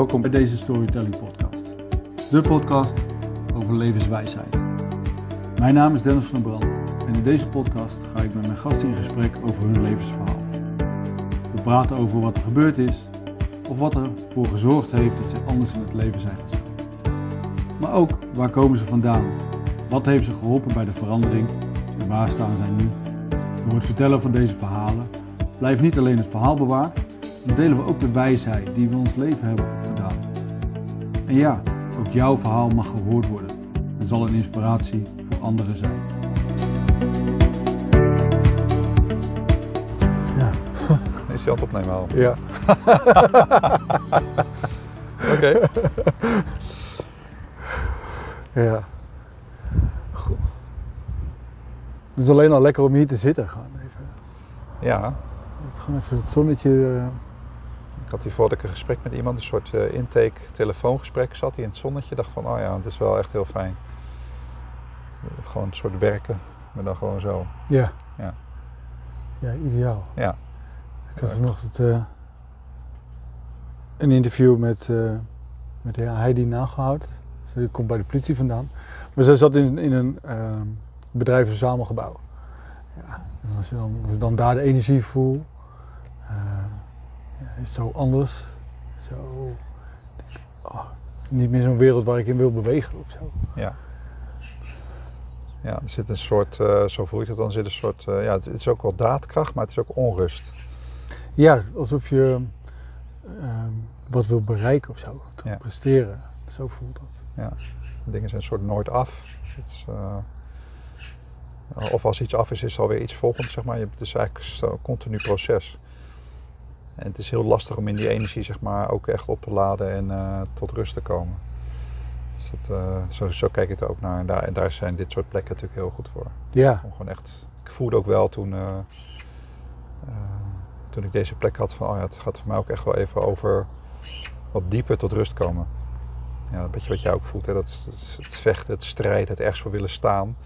Welkom bij deze Storytelling Podcast. De podcast over levenswijsheid. Mijn naam is Dennis van der Brand en in deze podcast ga ik met mijn gasten in gesprek over hun levensverhaal. We praten over wat er gebeurd is of wat ervoor gezorgd heeft dat ze anders in het leven zijn gestaan. Maar ook waar komen ze vandaan? Wat heeft ze geholpen bij de verandering en waar staan zij nu? Door het vertellen van deze verhalen blijft niet alleen het verhaal bewaard, maar delen we ook de wijsheid die we ons leven hebben. En ja, ook jouw verhaal mag gehoord worden en zal een inspiratie voor anderen zijn. Ja. Is je hand opnemen al? Ja. Oké. Ja. Goed. Het is alleen al lekker om hier te zitten. Gewoon even, Ja, gewoon even het zonnetje. Ik had hier voordat ik een gesprek met iemand, een soort eh, intake telefoongesprek, zat hij in het zonnetje. dacht van, oh ja, het is wel echt heel fijn. Gewoon een soort werken, maar dan gewoon zo. Ja. Ja. Ja, ideaal. Ja. Ik had vanochtend eh, een interview met, eh met Heidi Nagelhout. Ze komt bij de politie vandaan. Maar zij zat in, in een uh, bedrijfsverzamelgebouw. Ja, en als je, dan, als je dan daar de energie voelt, ja, is zo anders. Zo, ik, oh, het is niet meer zo'n wereld waar ik in wil bewegen of zo. Ja. Ja, er zit een soort, eh, zo voel ik het dan, zit een soort, eh, ja, het is ook wel daadkracht, maar het is ook onrust. Ja, alsof je ehm, wat wil bereiken of zo. Ja. presteren. Zo voelt dat. Ja, dingen zijn een soort nooit af. Het is, eh, of als iets af is, is er alweer iets volgend, zeg maar. Het is eigenlijk zo'n continu proces. En het is heel lastig om in die energie, zeg maar, ook echt op te laden en eh, tot rust te komen. Dus dat, eh, zo, zo kijk ik er ook naar. En daar, en daar zijn dit soort plekken natuurlijk heel goed voor. Ja, Om gewoon echt, ik voelde ook wel toen, eh, toen ik deze plek had van, oh ja, het gaat voor mij ook echt wel even over wat dieper tot rust komen. Ja, een beetje wat jij ook voelt, hè? Dat, het, het vechten, het strijden, het ergens voor willen staan,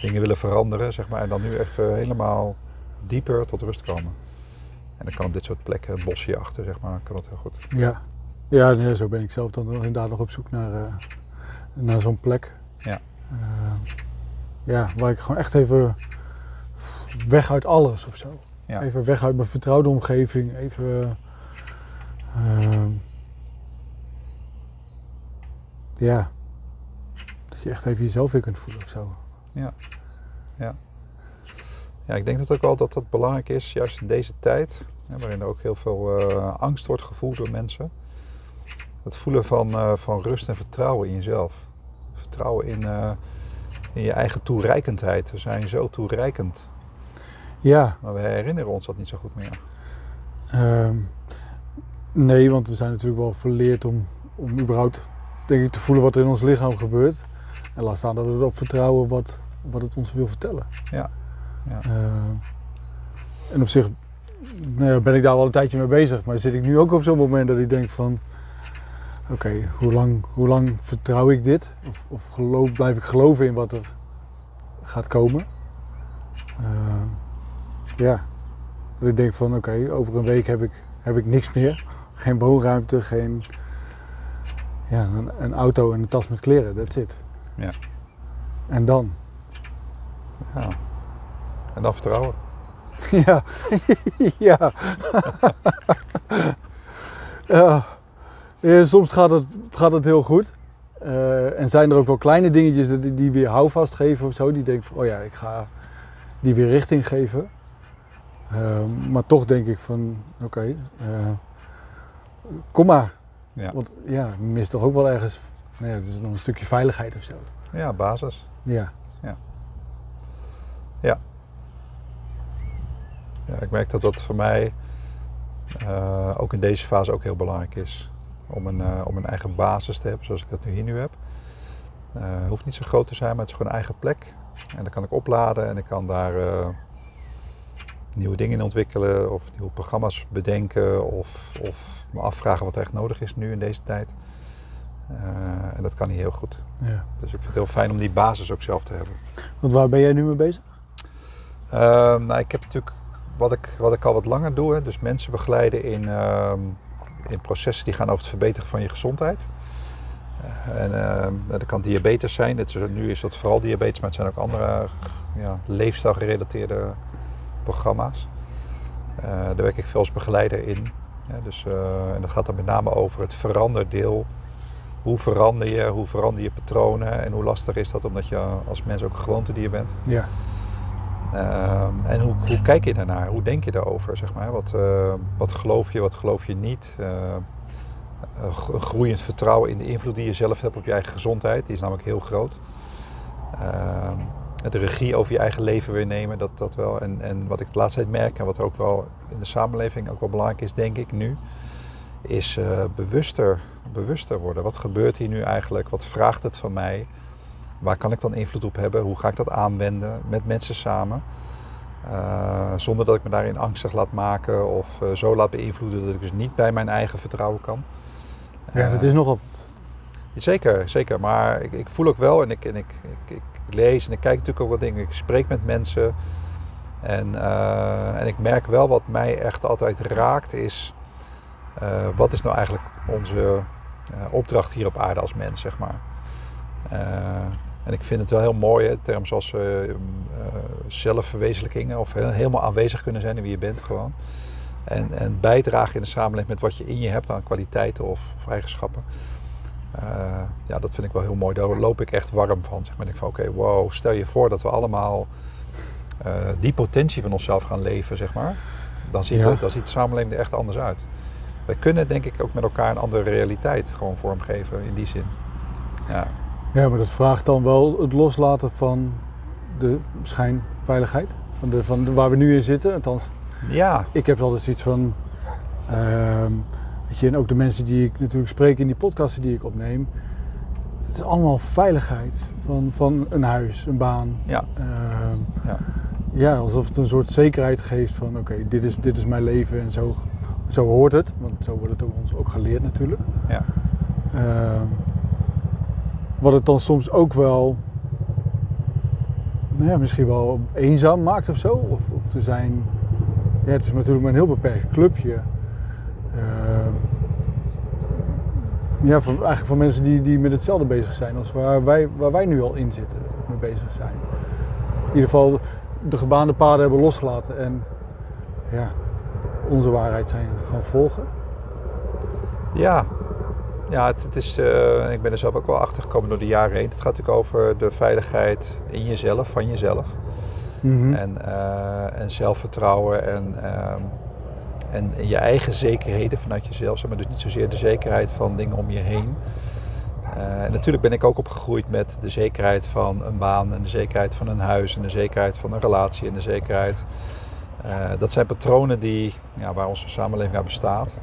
dingen willen veranderen, zeg maar. En dan nu even helemaal dieper tot rust komen. En dan kan op dit soort plekken, bosje achter, zeg maar, kan dat heel goed. ja. Ja, nee, zo ben ik zelf dan inderdaad nog op zoek naar, eh, naar zo'n plek. Ja. Eh, ja, waar ik gewoon echt even weg uit alles of zo. Ja. Even weg uit mijn vertrouwde omgeving. Even. ehm, ja. Dat je echt even jezelf weer kunt voelen of zo. Ja, ik denk dat ook wel dat dat belangrijk is, juist in deze tijd, waarin er ook heel veel eh, angst wordt gevoeld door mensen. Het voelen van, eh, van rust en vertrouwen in jezelf. Vertrouwen in, eh, in je eigen toereikendheid. We zijn zo toereikend, Ja, maar we herinneren ons dat niet zo goed meer. Ehm, nee, want we zijn natuurlijk wel verleerd om, om überhaupt denk ik, te voelen wat er in ons lichaam gebeurt. En laat staan dat we erop vertrouwen wat, wat het ons wil vertellen. Ja, ja. Ehm, en op zich nou ben ik daar wel een tijdje mee bezig. Maar zit ik nu ook op zo'n moment dat ik denk van... Oké, hoe, lang, hoe lang vertrouw ik dit? Of, of geloof, blijf ik geloven in wat er gaat komen? Ehm, ja, dat ik denk van oké, over een week heb ik, heb ik niks meer. Geen woonruimte, geen ja, een, een auto en een tas met kleren, that's it. Ja. En dan? ja. En dan vertrouwen. Ja, ja. ja. Ja, Soms gaat het, gaat het heel goed. Eh, en zijn er ook wel kleine dingetjes die, die weer houvast geven of zo. Die denken van, oh ja, ik ga die weer richting geven. Eh, maar toch denk ik van, oké, eh, kom maar. Ja, Want ja, je mist toch ook wel ergens, nou ja, het is nog een stukje veiligheid of zo. ja basis. Ja, Ja, ik merk dat dat voor mij eh, ook in deze fase ook heel belangrijk is. Om een, eh, om een eigen basis te hebben, zoals ik dat nu hier nu heb. Eh, Het hoeft niet zo groot te zijn, maar het is gewoon een eigen plek. En dan kan ik opladen en ik kan daar eh, nieuwe dingen in ontwikkelen of nieuwe programma's bedenken of, of me afvragen wat er echt nodig is nu in deze tijd. Eh, en dat kan hier heel goed. ja. Dus ik vind het heel fijn om die basis ook zelf te hebben. Want waar ben jij nu mee bezig? Ehm, nou, ik heb natuurlijk wat ik, wat ik al wat langer doe, hè, dus mensen begeleiden in, ehm, in processen die gaan over het verbeteren van je gezondheid. Uh, en uh, dat kan diabetes zijn. Is, nu is dat vooral diabetes, maar het zijn ook andere ja, leefstijlgerelateerde programma's. Uh, daar werk ik veel als begeleider in. Dus, en dat gaat dan met name over het veranderdeel. Hoe verander je, hoe verander je patronen en hoe lastig is dat omdat je als mens ook gewoontedier bent. Ja. Uh, en hoe, hoe, kijk je daarnaar? Hoe denk je daarover? Zeg maar? wat, uh, wat geloof je, wat geloof je niet? Uh, een groeiend vertrouwen in de invloed die je zelf hebt op je eigen gezondheid, die is namelijk heel groot. Ehm, de regie over je eigen leven weer nemen, dat, dat wel. En, en wat ik de laatste tijd merk en wat ook wel in de samenleving ook wel belangrijk is, denk ik nu, is uh, bewuster, bewuster worden. Wat gebeurt hier nu eigenlijk? Wat vraagt het van mij? Waar kan ik dan invloed op hebben? Hoe ga ik dat aanwenden met mensen samen? Uh, zonder dat ik me daarin angstig laat maken of uh, zo laat beïnvloeden dat ik dus niet bij mijn eigen vertrouwen kan. Ja, dat is nogal. Zeker, zeker. Maar ik, ik, voel ook wel en, ik, en ik, ik, ik, lees en ik kijk natuurlijk ook wat dingen. Ik spreek met mensen. En, uh, en ik merk wel wat mij echt altijd raakt is... wat is nou eigenlijk onze opdracht hier op aarde als mens, zeg maar. En ik vind het wel heel mooi, hè, termen zoals uh, uh, zelfverwezenlijkingen of helemaal aanwezig kunnen zijn in wie je bent gewoon. En, en bijdragen in de samenleving met wat je in je hebt aan kwaliteiten of, of eigenschappen. Uh, ja, dat vind ik wel heel mooi. Daar loop ik echt warm van. Zeg maar. Ik van oké, okay, wow, stel je voor dat we allemaal die potentie van onszelf gaan leven, zeg maar. Dan ziet, ja. het, dan ziet de samenleving er echt anders uit. Wij kunnen denk ik ook met elkaar een andere realiteit gewoon vormgeven in die zin. Ja. Ja, maar dat vraagt dan wel het loslaten van de schijnveiligheid. Van, de, van de, waar we nu in zitten. Althans, ja. ik heb altijd zoiets van. Uh, weet je, en ook de mensen die ik natuurlijk spreek in die podcasten die ik opneem. Het is allemaal veiligheid van, van een huis, een baan. Ja. Uh, ja. ja. alsof het een soort zekerheid geeft van oké, okay, dit, is, dit is mijn leven en zo, zo hoort het. Want zo wordt het ons ook geleerd natuurlijk. Ja. Uh, wat het dan soms ook wel, nou ja, misschien wel eenzaam maakt of zo. Of, of er zijn, ja, het is natuurlijk maar een heel beperkt clubje. Uh, ja, van, eigenlijk van mensen die, die met hetzelfde bezig zijn als waar wij, waar wij nu al in zitten of mee bezig zijn. In ieder geval de gebaande paden hebben losgelaten en ja, onze waarheid zijn gaan volgen. Ja, ja, het, het is, uh, ik ben er zelf ook wel achter gekomen door de jaren heen. Het gaat natuurlijk over de veiligheid in jezelf, van jezelf. Mm-hmm. En, uh, en zelfvertrouwen en, uh, en je eigen zekerheden vanuit jezelf. Maar dus niet zozeer de zekerheid van dingen om je heen. Uh, en natuurlijk ben ik ook opgegroeid met de zekerheid van een baan en de zekerheid van een huis en de zekerheid van een relatie en de zekerheid. dat zijn patronen die, ja, waar onze samenleving uit bestaat.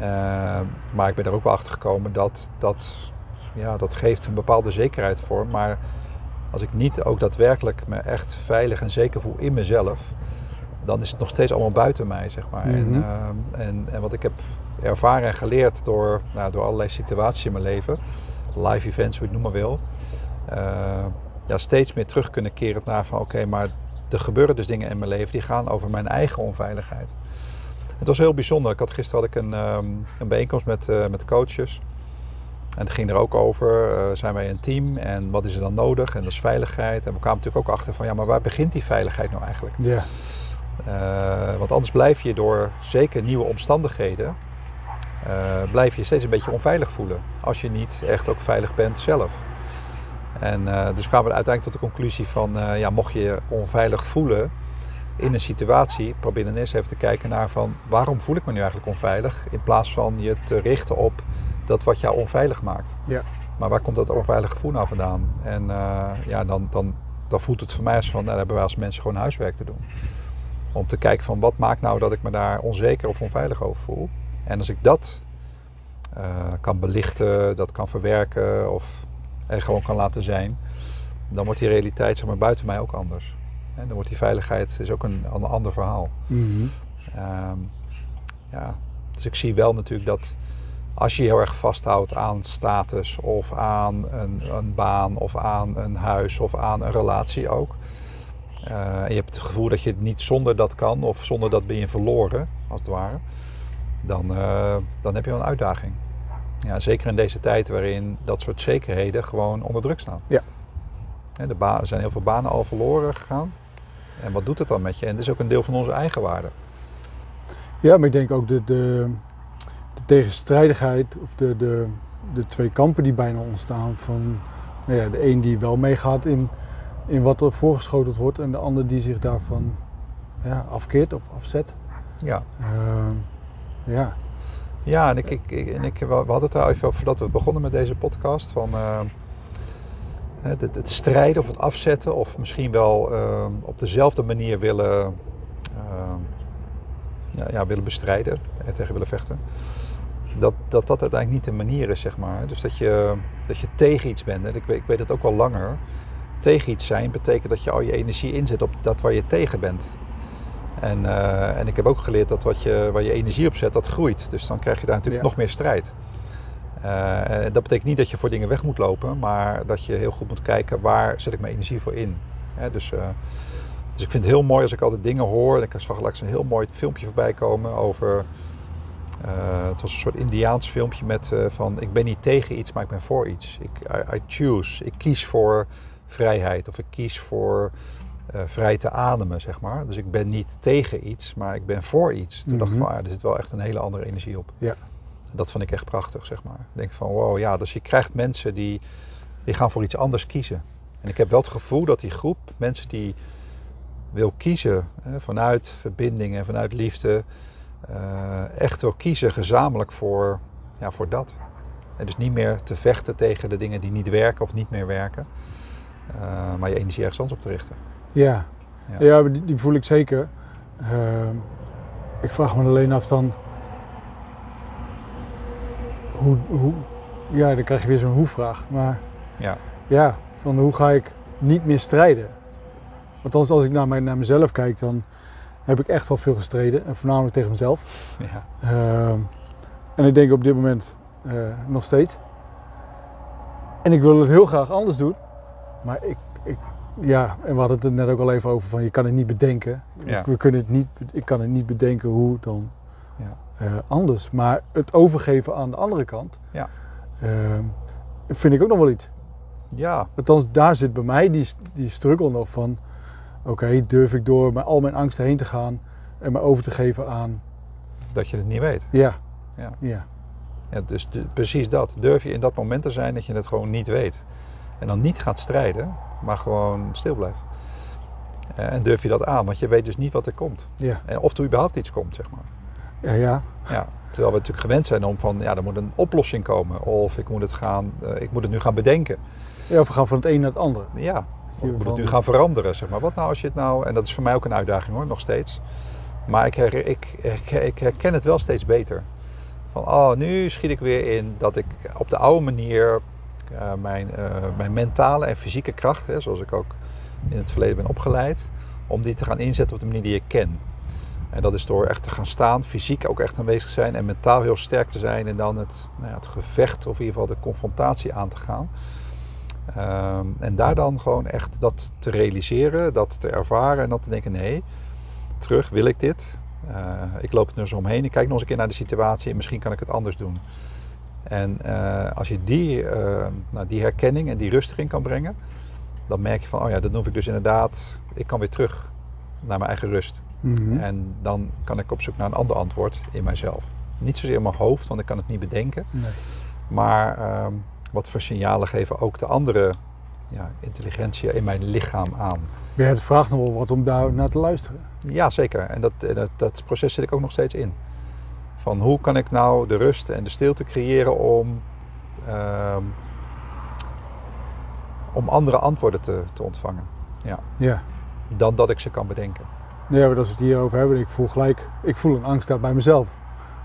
Uh, maar ik ben er ook wel achter gekomen dat dat, ja, dat geeft een bepaalde zekerheid voor. Maar als ik niet ook daadwerkelijk me echt veilig en zeker voel in mezelf, dan is het nog steeds allemaal buiten mij, zeg maar. Mhm. en, uh, en, en wat ik heb ervaren en geleerd door, nou, door allerlei situaties in mijn leven, live events, hoe je het noemen wil, uh, ja, steeds meer terug kunnen keren naar van oké, maar er gebeuren dus dingen in mijn leven die gaan over mijn eigen onveiligheid. Het was heel bijzonder. Ik had, gisteren had ik een, um, een bijeenkomst met, uh, met coaches. En het ging er ook over, uh, zijn wij een team en wat is er dan nodig? En dat is veiligheid. En we kwamen natuurlijk ook achter van, ja, maar waar begint die veiligheid nou eigenlijk? Ja. Uh, want anders blijf je door zeker nieuwe omstandigheden, blijf je steeds een beetje onveilig voelen. Als je niet echt ook veilig bent zelf. En dus kwamen we uiteindelijk tot de conclusie van, ja, mocht je je onveilig voelen, in een situatie probeer dan eerst even te kijken naar van waarom voel ik me nu eigenlijk onveilig in plaats van je te richten op dat wat jou onveilig maakt. Ja. Maar waar komt dat onveilige gevoel nou vandaan? En uh, ja, dan, dan, dan voelt het voor mij als van, nou, hebben wij als mensen gewoon huiswerk te doen. Om te kijken van wat maakt nou dat ik me daar onzeker of onveilig over voel. En als ik dat uh, kan belichten, dat kan verwerken of er gewoon kan laten zijn, dan wordt die realiteit zeg maar, buiten mij ook anders. En dan wordt die veiligheid is ook een, een ander verhaal. Mm-hmm. Um, ja, dus ik zie wel natuurlijk dat als je heel erg vasthoudt aan status of aan een, een baan of aan een huis of aan een relatie ook. Uh, en je hebt het gevoel dat je het niet zonder dat kan of zonder dat ben je verloren, als het ware. dan, eh, dan heb je wel een uitdaging. Ja, zeker in deze tijd waarin dat soort zekerheden gewoon onder druk staan. Ja. De ba- er zijn heel veel banen al verloren gegaan. En wat doet het dan met je? En dat is ook een deel van onze eigen waarde. Ja, maar ik denk ook de, de, de tegenstrijdigheid of de, de, de twee kampen die bijna ontstaan. Van nou ja, de een die wel meegaat in, in wat er voorgeschoteld wordt en de ander die zich daarvan ja, afkeert of afzet. Ja, Ehm, ja. ja en, ik, ik, en ik, we hadden het daar even over voordat we begonnen met deze podcast. Van, eh, het, het, strijden of het afzetten of misschien wel eh, op dezelfde manier willen, eh, ja, ja, willen bestrijden, er tegen willen vechten. Dat, dat dat uiteindelijk niet de manier is, zeg maar. Dus dat je, dat je tegen iets bent. En ik weet, ik weet het ook al langer. Tegen iets zijn betekent dat je al je energie inzet op dat waar je tegen bent. En, eh, en ik heb ook geleerd dat wat je, waar je energie op zet, dat groeit. Dus dan krijg je daar natuurlijk Ja. nog meer strijd. En dat betekent niet dat je voor dingen weg moet lopen, maar dat je heel goed moet kijken waar zet ik mijn energie voor in. Hè, dus, eh, dus ik vind het heel mooi als ik altijd dingen hoor. En ik zag laatst een heel mooi filmpje voorbij komen over. eh, het was een soort Indiaans filmpje met van ik ben niet tegen iets, maar ik ben voor iets. Ik, I, I choose. Ik kies voor vrijheid of ik kies voor vrij te ademen, zeg maar. Dus ik ben niet tegen iets, maar ik ben voor iets. Toen dacht ik Mhm. van, ah, er zit wel echt een hele andere energie op. Ja. Dat vond ik echt prachtig, zeg maar. Ik denk van, wow, ja, dus je krijgt mensen die, die gaan voor iets anders kiezen. En ik heb wel het gevoel dat die groep mensen die wil kiezen hè, vanuit verbinding en vanuit liefde, eh, echt wil kiezen gezamenlijk voor, ja, voor dat. En dus niet meer te vechten tegen de dingen die niet werken of niet meer werken, eh, maar je energie ergens anders op te richten. Ja, Ja. ja. die, die voel ik zeker. Ehm, ik vraag me alleen af dan. Hoe, hoe, ja, dan krijg je weer zo'n hoe-vraag. Maar Ja. ja, van hoe ga ik niet meer strijden? Althans, als ik naar, mijn, naar mezelf kijk, dan heb ik echt wel veel gestreden. En voornamelijk tegen mezelf. Ja. Ehm, en ik denk op dit moment eh, nog steeds. En ik wil het heel graag anders doen. Maar ik, ik, ja, en we hadden het er net ook al even over van je kan het niet bedenken. Ja. We kunnen het niet, ik kan het niet bedenken hoe dan Ja. eh, anders. Maar het overgeven aan de andere kant Ja. ehm, vind ik ook nog wel iets. ja, Althans, daar zit bij mij die, die struggle nog van... Oké, durf ik door met al mijn angsten heen te gaan en me over te geven aan... dat je het niet weet. Ja, Ja. ja, Ja, dus de- precies dat. Durf je in dat moment te zijn dat je het gewoon niet weet. En dan niet gaat strijden, maar gewoon stil blijft. Eh, En durf je dat aan, want je weet dus niet wat er komt. ja, En of er überhaupt iets komt, zeg maar. Ja, ja. Ja, terwijl we natuurlijk gewend zijn om van, ja, er moet een oplossing komen. Of ik moet het, gaan, eh, ik moet het nu gaan bedenken. Ja, of we gaan van het een naar het andere. Ja, of ik moet het nu gaan veranderen, zeg maar. Wat nou als je het nou... En dat is voor mij ook een uitdaging hoor, nog steeds. Maar ik, her- ik, ik, ik herken het wel steeds beter. Van, oh, nu schiet ik weer in dat ik op de oude manier eh, mijn, eh, mijn mentale en fysieke kracht, hè, zoals ik ook in het verleden ben opgeleid, om die te gaan inzetten op de manier die ik ken. En dat is door echt te gaan staan, fysiek ook echt aanwezig zijn en mentaal heel sterk te zijn en dan het, nou ja, het gevecht of in ieder geval de confrontatie aan te gaan. Ehm, en daar dan gewoon echt dat te realiseren, dat te ervaren en dan te denken: nee, terug, wil ik dit? Eh, ik loop er eens omheen, ik kijk nog eens een keer naar de situatie en misschien kan ik het anders doen. En eh, als je die, eh, nou, die herkenning en die rust erin kan brengen, dan merk je van: oh ja, dan hoef ik dus inderdaad, ik kan weer terug naar mijn eigen rust. Mhm. En dan kan ik op zoek naar een ander antwoord in mijzelf. Niet zozeer in mijn hoofd, want ik kan het niet bedenken. Nee. Maar ehm, wat voor signalen geven ook de andere ja, intelligentie in mijn lichaam aan? Ja, het vraagt nog wel wat om daar naar te luisteren. Ja, zeker. En dat, en dat, dat proces zit ik ook nog steeds in. Van hoe kan ik nou de rust en de stilte creëren om, ehm, om andere antwoorden te, te ontvangen. Ja. Dan dat ik ze kan bedenken. Nee, maar als we het hierover hebben, ik voel gelijk, ik voel een angst daar bij mezelf.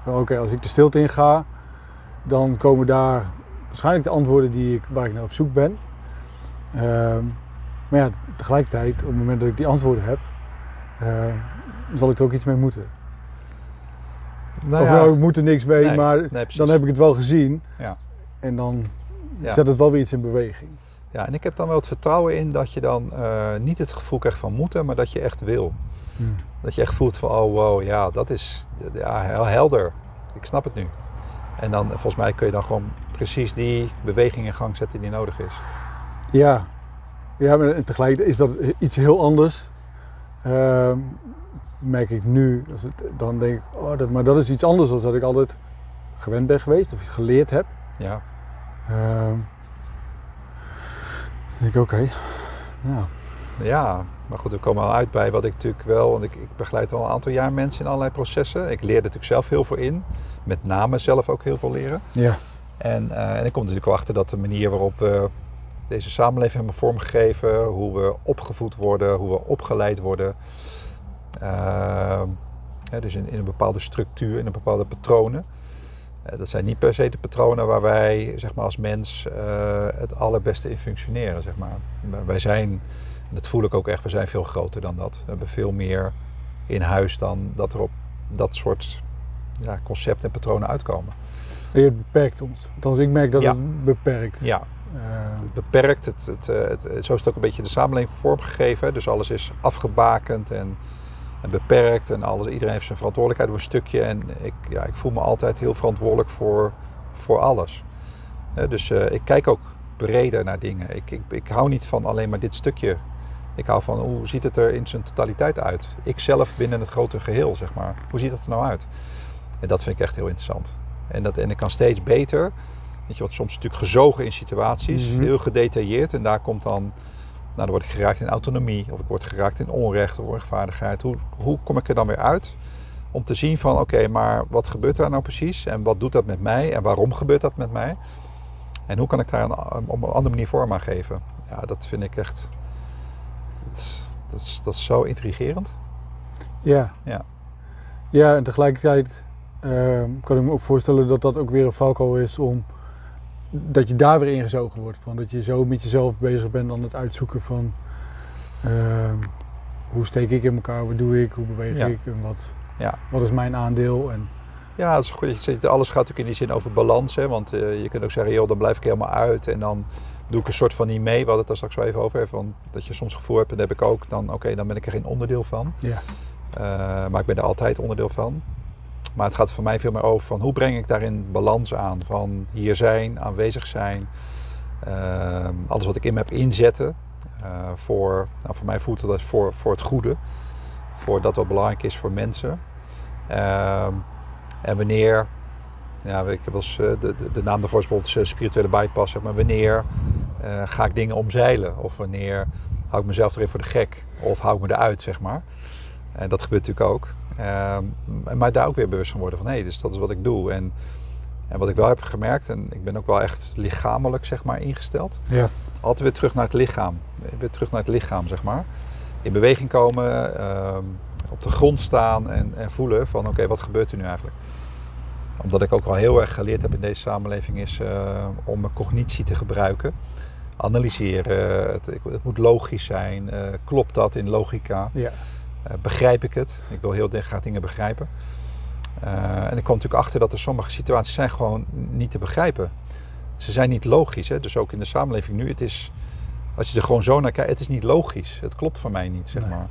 Oké, als ik de stilte in ga, dan komen daar waarschijnlijk de antwoorden die ik, waar ik naar op zoek ben. Ehm, maar ja, tegelijkertijd, op het moment dat ik die antwoorden heb, eh, zal ik er ook iets mee moeten. Nou of ja, nou, ik moet er niks mee, Nee, maar nee, dan heb ik het wel gezien. Ja. En dan Ja. zet het wel weer iets in beweging. Ja, en ik heb dan wel het vertrouwen in dat je dan eh, niet het gevoel krijgt van moeten, maar dat je echt wil. Dat je echt voelt van, oh wow, ja, dat is ja, heel helder. Ik snap het nu. En dan, volgens mij kun je dan gewoon precies die beweging in gang zetten die nodig is. Ja, ja maar tegelijk is dat iets heel anders. Ehm, merk ik nu. Als het, dan denk ik, oh, dat, maar dat is iets anders dan dat ik altijd gewend ben geweest of iets geleerd heb. Ja. Ehm, dan denk ik, oké. Ja. Ja, maar goed, we komen al uit bij wat ik natuurlijk wel, want ik, ik begeleid al een aantal jaar mensen in allerlei processen. Ik leer er natuurlijk zelf heel veel in, met name zelf ook heel veel leren. Ja. En, eh, en ik kom natuurlijk wel achter dat de manier waarop we deze samenleving hebben vormgegeven, hoe we opgevoed worden, hoe we opgeleid worden, uh, dus in, in, een bepaalde structuur, in een bepaalde patronen. Uh, dat zijn niet per se de patronen waar wij zeg maar, als mens uh, het allerbeste in functioneren. Zeg maar. Wij zijn dat voel ik ook echt. We zijn veel groter dan dat. We hebben veel meer in huis dan dat er op dat soort ja, concepten en patronen uitkomen. je beperkt ons. Althans, ik merk dat Ja. het beperkt. Ja, Eh, het beperkt. Het, het, eh, het, het- zo is het ook een beetje de samenleving vormgegeven. Dus alles is afgebakend en, en beperkt. En alles, iedereen heeft zijn verantwoordelijkheid op een stukje. En ik, ja, ik voel me altijd heel verantwoordelijk voor, voor alles. Eh, dus eh, ik kijk ook breder naar dingen. Ik, ik, ik hou niet van alleen maar dit stukje. Ik hou van hoe ziet het er in zijn totaliteit uit. Ik zelf binnen het grote geheel, zeg maar. Hoe ziet dat er nou uit? En dat vind ik echt heel interessant. En, dat, en ik kan steeds beter. Weet je wat, soms natuurlijk gezogen in situaties, Mhm. heel gedetailleerd. En daar komt dan, nou dan word ik geraakt in autonomie, of ik word geraakt in onrecht of onrechtvaardigheid. Hoe, hoe kom ik er dan weer uit? Om te zien van, oké, maar wat gebeurt daar nou precies? En wat doet dat met mij? En waarom gebeurt dat met mij? En hoe kan ik daar een, op een andere manier vorm aan geven? Ja, dat vind ik echt, dat is, dat is zo intrigerend. ja. Ja. Ja, en tegelijkertijd ehm, kan ik me ook voorstellen dat dat ook weer een valkuil is om dat je daar weer ingezogen wordt. Van dat je zo met jezelf bezig bent aan het uitzoeken van ehm, hoe steek ik in elkaar, wat doe ik, hoe beweeg Ja. ik en wat, Ja. wat is mijn aandeel. En, Ja, dat is goed. dat je zegt. Alles gaat natuurlijk in die zin over balans. Hè? Want eh, je kunt ook zeggen, joh, dan blijf ik helemaal uit. En dan doe ik een soort van niet mee. We hadden het daar straks wel even over. Van, dat je soms gevoel hebt, en dat heb ik ook. Dan, oké, dan ben ik er geen onderdeel van. ja. Eh, maar ik ben er altijd onderdeel van. Maar het gaat voor mij veel meer over van hoe breng ik daarin balans aan. Van hier zijn, aanwezig zijn. eh, alles wat ik in me heb inzetten. eh, voor, nou, voor mij voelt het als voor, voor het goede. Voor dat wat belangrijk is voor mensen. Ehm, en wanneer, ja, ik heb eens, eh, de, de, de naam daarvoor is bijvoorbeeld eh, spirituele bypass. zeg Maar wanneer eh, ga ik dingen omzeilen? Of wanneer hou ik mezelf erin voor de gek? Of hou ik me eruit, zeg maar. En dat gebeurt natuurlijk ook. Ehm, maar daar ook weer bewust van worden van hé, dus dat is wat ik doe. En, en wat ik wel heb gemerkt, en ik ben ook wel echt lichamelijk zeg maar ingesteld. Ja. Altijd weer terug naar het lichaam. Weer terug naar het lichaam, zeg maar. In beweging komen, ehm, op de grond staan en, en voelen van oké, wat gebeurt er nu eigenlijk? Omdat ik ook wel heel erg geleerd heb in deze samenleving is eh, om mijn cognitie te gebruiken. Analyseren, het, het moet logisch zijn. eh, klopt dat in logica? Ja. Eh, begrijp ik het? Ik wil heel graag dingen begrijpen. En ik kwam natuurlijk achter dat er sommige situaties zijn gewoon niet te begrijpen. Ze zijn niet logisch. Hè? Dus ook in de samenleving nu. Het is, als je er gewoon zo naar kijkt, het is niet logisch. Het klopt voor mij niet, zeg Nee. maar.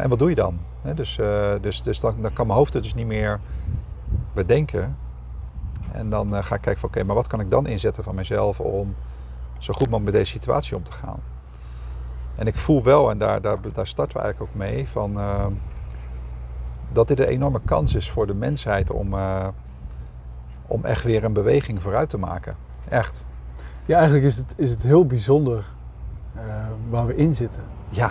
En wat doe je dan? Hè? Dus, dus, dus dan, dan kan mijn hoofd het dus niet meer bedenken. En dan eh, ga ik kijken van oké, maar wat kan ik dan inzetten van mezelf om zo goed mogelijk met deze situatie om te gaan? En ik voel wel, en daar, daar, daar starten we eigenlijk ook mee, van, eh, dat dit een enorme kans is voor de mensheid om, eh, om echt weer een beweging vooruit te maken. Echt. ja, eigenlijk is het, is het heel bijzonder waar we in zitten. Ja.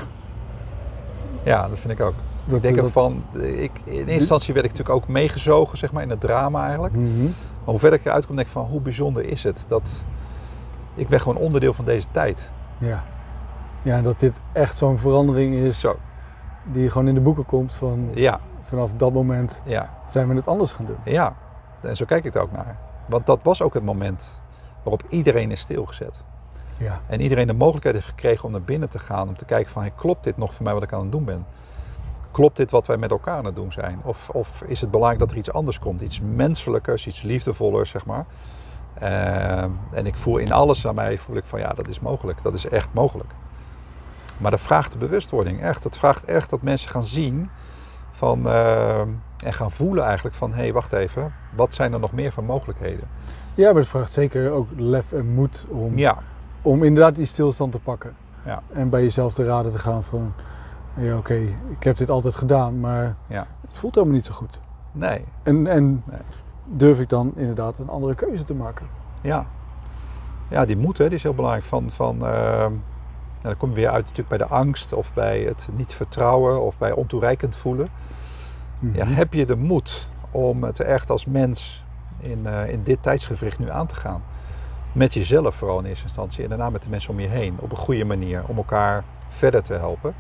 Ja, dat vind ik ook. Dat, ik denk dat- van, ik, in eerste instantie werd ik natuurlijk ook meegezogen zeg maar, in het drama eigenlijk. Mhm. Maar hoe verder ik eruit kom, denk ik van hoe bijzonder is het dat ik ben gewoon onderdeel van deze tijd. Ja. ja, dat dit echt zo'n verandering is Zo. die gewoon in de boeken komt van Ja, vanaf dat moment ja, zijn we het anders gaan doen. ja. En zo kijk ik er ook naar. Want dat was ook het moment waarop iedereen is stilgezet. Ja. En iedereen de mogelijkheid heeft gekregen om naar binnen te gaan. Om te kijken van, hey, klopt dit nog voor mij wat ik aan het doen ben? Klopt dit wat wij met elkaar aan het doen zijn? Of, of is het belangrijk dat er iets anders komt? Iets menselijkers, iets liefdevollers, zeg maar. Ehm, en ik voel in alles aan mij, voel ik van, ja, dat is mogelijk. Dat is echt mogelijk. Maar dat vraagt de bewustwording, echt. Dat vraagt echt dat mensen gaan zien van... ehm, en gaan voelen eigenlijk van, hé, hey, wacht even, wat zijn er nog meer van mogelijkheden? Ja, maar het vraagt zeker ook lef en moed om, Ja, om inderdaad die stilstand te pakken. Ja. En bij jezelf te raden te gaan van, ja oké, ik heb dit altijd gedaan, maar Ja. het voelt helemaal niet zo goed. nee, En, en Nee. durf ik dan inderdaad een andere keuze te maken? ja. Ja, die moed, hè, die is heel belangrijk. Van, van, ehm, ja, dan kom je weer uit natuurlijk bij de angst of bij het niet vertrouwen of bij ontoereikend voelen. Ja, Mhm. heb je de moed om het echt als mens in, eh, in dit tijdsgevricht nu aan te gaan? Met jezelf vooral in eerste instantie en daarna met de mensen om je heen. Op een goede manier om elkaar verder te helpen.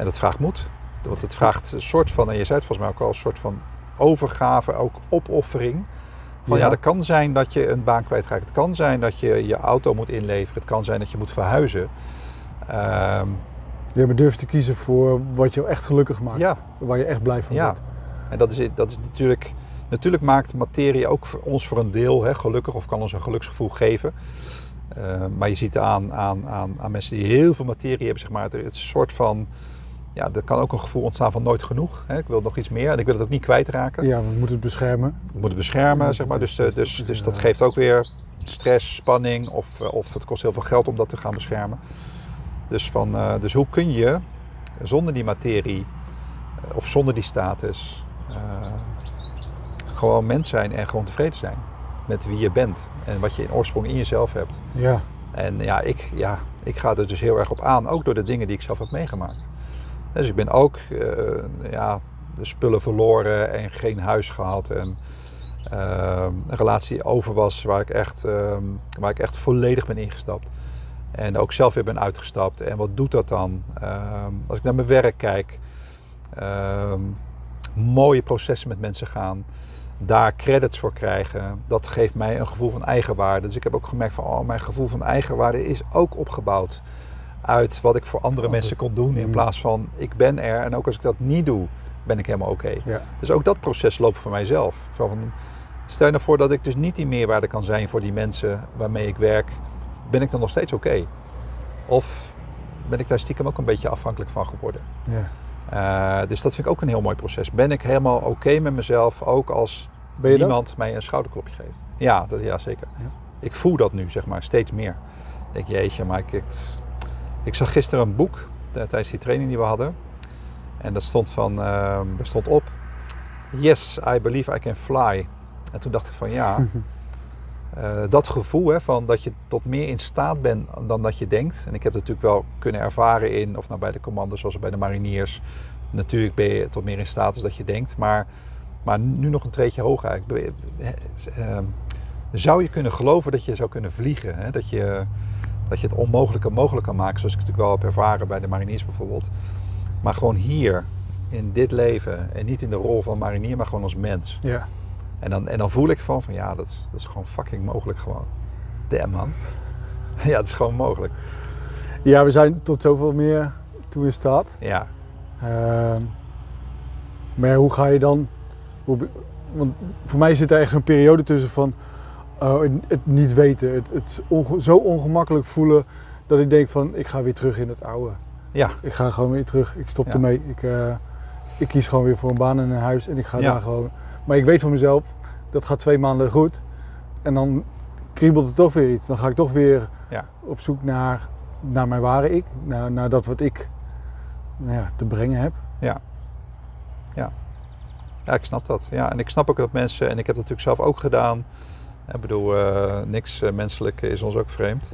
En dat vraagt moed. Want het vraagt een soort van, en je zei het volgens mij ook al, een soort van overgave, ook opoffering. Van ja, Ja. het kan zijn dat je een baan kwijtraakt. Het kan zijn dat je je auto moet inleveren. Het kan zijn dat je moet verhuizen. Ehm, Je durft te kiezen voor wat je echt gelukkig maakt. ja, Waar je echt blij van Ja, wordt. en dat is, dat is natuurlijk. Natuurlijk maakt materie ook voor ons voor een deel hè, gelukkig of kan ons een geluksgevoel geven. Eh, maar je ziet aan, aan, aan, aan mensen die heel veel materie hebben, zeg maar, het is een soort van. Ja, er kan ook een gevoel ontstaan van nooit genoeg. Hè. Ik wil nog iets meer en ik wil het ook niet kwijtraken. Ja, we moeten het beschermen. Ik moet het beschermen, Ja, zeg maar. Dus, dus, dus dat geeft ook weer stress, spanning of, eh, of het kost heel veel geld om dat te gaan beschermen. Dus, van, eh, dus hoe kun je zonder die materie of zonder die status gewoon mens zijn en gewoon tevreden zijn met wie je bent en wat je in oorsprong in jezelf hebt. Ja, En ja ik, ja, ik ga er dus heel erg op aan, ook door de dingen die ik zelf heb meegemaakt. Dus ik ben ook eh, ja, de spullen verloren en geen huis gehad. En eh, een relatie over was waar ik, echt, eh, waar ik echt volledig ben ingestapt. En ook zelf weer ben uitgestapt. En wat doet dat dan? Eh, als ik naar mijn werk kijk, eh, mooie processen met mensen gaan daar credits voor krijgen, dat geeft mij een gevoel van eigenwaarde. Dus ik heb ook gemerkt van, oh, mijn gevoel van eigenwaarde is ook opgebouwd uit wat ik voor andere Oh, mensen kon doen. In Mm. plaats van, ik ben er en ook als ik dat niet doe, ben ik helemaal oké. ja. Dus ook dat proces loopt voor mijzelf. Zo van, stel je nou voor dat ik dus niet die meerwaarde kan zijn voor die mensen waarmee ik werk, ben ik dan nog steeds oké? Of ben ik daar stiekem ook een beetje afhankelijk van geworden? ja. Eh, dus dat vind ik ook een heel mooi proces. Ben ik helemaal oké met mezelf, ook als dat? niemand mij een schouderklopje geeft? Ja, dat, ja zeker. Ja. Ik voel dat nu, zeg maar, steeds meer. Ik denk, jeetje, maar ik, het- ik zag gisteren een boek eh, tijdens die training die we hadden. En dat stond van, ehm er stond op, yes, I believe I can fly. En toen dacht ik van, ja, eh, dat gevoel hè, van dat je tot meer in staat bent dan dat je denkt. En ik heb het natuurlijk wel kunnen ervaren in, of nou bij de commando's zoals bij de mariniers. Natuurlijk ben je tot meer in staat dan dat je denkt. Maar, maar nu nog een treedje hoger eigenlijk. Eh, Zou je kunnen geloven dat je zou kunnen vliegen? Hè? Dat, je, dat je het onmogelijke mogelijk kan maken. Zoals ik het natuurlijk wel heb ervaren bij de mariniers bijvoorbeeld. Maar gewoon hier, in dit leven. En niet in de rol van marinier, maar gewoon als mens. Ja. En dan, en dan voel ik van, van ja, dat is, dat is gewoon fucking mogelijk gewoon. Damn man. ja, het is gewoon mogelijk. ja, we zijn tot zoveel meer toe in staat. Ja, Ehm, maar hoe ga je dan... Hoe, want voor mij zit er echt een periode tussen van... oh, het, niet weten, het, het onge- zo ongemakkelijk voelen... dat ik denk van, ik ga weer terug in het oude. ja, Ik ga gewoon weer terug, ik stop Ja. ermee. Ik, eh, ik kies gewoon weer voor een baan en een huis en ik ga Ja. daar gewoon... Maar ik weet van mezelf, dat gaat twee maanden goed. En dan kriebelt het toch weer iets. Dan ga ik toch weer Ja. op zoek naar, naar mijn ware ik. Naar, naar dat wat ik nou ja, te brengen heb. ja, ik snap dat. Ja, en ik snap ook dat mensen, en ik heb dat natuurlijk zelf ook gedaan. Ik bedoel, eh, niks eh, menselijk is ons ook vreemd.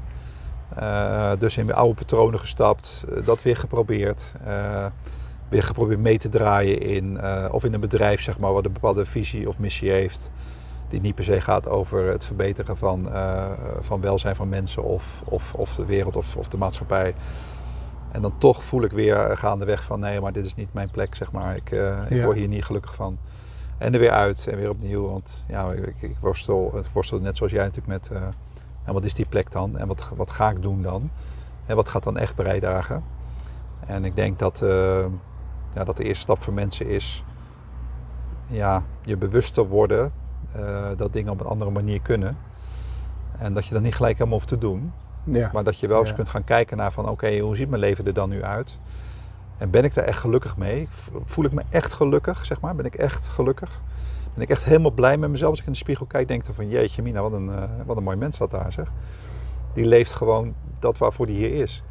Eh, dus in oude patronen gestapt, dat weer geprobeerd. weer geprobeerd mee te draaien in, of in een bedrijf, zeg maar, wat een bepaalde visie of missie heeft. Die niet per se gaat over het verbeteren van, eh, van welzijn van mensen of, of, of de wereld of, of de maatschappij. En dan toch voel ik weer gaandeweg van nee, maar dit is niet mijn plek, zeg maar. Ik, ik Ja. word hier niet gelukkig van. En er weer uit en weer opnieuw. Want ja, ik, ik worstel, ik worstel net zoals jij natuurlijk met... eh, en wat is die plek dan? En wat, wat ga ik doen dan? En wat gaat dan echt bijdragen? En ik denk dat, eh, ja, dat de eerste stap voor mensen is... Ja, je bewuster worden eh, dat dingen op een andere manier kunnen. En dat je dat niet gelijk helemaal hoeft te doen. Ja. Maar dat je wel eens Ja. kunt gaan kijken naar van oké, hoe ziet mijn leven er dan nu uit? En ben ik daar echt gelukkig mee? Voel ik me echt gelukkig, zeg maar? Ben ik echt gelukkig? Ben ik echt helemaal blij met mezelf? Als ik in de spiegel kijk, denk dan van... Jeetje Mina, wat een, uh, wat een mooi mens dat daar, zeg. Die leeft gewoon dat waarvoor die hier is.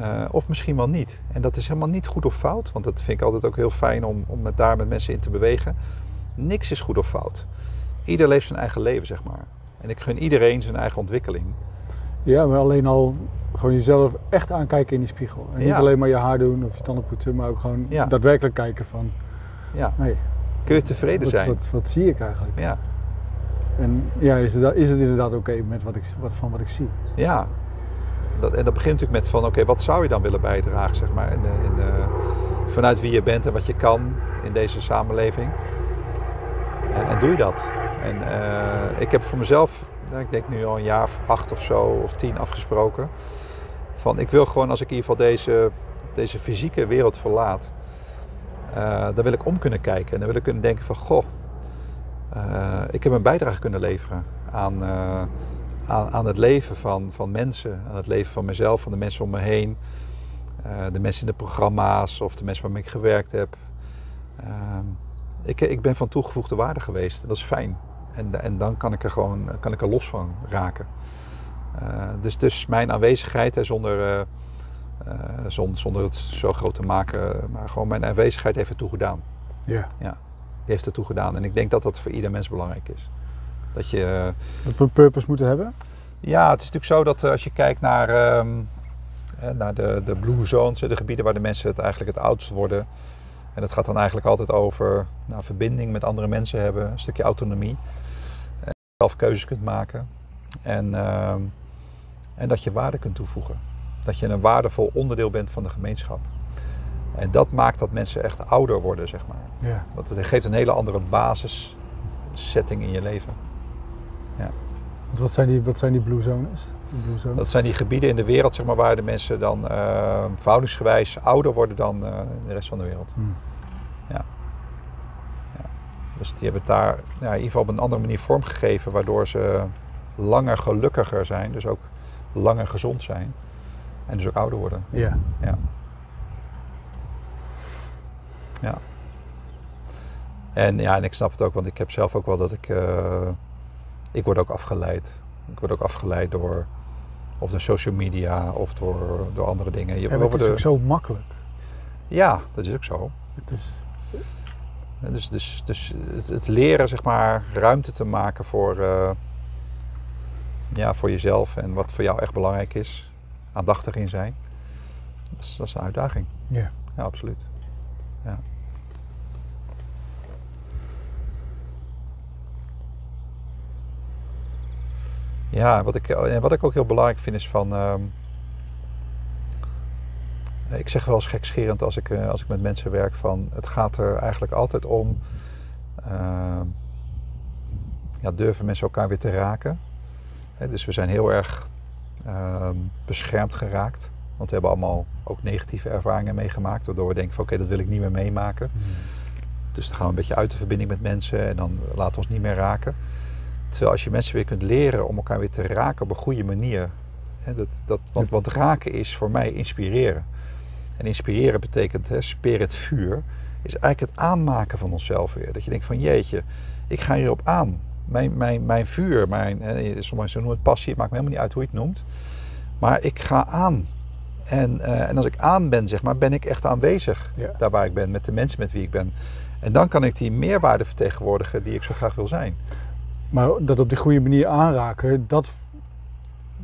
Uh, of misschien wel niet. En dat is helemaal niet goed of fout. Want dat vind ik altijd ook heel fijn om, om met daar met mensen in te bewegen. Niks is goed of fout. Ieder leeft zijn eigen leven, zeg maar. En ik gun iedereen zijn eigen ontwikkeling. Ja, maar alleen al gewoon jezelf echt aankijken in die spiegel. En niet alleen maar je haar doen of je tanden poetsen, maar ook gewoon daadwerkelijk kijken van... Ja. Hey, Kun je tevreden wat, zijn? Wat, wat, zie ik eigenlijk? Ja. En ja, is het, is het inderdaad oké met wat ik, wat, van wat ik zie? Ja. Dat, en dat begint natuurlijk met van oké, wat zou je dan willen bijdragen, zeg maar, in in vanuit wie je bent en wat je kan in deze samenleving. En, en doe je dat? En uh, ik heb voor mezelf ik denk nu al een jaar of acht of zo of tien afgesproken. Van ik wil gewoon als ik in ieder geval deze, deze fysieke wereld verlaat, uh, dan wil ik om kunnen kijken. En dan wil ik kunnen denken van goh, uh, ik heb een bijdrage kunnen leveren aan, uh, aan, aan, het leven van, van mensen. Aan het leven van mezelf, van de mensen om me heen. de mensen in de programma's of de mensen waarmee ik gewerkt heb. Ik, ik ben van toegevoegde waarde geweest. Dat is fijn. En, en dan kan ik er gewoon kan ik er los van raken. Uh, dus, dus mijn aanwezigheid, hè, zonder, uh, uh, zonder, zonder het zo groot te maken, maar gewoon mijn aanwezigheid heeft ertoe gedaan. Ja. ja. Die heeft ertoe gedaan. En ik denk dat dat voor ieder mens belangrijk is. Dat, je, dat we een purpose moeten hebben? Ja, het is natuurlijk zo dat als je kijkt naar, um, naar de, de blue zones, de gebieden waar de mensen het eigenlijk het oudst worden. En dat gaat dan eigenlijk altijd over nou, verbinding met andere mensen hebben, een stukje autonomie zelf keuzes kunt maken. En, ehm, en dat je waarde kunt toevoegen. Dat je een waardevol onderdeel bent van de gemeenschap. En dat maakt dat mensen echt ouder worden, zeg maar. Ja. Dat het geeft een hele andere basissetting in je leven. Ja. Wat zijn die, wat zijn die blue zones? blue zones? Dat zijn die gebieden in de wereld zeg maar, waar de mensen dan uh, verhoudingsgewijs ouder worden dan uh, de rest van de wereld. Hmm. Ja. Dus die hebben het daar ja, in ieder geval op een andere manier vormgegeven, waardoor ze langer gelukkiger zijn, dus ook langer gezond zijn en dus ook ouder worden. Ja. Ja. ja. En ja, en ik snap het ook, want ik heb zelf ook wel dat ik. Uh, ik word ook afgeleid. Ik word ook afgeleid door. Of door social media of door, door andere dingen. Je, ja, het is ook zo makkelijk. Ja, dat is ook zo. Het is dus, dus, dus het, het, leren, zeg maar, ruimte te maken voor, uh, ja, voor jezelf en wat voor jou echt belangrijk is. Aandachtig in zijn. Dat is, dat is een uitdaging. Ja. Ja, absoluut. Ja. Ja, wat ik, en wat ik ook heel belangrijk vind is van. Uh, ik zeg wel eens gekscherend als ik, eh, als ik met mensen werk van het gaat er eigenlijk altijd om uh, ja, durven mensen elkaar weer te raken. Dus we zijn heel erg uh, beschermd geraakt. Want we hebben allemaal ook negatieve ervaringen meegemaakt. Waardoor we denken van oké, dat wil ik niet meer meemaken. Mm. Dus dan gaan we een beetje uit de verbinding met mensen en dan laten we ons niet meer raken. Terwijl als je mensen weer kunt leren om elkaar weer te raken op een goede manier. dat, dat, want, want raken is voor mij inspireren. En inspireren betekent, hè, spirit vuur, is eigenlijk het aanmaken van onszelf weer. Dat je denkt van jeetje, ik ga hierop aan. Mijn, mijn, mijn vuur, mijn, hè, sommigen noemen het passie, het maakt me helemaal niet uit hoe je het noemt. Maar ik ga aan. En, uh, en als ik aan ben, zeg maar, ben ik echt aanwezig ja. daar waar ik ben, met de mensen met wie ik ben. En dan kan ik die meerwaarde vertegenwoordigen die ik zo graag wil zijn. Maar dat op die goede manier aanraken, dat,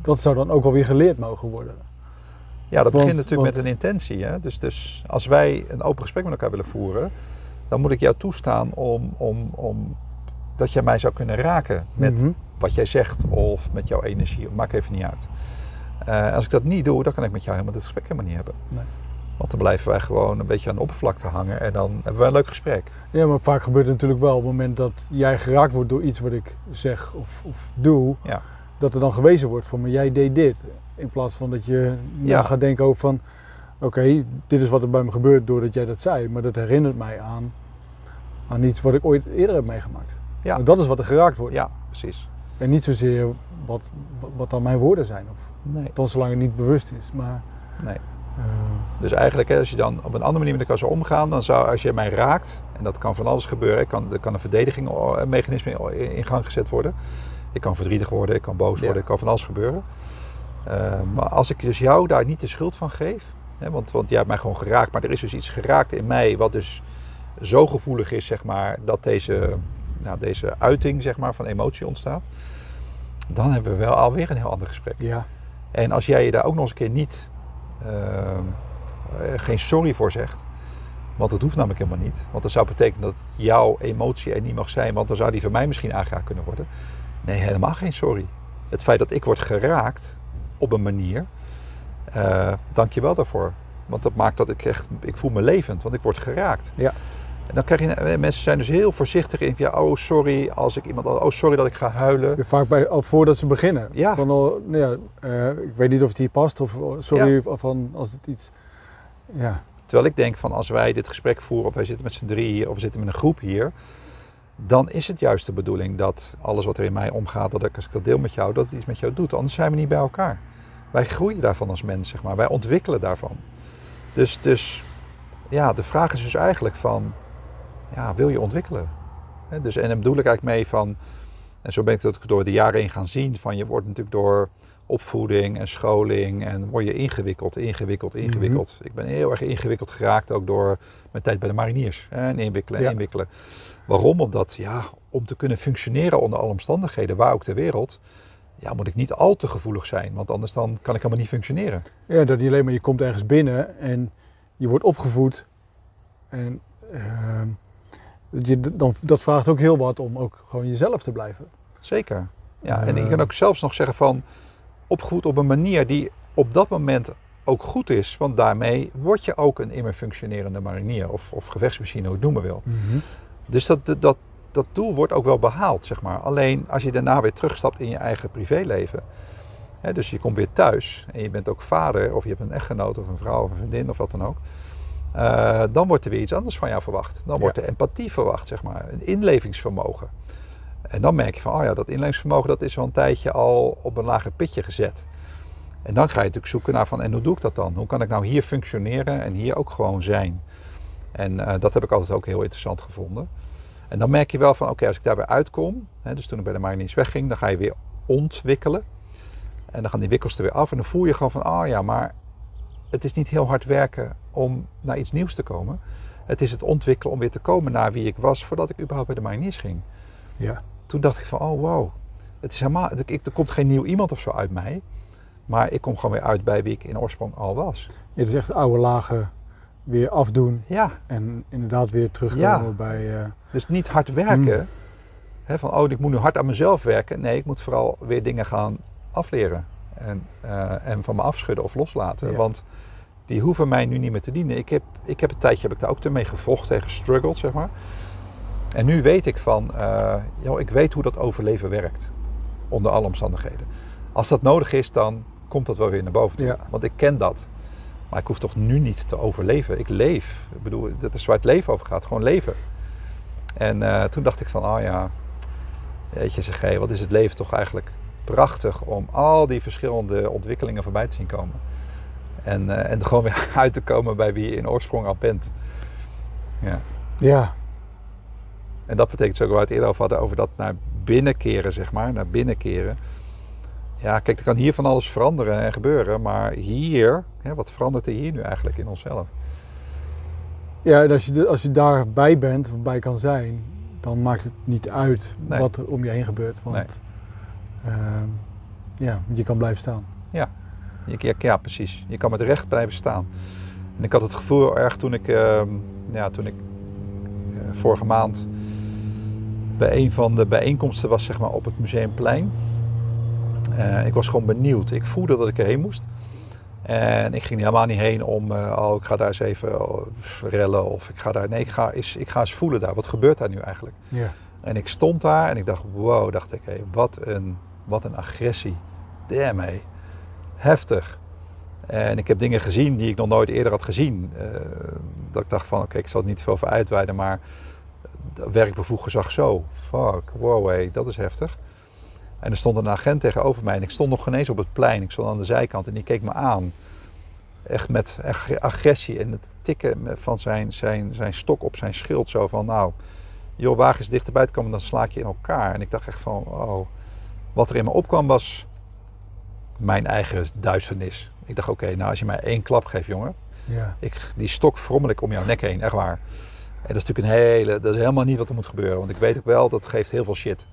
dat zou dan ook wel weer geleerd mogen worden. Ja, dat begint natuurlijk met een intentie. Hè? Dus, dus als wij een open gesprek met elkaar willen voeren, dan moet ik jou toestaan om, om, om dat jij mij zou kunnen raken met Mhm. wat jij zegt of met jouw energie. Maakt even niet uit. Eh, als ik dat niet doe, dan kan ik met jou helemaal dit gesprek helemaal niet hebben. Nee. Want dan blijven wij gewoon een beetje aan de oppervlakte hangen en dan hebben we een leuk gesprek. Ja, maar vaak gebeurt het natuurlijk wel op het moment dat jij geraakt wordt door iets wat ik zeg of, of doe, Ja. dat er dan gewezen wordt van, maar jij deed dit. In plaats van dat je Ja. gaat denken over van, oké, dit is wat er bij me gebeurt doordat jij dat zei, maar dat herinnert mij aan, aan iets wat ik ooit eerder heb meegemaakt. Ja. Want dat is wat er geraakt wordt. Ja, precies. En niet zozeer wat, wat dan mijn woorden zijn. Of Nee, dan zolang het niet bewust is. Maar nee. Eh, Dus eigenlijk, hè, als je dan op een andere manier met elkaar zou omgaan, dan zou als je mij raakt, en dat kan van alles gebeuren, kan, er kan een verdediging, een mechanisme in- gang gezet worden. Ik kan verdrietig worden, ik kan boos Ja. worden, ik kan van alles gebeuren. Eh, maar als ik dus jou daar niet de schuld van geef, hè, want, want jij hebt mij gewoon geraakt, maar er is dus iets geraakt in mij wat dus zo gevoelig is, zeg maar, dat deze, nou, deze uiting zeg maar, van emotie ontstaat, dan hebben we wel alweer een heel ander gesprek. ja. En als jij je daar ook nog eens een keer niet, ehm, eh, geen sorry voor zegt, want dat hoeft namelijk helemaal niet. Want dat zou betekenen dat jouw emotie er niet mag zijn, want dan zou die van mij misschien aangeraakt kunnen worden. Nee, helemaal geen sorry. Het feit dat ik word geraakt op een manier, eh dank je wel daarvoor. Want dat maakt dat ik echt, ik voel me levend, want ik word geraakt. Ja. En dan krijg je, eh, mensen zijn dus heel voorzichtig in, ja, oh sorry, als ik iemand, oh sorry dat ik ga huilen. Vaak bij, al voordat ze beginnen. Ja. Van, al, nou ja, eh, ik weet niet of het hier past of oh, sorry van als het iets. Ja, Terwijl ik denk van als wij dit gesprek voeren, of wij zitten met z'n drieën hier, of we zitten met een groep hier, dan is het juist de bedoeling dat alles wat er in mij omgaat, dat ik als ik dat deel met jou, dat het iets met jou doet. Anders zijn we niet bij elkaar. Wij groeien daarvan als mens, zeg maar. Wij ontwikkelen daarvan. Dus, dus ja, de vraag is dus eigenlijk van, ja, wil je ontwikkelen? Dus, en dan bedoel ik eigenlijk mee van, en zo ben ik dat door de jaren heen gaan zien, van je wordt natuurlijk door opvoeding en scholing en word je ingewikkeld, ingewikkeld, Mhm. ingewikkeld. Ik ben heel erg ingewikkeld geraakt ook door mijn tijd bij de mariniers. En inwikkelen Ja. inwikkelen. Waarom? Omdat, ja, om te kunnen functioneren onder alle omstandigheden, waar ook ter wereld, ja, moet ik niet al te gevoelig zijn. Want anders dan kan ik helemaal niet functioneren. ja, dat niet alleen maar je komt ergens binnen en je wordt opgevoed. En ehm, je, dan, dat vraagt ook heel wat om ook gewoon jezelf te blijven. Zeker. Ja, en Eh. ik kan ook zelfs nog zeggen van opgevoed op een manier die op dat moment ook goed is. Want daarmee word je ook een immer functionerende marinier of, of gevechtsmachine, hoe je het noemen wil. Dus dat, dat, dat, dat doel wordt ook wel behaald, zeg maar. Alleen als je daarna weer terugstapt in je eigen privéleven. Hè, dus je komt weer thuis en je bent ook vader of je hebt een echtgenoot of een vrouw of een vriendin of wat dan ook. Eh, dan wordt er weer iets anders van jou verwacht. Dan wordt Ja. er empathie verwacht, zeg maar. Een inlevingsvermogen. En dan merk je van, oh ja, dat inlevingsvermogen dat is al een tijdje al op een lager pitje gezet. En dan ga je natuurlijk zoeken naar van, en hoe doe ik dat dan? Hoe kan ik nou hier functioneren en hier ook gewoon zijn? En eh, dat heb ik altijd ook heel interessant gevonden. En dan merk je wel van, oké, als ik daarbij uitkom, hè, dus toen ik bij de mariniers wegging, dan ga je weer ontwikkelen. En dan gaan die wikkels er weer af en dan voel je gewoon van, oh ja, maar het is niet heel hard werken om naar iets nieuws te komen. Het is het ontwikkelen om weer te komen naar wie ik was voordat ik überhaupt bij de mariniers ging. Ja. Toen dacht ik van, oh wow, het is helemaal, ik, er komt geen nieuw iemand of zo uit mij. Maar ik kom gewoon weer uit bij wie ik in oorsprong al was. Ja, dus echt oude lagen weer afdoen Ja, en inderdaad weer terugkomen Ja. bij... eh, Dus niet hard werken. Hè, van, oh, ik moet nu hard aan mezelf werken. Nee, ik moet vooral weer dingen gaan afleren. En, eh, en van me afschudden of loslaten. Ja. Want die hoeven mij nu niet meer te dienen. Ik heb, ik heb een tijdje heb ik daar ook mee gevochten en gestruggeld, zeg maar. En nu weet ik van, eh, joh, ik weet hoe dat overleven werkt. Onder alle omstandigheden. Als dat nodig is, dan komt dat wel weer naar boven toe. Ja. Want ik ken dat. Maar ik hoef toch nu niet te overleven. Ik leef. Ik bedoel, dat is waar het leven over gaat. Gewoon leven. En eh, toen dacht ik van, oh ja, weet je, zeg, wat is het leven toch eigenlijk prachtig om al die verschillende ontwikkelingen voorbij te zien komen. En, eh, en er gewoon weer uit te komen bij wie je in oorsprong al bent. Ja. ja, En dat betekent zo waar we het eerder over hadden, over dat naar binnen keren, zeg maar, naar binnen keren. Ja, kijk, er kan hier van alles veranderen en gebeuren, maar hier, hè, wat verandert er hier nu eigenlijk in onszelf? ja en als, je, als je daarbij bent, of bij kan zijn, dan maakt het niet uit Nee. wat er om je heen gebeurt. Want Nee. ehm, ja, je kan blijven staan. Je, ja, ja, precies. Je kan met recht blijven staan. En ik had het gevoel erg toen ik, ehm, ja, toen ik eh, vorige maand bij een van de bijeenkomsten was, zeg maar, op het Museumplein. Eh, ik was gewoon benieuwd. Ik voelde dat ik erheen moest. En ik ging helemaal niet heen om, eh, oh, ik ga daar eens even oh, rellen of ik ga daar. Nee, ik ga, eens, ik ga eens voelen daar. Wat gebeurt daar nu eigenlijk? Ja. En ik stond daar en ik dacht, wow, dacht ik, hé, wat, een, wat een agressie. Damn, hé. Heftig. En ik heb dingen gezien die ik nog nooit eerder had gezien. Eh, dat ik dacht van, oké, ik zal het niet veel voor uitweiden, maar werkbevoegd gezag zo. Fuck, wow, hé, dat is heftig. En er stond een agent tegenover mij en ik stond nog geen eens op het plein. Ik stond aan de zijkant en die keek me aan. echt met ag- agressie en het tikken van zijn, zijn, zijn stok op zijn schild. Zo van, nou, joh, wagen eens dichterbij te komen, dan sla ik je in elkaar. En ik dacht echt van, oh, wat er in me opkwam was mijn eigen duisternis. Ik dacht, oké, nou als je mij één klap geeft, jongen. Ja. Ik, die stok frommel ik om jouw nek heen, echt waar. En dat is natuurlijk een hele, dat is helemaal niet wat er moet gebeuren. Want ik weet ook wel, dat geeft heel veel shit.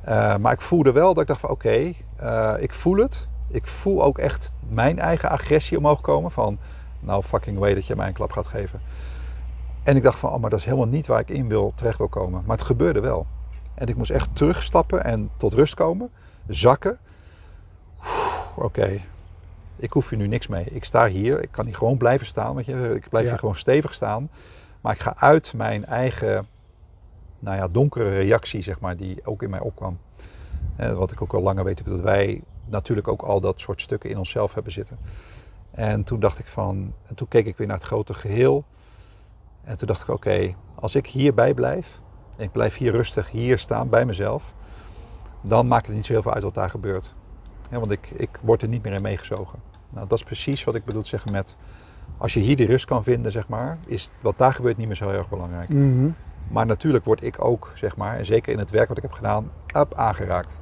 Eh, maar ik voelde wel dat ik dacht van, oké, eh, ik voel het. Ik voel ook echt mijn eigen agressie omhoog komen. Van, nou fucking way dat je mij een klap gaat geven. En ik dacht van, oh, maar dat is helemaal niet waar ik in wil, terecht wil komen. Maar het gebeurde wel. En ik moest echt terugstappen en tot rust komen. Zakken. Oké, ik hoef hier nu niks mee. Ik sta hier, ik kan hier gewoon blijven staan. Weet je? Ik blijf Ja. hier gewoon stevig staan. Maar ik ga uit mijn eigen nou ja, donkere reactie, zeg maar, die ook in mij opkwam. Eh, wat ik ook al langer weet, dat wij natuurlijk ook al dat soort stukken in onszelf hebben zitten. En toen dacht ik van, en toen keek ik weer naar het grote geheel. En toen dacht ik, oké, als ik hierbij blijf, en ik blijf hier rustig hier staan bij mezelf, dan maakt het niet zo heel veel uit wat daar gebeurt. Ja, want ik, ik word er niet meer in meegezogen. Nou, dat is precies wat ik bedoel te zeggen met, als je hier die rust kan vinden, zeg maar, is wat daar gebeurt niet meer zo heel erg belangrijk. Mhm. Maar natuurlijk word ik ook, zeg maar, en zeker in het werk wat ik heb gedaan, up aangeraakt.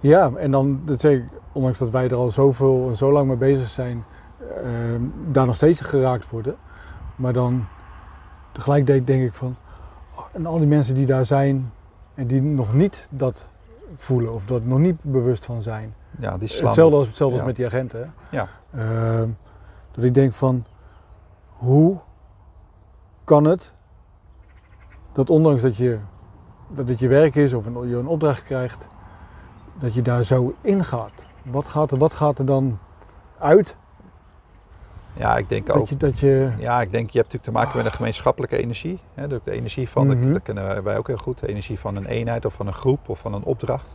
Ja, en dan, dat zeg ik, ondanks dat wij er al zoveel en zo lang mee bezig zijn, eh, daar nog steeds geraakt worden. Maar dan tegelijkertijd denk ik van, oh, en al die mensen die daar zijn en die nog niet dat voelen of dat nog niet bewust van zijn. Ja, die slaan. Hetzelfde als, hetzelfde als met die agenten. hè. Ja. Ehm, dat ik denk van, hoe kan het dat ondanks dat, je, dat het je werk is of een, je een opdracht krijgt, dat je daar zo in gaat? Wat gaat er, wat gaat er dan uit? Ja, ik denk Dat ook. je, dat je, Ja, ik denk, je hebt natuurlijk te maken met een gemeenschappelijke energie. Hè, de, de energie van, dat- Mhm. dat kennen wij ook heel goed, de energie van een eenheid of van een groep of van een opdracht.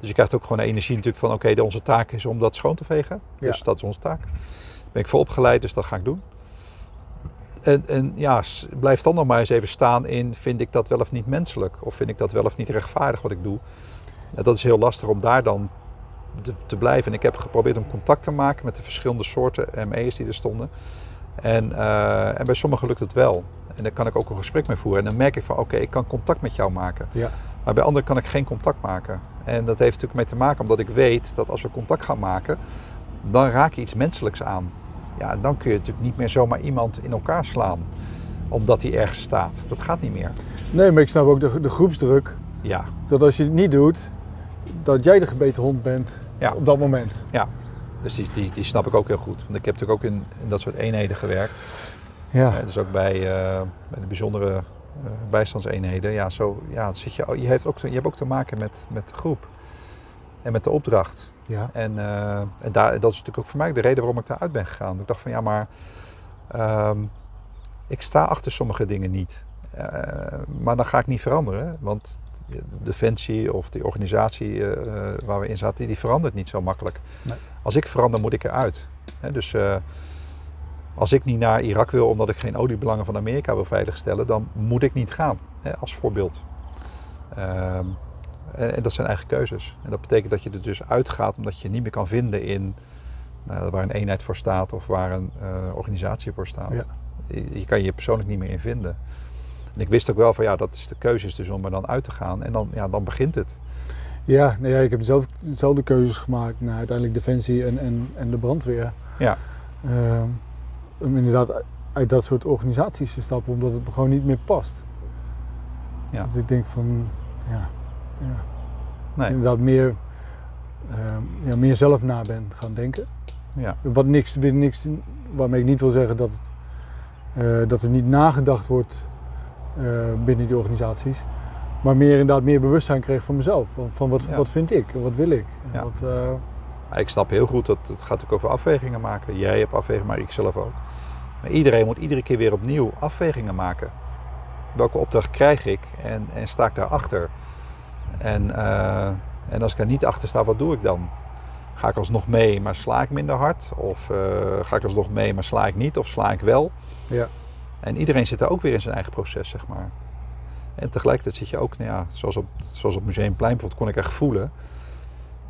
Dus je krijgt ook gewoon energie natuurlijk van, oké, de onze taak is om dat schoon te vegen. Dus Ja. dat is onze taak. Daar ben ik voor opgeleid, dus dat ga ik doen. En, en ja, blijf dan nog maar eens even staan in, vind ik dat wel of niet menselijk? Of vind ik dat wel of niet rechtvaardig wat ik doe? En dat is heel lastig om daar dan te, te blijven. En ik heb geprobeerd om contact te maken met de verschillende soorten ME's die er stonden. En, eh, en bij sommigen lukt het wel. En daar kan ik ook een gesprek mee voeren. En dan merk ik van, oké, ik kan contact met jou maken. Ja. Maar bij anderen kan ik geen contact maken. En dat heeft natuurlijk mee te maken omdat ik weet dat als we contact gaan maken, dan raak je iets menselijks aan. Ja, en dan kun je natuurlijk niet meer zomaar iemand in elkaar slaan. Omdat hij ergens staat. Dat gaat niet meer. nee, maar ik snap ook de, de groepsdruk, Ja, dat als je het niet doet, dat jij de gebeten hond bent Ja. op dat moment. dus die, die, die snap ik ook heel goed. Want ik heb natuurlijk ook in, in dat soort eenheden gewerkt. Ja, dus ook bij, eh, bij de bijzondere bijstandseenheden. Ja, zo, ja, zit je, je, heeft ook, te- je hebt ook te maken met, met de groep. En met de opdracht. ja. En, eh, en daar, dat is natuurlijk ook voor mij de reden waarom ik daaruit ben gegaan. Ik dacht van ja, maar ehm, ik sta achter sommige dingen niet. Eh, maar dan ga ik niet veranderen. Want de Defensie of die organisatie eh, eh, waar we in zaten, die, die verandert niet zo makkelijk. Nee. Als ik verander, moet ik eruit. Hè, dus eh, als ik niet naar Irak wil omdat ik geen oliebelangen van Amerika wil veiligstellen, dan moet ik niet gaan. Hè, als voorbeeld. Ehm, en, dat zijn eigen keuzes. En dat betekent dat je er dus uitgaat omdat je niet meer kan vinden in nou, waar een eenheid voor staat of waar een eh, organisatie voor staat. Ja. Je, je kan je persoonlijk niet meer in vinden. En ik wist ook wel van ja, dat is de keuze is dus om er dan uit te gaan. En dan, ja, dan begint het. Ja, nou ja, ik heb zelf dezelfde keuzes gemaakt naar uiteindelijk Defensie en, en, en de brandweer. Ja. Ehm, om inderdaad uit dat soort organisaties te stappen, omdat het me gewoon niet meer past. Ja. Dat ik denk van, ja, ja Nee. inderdaad meer, ehm, ja, meer zelf na ben gaan denken. Ja. Wat niks, weer niks, waarmee ik niet wil zeggen dat, het, eh, dat er niet nagedacht wordt eh, binnen die organisaties. Maar meer inderdaad meer bewustzijn kreeg van mezelf. Van, van wat, Ja. wat vind ik en wat wil ik. En Ja. wat, eh, Maar Ik snap heel goed dat het gaat natuurlijk over afwegingen maken. Jij hebt afwegingen, maar ik zelf ook. Maar iedereen moet iedere keer weer opnieuw afwegingen maken. Welke opdracht krijg ik en, en sta ik daarachter? En, eh, en als ik daar niet achter sta, wat doe ik dan? Ga ik alsnog mee, maar sla ik minder hard? Of eh, ga ik alsnog mee, maar sla ik niet? Of sla ik wel? ja. En iedereen zit daar ook weer in zijn eigen proces, zeg maar. En tegelijkertijd zit je ook, nou ja, zoals op, zoals op Museumplein bijvoorbeeld, kon ik echt voelen.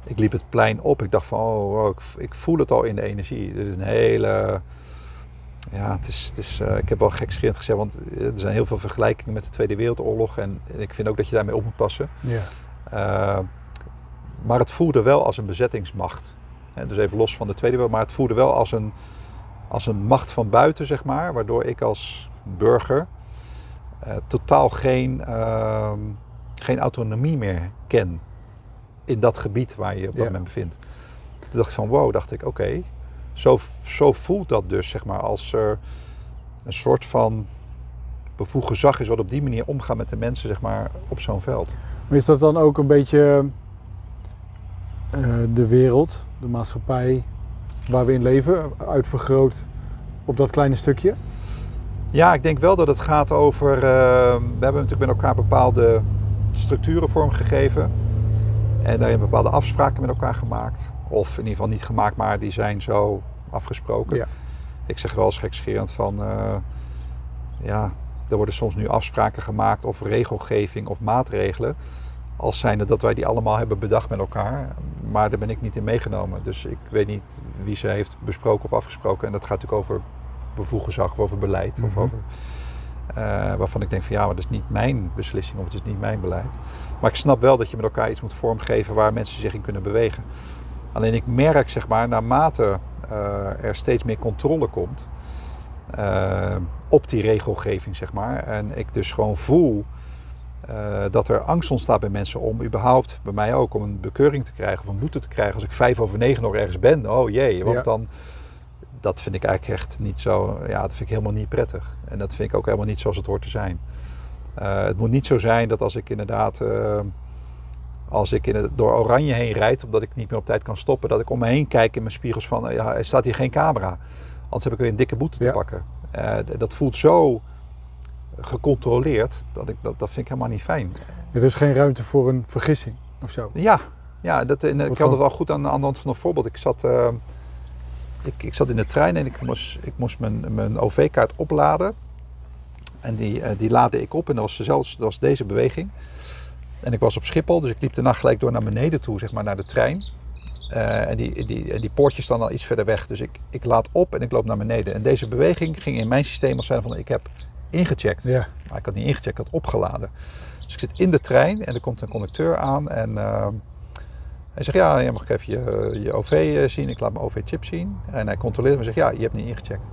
ik liep het plein op. Ik dacht van, oh, wow, ik, ik voel het al in de energie. Dit is een hele... Ja, het is, het is, eh, ik heb wel gekscherend gezegd, want er zijn heel veel vergelijkingen met de Tweede Wereldoorlog. En, en ik vind ook dat je daarmee op moet passen. Ja. Uh, maar het voelde wel als een bezettingsmacht. En dus even los van de Tweede Wereld, maar het voelde wel als een, als een macht van buiten, zeg maar. Waardoor ik als burger uh, totaal geen, uh, geen autonomie meer ken in dat gebied waar je je op dat Ja. moment bevindt. Toen dacht ik van wow, dacht ik oké, zo, zo voelt dat dus zeg maar als er een soort van bevoegd gezag is wat op die manier omgaat met de mensen zeg maar op zo'n veld. Maar is dat dan ook een beetje eh, de wereld, de maatschappij waar we in leven, uitvergroot op dat kleine stukje? Ja, ik denk wel dat het gaat over. eh, we hebben natuurlijk met elkaar bepaalde structuren vormgegeven. En daarin bepaalde afspraken met elkaar gemaakt. Of in ieder geval niet gemaakt, maar die zijn zo afgesproken. Ja. Ik zeg wel eens gekscherend van. eh, ja, er worden soms nu afspraken gemaakt of regelgeving of maatregelen. Als zijnde dat wij die allemaal hebben bedacht met elkaar. Maar daar ben ik niet in meegenomen. Dus ik weet niet wie ze heeft besproken of afgesproken. En dat gaat natuurlijk over bevoegd gezag of over beleid. Of Mhm. over, eh, waarvan ik denk van ja, maar dat is niet mijn beslissing of het is niet mijn beleid. Maar ik snap wel dat je met elkaar iets moet vormgeven waar mensen zich in kunnen bewegen. Alleen ik merk zeg maar naarmate eh, er steeds meer controle komt eh, op die regelgeving zeg maar. En ik dus gewoon voel eh, dat er angst ontstaat bij mensen om überhaupt, bij mij ook, om een bekeuring te krijgen of een boete te krijgen als ik vijf over negen nog ergens ben. Oh jee, want Ja. dan, dat vind ik eigenlijk echt niet zo, ja, dat vind ik helemaal niet prettig. En dat vind ik ook helemaal niet zoals het hoort te zijn. Het moet niet zo zijn dat als ik inderdaad, als ik in het, door Oranje heen rijd, omdat ik niet meer op tijd kan stoppen, dat ik om me heen kijk in mijn spiegels van, eh, ja, er staat hier geen camera. Anders heb ik weer een dikke boete te Ja. pakken. Eh, dat voelt zo gecontroleerd, dat, ik, dat, dat vind ik helemaal niet fijn. Er is geen ruimte voor een vergissing of zo. Ja, ja dat, en, ik Wordt kan gewoon- het wel goed aan, aan de hand van een voorbeeld. Ik zat, eh, ik, ik zat in de trein en ik moest, ik moest mijn, mijn OV-kaart opladen. En die, eh, die laadde ik op en dat was, zelfs, dat was deze beweging. En ik was op Schiphol, dus ik liep daarna gelijk door naar beneden toe, zeg maar, naar de trein. Eh, en die, die, die poortjes staan al iets verder weg. Dus ik, ik laad op en ik loop naar beneden. En deze beweging ging in mijn systeem als zijn van ik heb ingecheckt. Ja. Maar ik had niet ingecheckt, ik had opgeladen. Dus ik zit in de trein en er komt een conducteur aan en uh, hij zegt ja, je mag ik even je, je OV eh, zien. Ik laat mijn OV-chip zien. En hij controleert me en zegt ja, je hebt niet ingecheckt.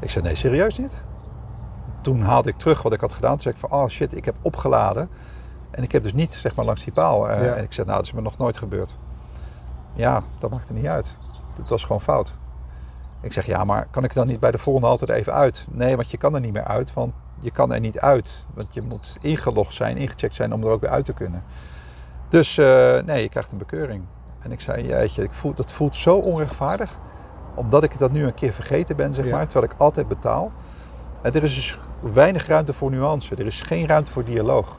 Ik zeg nee, serieus niet? Toen haalde ik terug wat ik had gedaan. Toen zei ik van oh shit, ik heb opgeladen. En ik heb dus niet zeg maar langs die paal. Uh, Ja. En ik zeg nou, dat is me nog nooit gebeurd. Ja, dat maakt er niet uit. Het was gewoon fout. Ik zeg ja, maar kan ik dan niet bij de volgende er even uit? Nee, want je kan er niet meer uit, want je kan er niet uit. Want je moet ingelogd zijn, ingecheckt zijn om er ook weer uit te kunnen. Dus uh, nee, je krijgt een bekeuring. En ik zei, jeetje, ik voel, dat voelt zo onrechtvaardig. Omdat ik dat nu een keer vergeten ben, zeg Ja. maar, terwijl ik altijd betaal. En er is dus weinig ruimte voor nuance. Er is geen ruimte voor dialoog.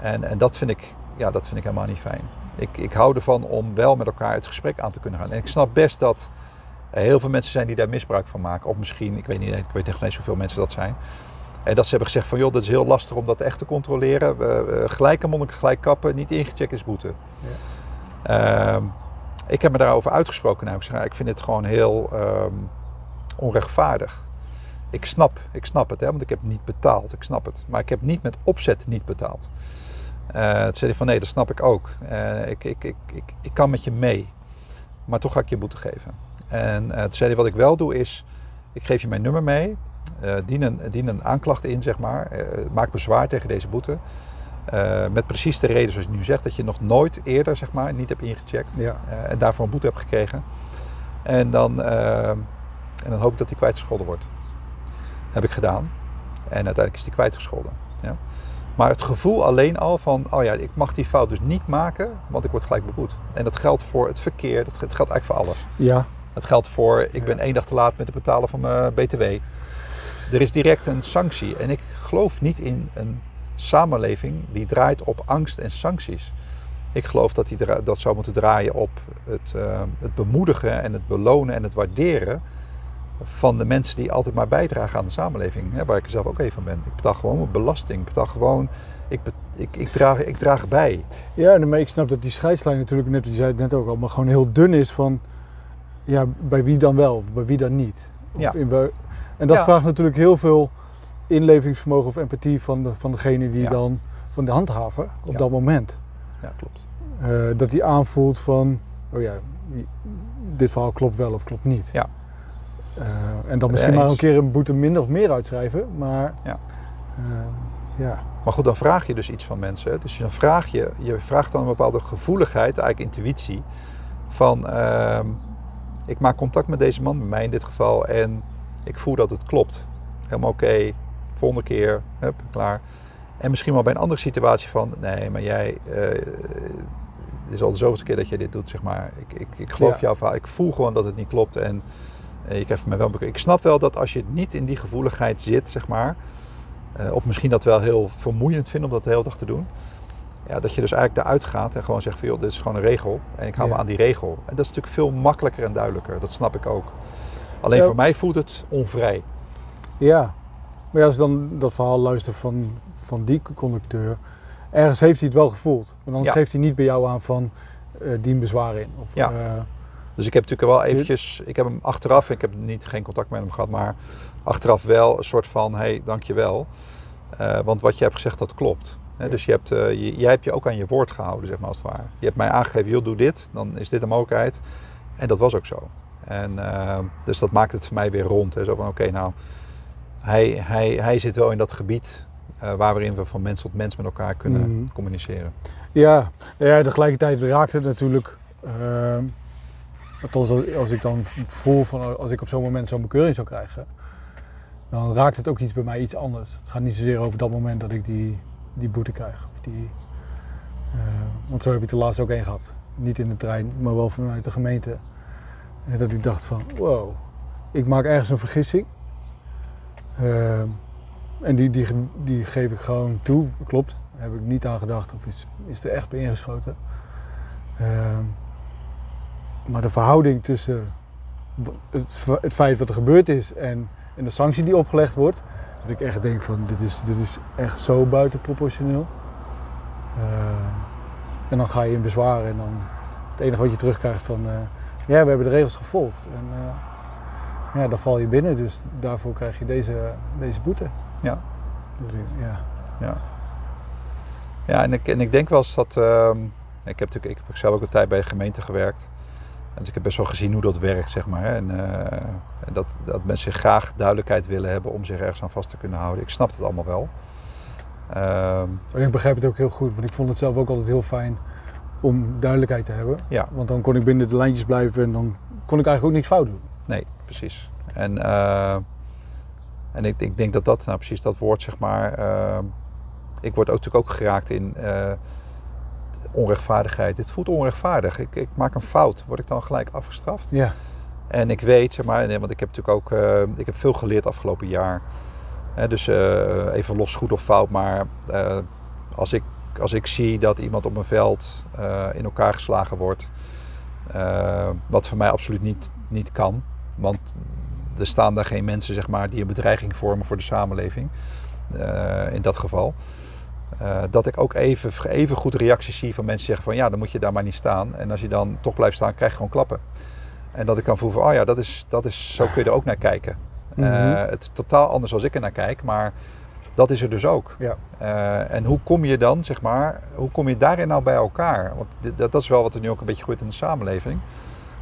En, en dat, vind ik, ja, dat vind ik helemaal niet fijn. Ik, ik hou ervan om wel met elkaar het gesprek aan te kunnen gaan. En ik snap best dat er heel veel mensen zijn die daar misbruik van maken. Of misschien, ik weet niet, ik weet echt niet zoveel mensen dat zijn. En dat ze hebben gezegd van joh, dat is heel lastig om dat echt te controleren. Uh, gelijk een monnik, gelijk kappen, niet ingecheckt is boete. Ja. Uh, ik heb me daarover uitgesproken. Nou, ik, zeg, ik vind het gewoon heel um, onrechtvaardig. Ik snap, ik snap het, hè, want ik heb niet betaald. Ik snap het. Maar ik heb niet met opzet niet betaald. Uh, toen zei hij van nee, dat snap ik ook. Uh, ik, ik, ik, ik, ik kan met je mee. Maar toch ga ik je boete geven. En uh, toen zei hij wat ik wel doe is, ik geef je mijn nummer mee. Uh, dien, een, dien een aanklacht in, zeg maar. Uh, maak bezwaar tegen deze boete. Uh, met precies de reden zoals je nu zegt, dat je nog nooit eerder, zeg maar, niet hebt ingecheckt. Ja. en daarvoor een boete hebt gekregen. En dan, en dan hoop ik dat die kwijtgescholden wordt. heb ik gedaan. En uiteindelijk is die kwijtgescholden. Ja. Maar het gevoel alleen al van, oh ja, ik mag die fout dus niet maken, want ik word gelijk beboet. En dat geldt voor het verkeer, dat geldt eigenlijk voor alles. Ja. Het geldt voor, ik ben één dag te laat met het betalen van mijn BTW. Er is direct een sanctie. En ik geloof niet in een samenleving die draait op angst en sancties. Ik geloof dat die dat zou moeten draaien op het, uh, het bemoedigen en het belonen en het waarderen van de mensen die altijd maar bijdragen aan de samenleving. Hè, waar ik er zelf ook even van ben. Ik betaal gewoon mijn belasting. Ik betaal gewoon. Ik, ik, ik, draag, ik draag bij. Ja, maar ik snap dat die scheidslijn natuurlijk, net, je zei het net ook al, maar gewoon heel dun is van, ja, bij wie dan wel, of bij wie dan niet. Of Ja. in en dat Ja. vraagt natuurlijk heel veel inlevingsvermogen of empathie van, de, van degene die Ja. dan, van de handhaver op Ja. dat moment. Ja, klopt. Eh, dat hij aanvoelt van, oh ja, dit verhaal klopt wel of klopt niet. Ja. Eh, en dan misschien maar een keer een boete minder of meer uitschrijven, maar Ja. eh, ja. Maar goed, dan vraag je dus iets van mensen. Dus dan vraag je, je vraagt dan een bepaalde gevoeligheid, eigenlijk intuïtie. Van, ehm, ik maak contact met deze man, met mij in dit geval, en ik voel dat het klopt. Helemaal oké, volgende keer, hup, klaar. En misschien wel bij een andere situatie van, nee, maar jij, eh, het is al de zoveelste keer dat jij dit doet, zeg maar. Ik, ik, ik geloof Ja. jouw verhaal, ik voel gewoon dat het niet klopt. En eh, mij wel Ik snap wel dat als je niet in die gevoeligheid zit, zeg maar, eh, of misschien dat wel heel vermoeiend vindt om dat de hele dag te doen. Ja, dat je dus eigenlijk eruit gaat en gewoon zegt van joh, dit is gewoon een regel. En ik hou Ja. me aan die regel. En dat is natuurlijk veel makkelijker en duidelijker. Dat snap ik ook. Alleen Ja. voor mij voelt het onvrij. Ja, maar als ik dan dat verhaal luister van, van die conducteur, ergens heeft hij het wel gevoeld. Want anders Ja. geeft hij niet bij jou aan van eh dien bezwaar in. Of, Ja. Dus ik heb natuurlijk wel eventjes, ik heb hem achteraf, ik heb niet, geen contact met hem gehad, maar achteraf wel een soort van, hé, hey, dankjewel. Eh want wat je hebt gezegd, dat klopt. Ja. Dus je hebt, eh, je, jij hebt je ook aan je woord gehouden, zeg maar als het ware. Je hebt mij aangegeven, joh, doe dit, dan is dit een mogelijkheid. En dat was ook zo. En, eh, dus dat maakt het voor mij weer rond. Hè. Zo van, oké, nou, hij, hij, hij zit wel in dat gebied eh, waarin we van mens tot mens met elkaar kunnen Mhm. communiceren. ja, ja, tegelijkertijd raakt het natuurlijk. Althans, als- ik dan voel van als ik op zo'n moment zo'n bekeuring zou krijgen, dan raakt het ook iets bij mij iets anders. Het gaat niet zozeer over dat moment dat ik die, die boete krijg. Of die, eh, want zo heb ik de laatst ook één gehad. Niet in de trein, maar wel vanuit de gemeente. En dat ik dacht van, wow, ik maak ergens een vergissing. Ehm, en die, die, die geef ik gewoon toe, klopt. Daar heb ik niet aan gedacht of is, is er echt bij ingeschoten. Ehm, maar de verhouding tussen het, het feit wat er gebeurd is en, en de sanctie die opgelegd wordt, dat ik echt denk van dit is, dit is echt zo buitenproportioneel. Ehm, en dan ga je in bezwaar en dan het enige wat je terugkrijgt van eh, ja, we hebben de regels gevolgd. En eh, ja, dan val je binnen, dus daarvoor krijg je deze, deze boete. Ja. Ja. Ja, ja en, ik, en ik denk wel eens dat. ehm, ik heb natuurlijk ik heb zelf ook een tijd bij de gemeente gewerkt. Dus ik heb best wel gezien hoe dat werkt, zeg maar. En, eh, en dat, dat mensen graag duidelijkheid willen hebben om zich ergens aan vast te kunnen houden. Ik snap het allemaal wel. En Ik begrijp het ook heel goed, want ik vond het zelf ook altijd heel fijn om duidelijkheid te hebben. ja, Want dan kon ik binnen de lijntjes blijven en dan kon ik eigenlijk ook niks fout doen. nee, precies. En, eh, en ik, ik denk dat dat, nou precies dat woord, zeg maar. ehm, ik word ook natuurlijk ook geraakt in eh, onrechtvaardigheid. Dit voelt onrechtvaardig. Ik, ik maak een fout. Word ik dan gelijk afgestraft? Ja, En ik weet, zeg maar, want ik heb natuurlijk ook eh, ik heb veel geleerd afgelopen jaar. Hè, dus eh, even los goed of fout, maar eh, als, ik, als ik zie dat iemand op een veld in elkaar geslagen wordt, wat voor mij absoluut niet, niet kan, want er staan daar geen mensen zeg maar, die een bedreiging vormen voor de samenleving, in dat geval. Eh, dat ik ook even, even goed reacties zie van mensen die zeggen van ja, dan moet je daar maar niet staan. En als je dan toch blijft staan, krijg je gewoon klappen. En dat ik dan voel van, oh ja, dat is, dat is, zo kun je er ook naar kijken. Mhm. Eh, het is totaal anders als ik er naar kijk, maar dat is er dus ook. ja. Eh, en hoe kom je dan, zeg maar, hoe kom je daarin nou bij elkaar? Want dit, dat, dat is wel wat er nu ook een beetje groeit in de samenleving.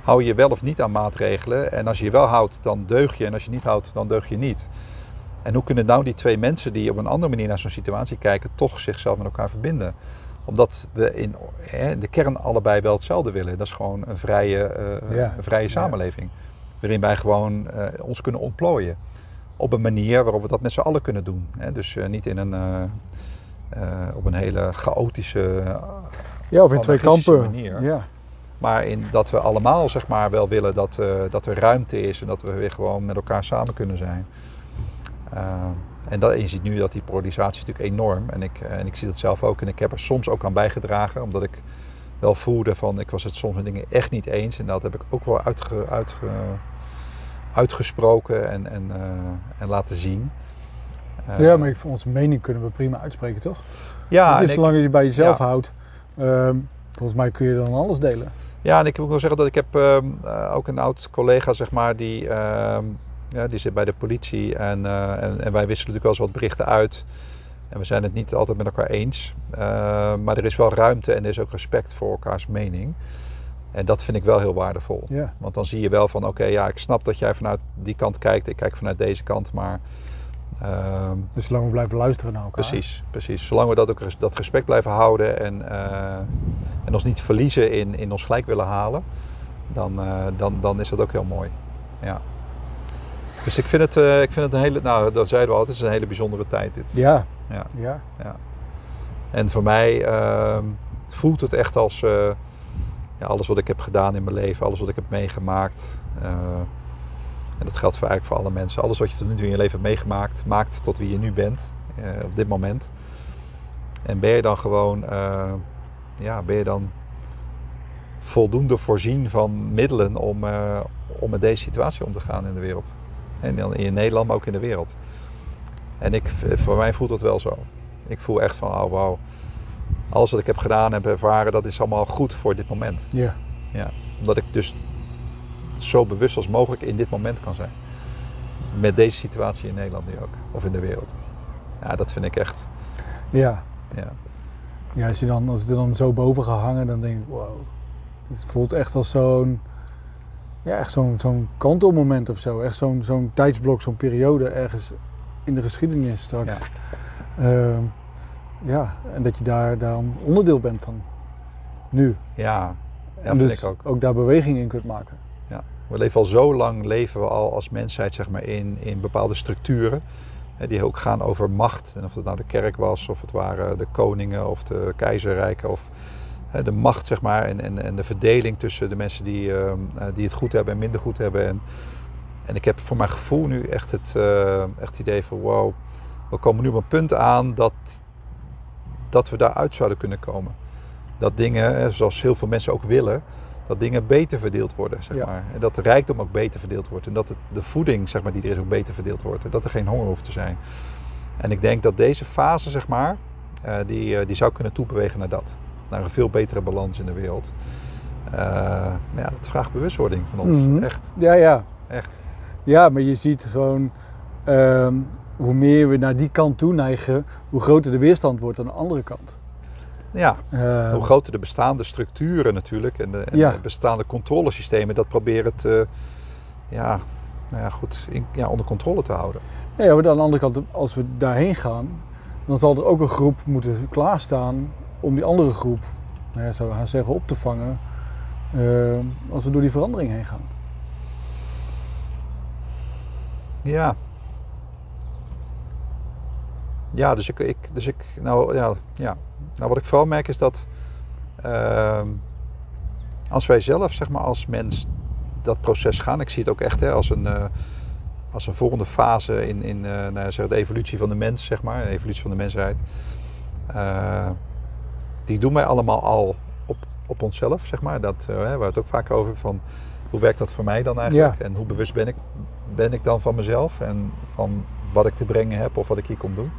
Hou je wel of niet aan maatregelen? En als je je wel houdt, dan deug je. En als je niet houdt, dan deug je niet. En hoe kunnen nou die twee mensen die op een andere manier naar zo'n situatie kijken, toch zichzelf met elkaar verbinden? Omdat we in, de kern allebei wel hetzelfde willen. Dat is gewoon een vrije, eh, Ja. een vrije samenleving. Waarin wij gewoon eh, ons kunnen ontplooien. Op een manier waarop we dat met z'n allen kunnen doen. Hè? Dus eh, niet in een, op een hele chaotische. ja of in twee kampen. manier. Ja. maar in dat we allemaal zeg maar, wel willen dat, dat er ruimte is. En dat we weer gewoon met elkaar samen kunnen zijn. Eh, en, dat, en je ziet nu dat die polarisatie is natuurlijk enorm. En ik, en ik zie dat zelf ook. En ik heb er soms ook aan bijgedragen. Omdat ik wel voelde van ik was het soms met dingen echt niet eens. En dat heb ik ook wel uitge, uitge, uitgesproken en, en, eh, en laten zien. Eh, ja, maar ik- onze mening kunnen we prima uitspreken, toch? ja, je, ik- zolang je die bij jezelf Ja. houdt, ehm, volgens mij kun je dan alles delen. Ja, en ik moet wel zeggen dat ik heb ehm, eh, ook een oud collega, zeg maar, die, ehm, ja, die zit bij de politie. En, eh, en, en wij wisselen natuurlijk wel eens wat berichten uit. En we zijn het niet altijd met elkaar eens. Eh, maar er is wel ruimte en er is ook respect voor elkaars mening. En dat vind ik wel heel waardevol. Ja. Want dan zie je wel van, oké, ja, ik snap dat jij vanuit die kant kijkt. Ik kijk vanuit deze kant, maar... ehm, Dus zolang we blijven luisteren naar elkaar. Precies, precies. Zolang we dat ook dat respect blijven houden en, eh, en ons niet verliezen in, in ons gelijk willen halen, dan, dan, dan is dat ook heel mooi. Ja. Dus ik vind het, eh, ik vind het een hele, nou dat zeiden we altijd, het is een hele bijzondere tijd dit. Ja. Ja. Ja. En voor mij ehm, voelt het echt als eh, ja, alles wat ik heb gedaan in mijn leven, alles wat ik heb meegemaakt. eh, en dat geldt voor eigenlijk voor alle mensen. Alles wat je tot nu toe in je leven hebt meegemaakt, maakt tot wie je nu bent op dit moment. En ben je dan gewoon, ja, ben je dan voldoende voorzien van middelen om, om met deze situatie om te gaan in de wereld. En dan in Nederland, maar ook in de wereld. En ik, voor mij voelt dat wel zo. Ik voel echt van, oh wauw, alles wat ik heb gedaan en ervaren, dat is allemaal goed voor dit moment. Ja. Omdat ik dus zo bewust als mogelijk in dit moment kan zijn. Met deze situatie in Nederland nu ook, of in de wereld. Ja, dat vind ik echt, Ja. ja. Ja, als, je dan, als het er dan zo boven gaat hangen, dan denk ik, wow. Het voelt echt als zo'n, ja, echt zo'n, zo'n kantelmoment of zo. Echt zo'n, zo'n tijdsblok, zo'n periode ergens in de geschiedenis straks. Ja. Ja, ja en dat je daar dan onderdeel bent van. Nu. Ja, ja en vind dus ik ook. daar beweging in kunt maken. We leven al zo lang, leven we al als mensheid zeg maar, in, in bepaalde structuren. Hè, die ook gaan over macht. En of het nou de kerk was, of het waren de koningen of de keizerrijken. Of de macht zeg maar, en, en, en de verdeling tussen de mensen die, ehm, eh, die het goed hebben en minder goed hebben. En, en ik heb voor mijn gevoel nu echt het, eh, echt het idee van wow, we komen nu op een punt aan dat, dat we daaruit zouden kunnen komen. Dat dingen, zoals heel veel mensen ook willen, dat dingen beter verdeeld worden, zeg Ja. maar. En dat de rijkdom ook beter verdeeld wordt. En dat het, de voeding, zeg maar, die er is, ook beter verdeeld wordt. En dat er geen honger hoeft te zijn. En ik denk dat deze fase, zeg maar, eh, die, eh, die zou kunnen toebewegen naar dat. Naar een veel betere balans in de wereld. Eh, maar ja, dat vraagt bewustwording van ons. Mhm. Echt, Ja, ja. echt. Ja, maar je ziet gewoon, ehm, hoe meer we naar die kant toe neigen, hoe groter de weerstand wordt aan de andere kant. Ja, Ehm, hoe groter de bestaande structuren natuurlijk. En de, en Ja. de bestaande controlesystemen, dat proberen te, ja, nou ja, goed, in- ja, onder controle te houden. Ja, maar aan de andere kant, als we daarheen gaan, dan zal er ook een groep moeten klaarstaan om die andere groep, nou ja, zou gaan zeggen, op te vangen. ehm, als we door die verandering heen gaan. Ja. Ja, dus ik, ik, dus ik nou, ja, ja. nou wat ik vooral merk is dat ehm, als wij zelf, zeg maar, als mens dat proces gaan, ik zie het ook echt hè, als, een, eh, als een volgende fase in, in eh, nou zeg, de evolutie van de mens, zeg maar, de evolutie van de mensheid. Eh, die doen wij allemaal al op, op onszelf, zeg maar. Dat, eh, waar we het ook vaak over van hoe werkt dat voor mij dan eigenlijk? En hoe bewust ben ik, ben ik dan van mezelf en van wat ik te brengen heb of wat ik hier kom doen.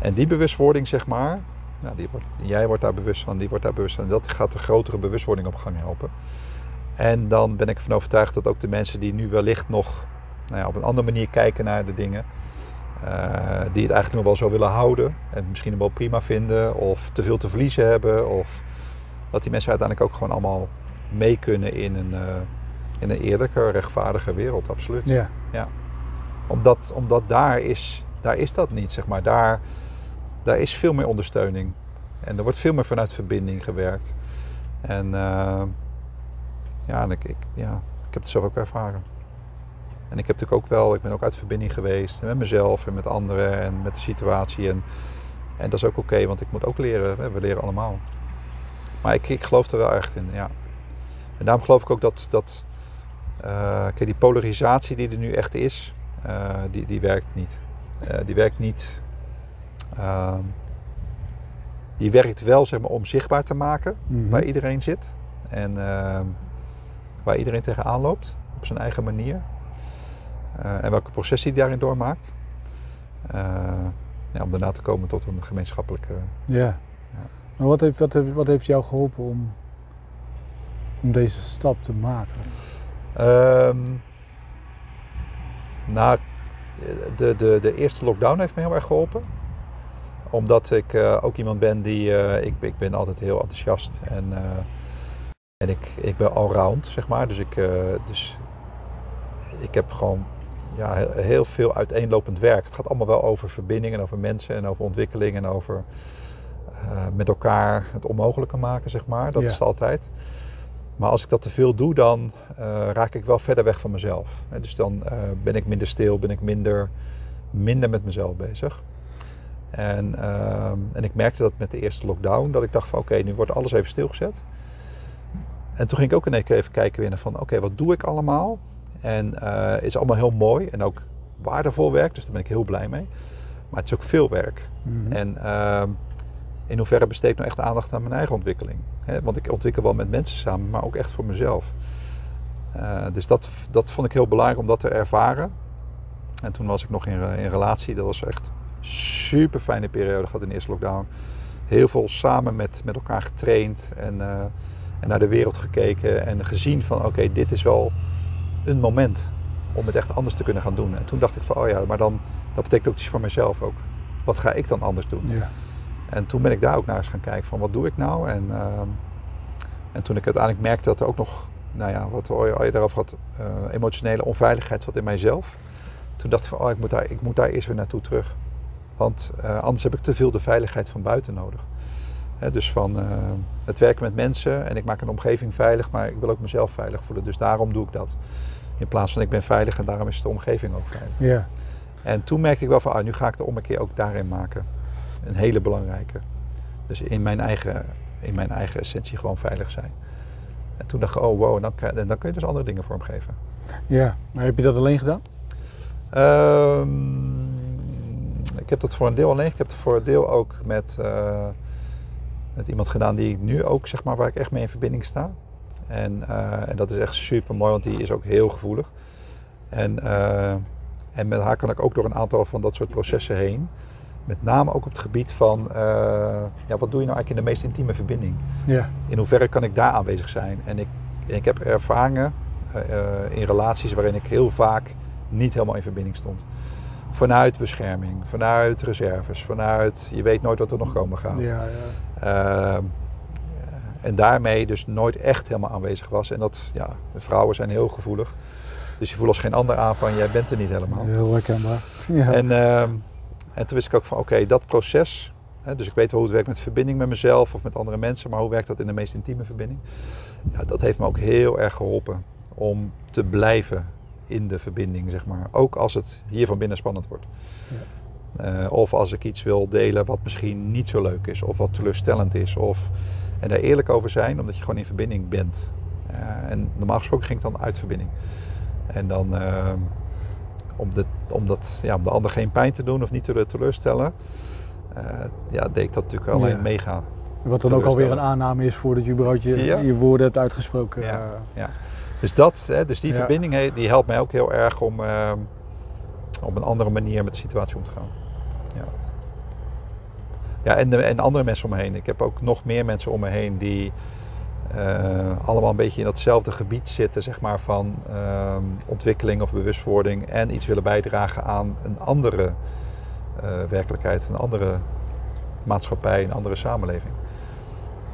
En die bewustwording, zeg maar, nou, die wordt, jij wordt daar bewust van, die wordt daar bewust van. En dat gaat de grotere bewustwording op gang helpen. En dan ben ik ervan overtuigd dat ook de mensen die nu wellicht nog nou ja, op een andere manier kijken naar de dingen, die het eigenlijk nog wel zo willen houden en misschien wel prima vinden of te veel te verliezen hebben, of dat die mensen uiteindelijk ook gewoon allemaal mee kunnen in een, eh, in een eerlijke, rechtvaardige wereld, absoluut Ja, omdat, omdat daar, is, daar is dat niet, zeg maar. Daar, daar is veel meer ondersteuning. En er wordt veel meer vanuit verbinding gewerkt. En eh, ja, en ik, ik, ja, ik heb het zelf ook ervaren. En ik heb natuurlijk ook wel, ik ben ook uit verbinding geweest met mezelf en met anderen en met de situatie. En, en dat is ook oké, want ik moet ook leren. We leren allemaal. Maar ik, ik geloof er wel echt in, ja. En daarom geloof ik ook dat, dat kijk, die polarisatie die er nu echt is, eh, die, die werkt niet. Eh, die werkt niet. ehm, die werkt wel zeg maar, om zichtbaar te maken Mhm. waar iedereen zit. En ehm, waar iedereen tegenaan loopt op zijn eigen manier. Eh, en welke processen hij daarin doormaakt. eh, ja, om daarna te komen tot een gemeenschappelijke. Ja. Maar wat heeft, wat, heeft, wat heeft jou geholpen om, om deze stap te maken? Ehm, nou, de, de, de eerste lockdown heeft me heel erg geholpen. Omdat ik eh, ook iemand ben die. ik, ik ben altijd heel enthousiast. En, en ik, ik ben allround, zeg maar. Dus ik, dus ik heb gewoon ja, heel, veel uiteenlopend werk. Het gaat allemaal wel over verbinding en over mensen en over ontwikkeling en over eh, met elkaar het onmogelijke maken, zeg maar. Dat Ja. is het altijd. Maar als ik dat te veel doe, dan eh, raak ik wel verder weg van mezelf. Dus dan eh, ben ik minder stil, ben ik minder, minder met mezelf bezig. En, ehm, en ik merkte dat met de eerste lockdown, dat ik dacht van oké, nu wordt alles even stilgezet. En toen ging ik ook in één keer even kijken weer naar van oké, wat doe ik allemaal? En eh, het is allemaal heel mooi en ook waardevol werk, dus daar ben ik heel blij mee. Maar het is ook veel werk. Mhm. En ehm, in hoeverre besteed ik nou echt aandacht aan mijn eigen ontwikkeling? Hè, want ik ontwikkel wel met mensen samen, maar ook echt voor mezelf. Eh, dus dat, dat vond ik heel belangrijk om dat te ervaren. En toen was ik nog in, in relatie. Dat was echt een super fijne periode gehad in de eerste lockdown. Heel veel samen met, met elkaar getraind en, eh, en naar de wereld gekeken. En gezien van oké, dit is wel een moment om het echt anders te kunnen gaan doen. En toen dacht ik van oh ja, maar dan, dat betekent ook iets voor mezelf ook. Wat ga ik dan anders doen? Ja. En toen ben ik daar ook naar eens gaan kijken van wat doe ik nou? En, ehm, en toen ik uiteindelijk merkte dat er ook nog, nou ja, wat je daarover had, eh, emotionele onveiligheid zat in mijzelf. Toen dacht ik van, oh, ik moet daar, ik moet daar eerst weer naartoe terug. Want eh, anders heb ik te veel de veiligheid van buiten nodig. Dus van eh, het werken met mensen en ik maak een omgeving veilig, maar ik wil ook mezelf veilig voelen. Dus daarom doe ik dat. In plaats van ik ben veilig en daarom is de omgeving ook veilig. Ja. En toen merkte ik wel van, ah, nu ga ik de ommekeer ook daarin maken. Een hele belangrijke. Dus in mijn eigen, in mijn eigen essentie gewoon veilig zijn. En toen dacht ik, oh wow, dan, dan kun je dus andere dingen vormgeven. ja. Maar heb je dat alleen gedaan? Ehm, ik heb dat voor een deel alleen. Ik heb het voor een deel ook met, eh, met iemand gedaan die ik nu ook, zeg maar, waar ik echt mee in verbinding sta. En, eh, en dat is echt super mooi, want die is ook heel gevoelig. En, eh, en met haar kan ik ook door een aantal van dat soort processen heen. Met name ook op het gebied van, eh, ja, wat doe je nou eigenlijk in de meest intieme verbinding? Ja. in hoeverre kan ik daar aanwezig zijn? En ik, ik heb ervaringen in relaties waarin ik heel vaak niet helemaal in verbinding stond. Vanuit bescherming, vanuit reserves, vanuit je weet nooit wat er nog komen gaat. Ja, ja. En daarmee dus nooit echt helemaal aanwezig was. En dat, ja, de vrouwen zijn heel gevoelig. Dus je voelt als geen ander aan van jij bent er niet helemaal. Heel herkenbaar. Ja. En, ehm, en toen wist ik ook van oké, dat proces. Hè, dus ik weet wel hoe het werkt met verbinding met mezelf of met andere mensen. Maar hoe werkt dat in de meest intieme verbinding? Ja, dat heeft me ook heel erg geholpen om te blijven in de verbinding, zeg maar. Ook als het hier van binnen spannend wordt. Eh, of als ik iets wil delen wat misschien niet zo leuk is. Of wat teleurstellend is. Of, en daar eerlijk over zijn, omdat je gewoon in verbinding bent. Eh, en normaal gesproken ging ik dan uit verbinding. En dan eh, om, de, om, dat, ja, om de ander geen pijn te doen of niet te teleurstellen. eh, ja, deed ik dat natuurlijk alleen Ja. meegaan. Wat dan ook alweer een aanname is voordat je überhaupt je, Ja. je woorden hebt uitgesproken. Ja. Ja. Dus, dat, hè, dus die verbinding die helpt mij ook heel erg om op een andere manier met de situatie om te gaan. Ja, en, de, en andere mensen om me heen. Ik heb ook nog meer mensen om me heen die eh, allemaal een beetje in datzelfde gebied zitten, zeg maar, van ehm, ontwikkeling of bewustwording en iets willen bijdragen aan een andere eh, werkelijkheid, een andere maatschappij, een andere samenleving.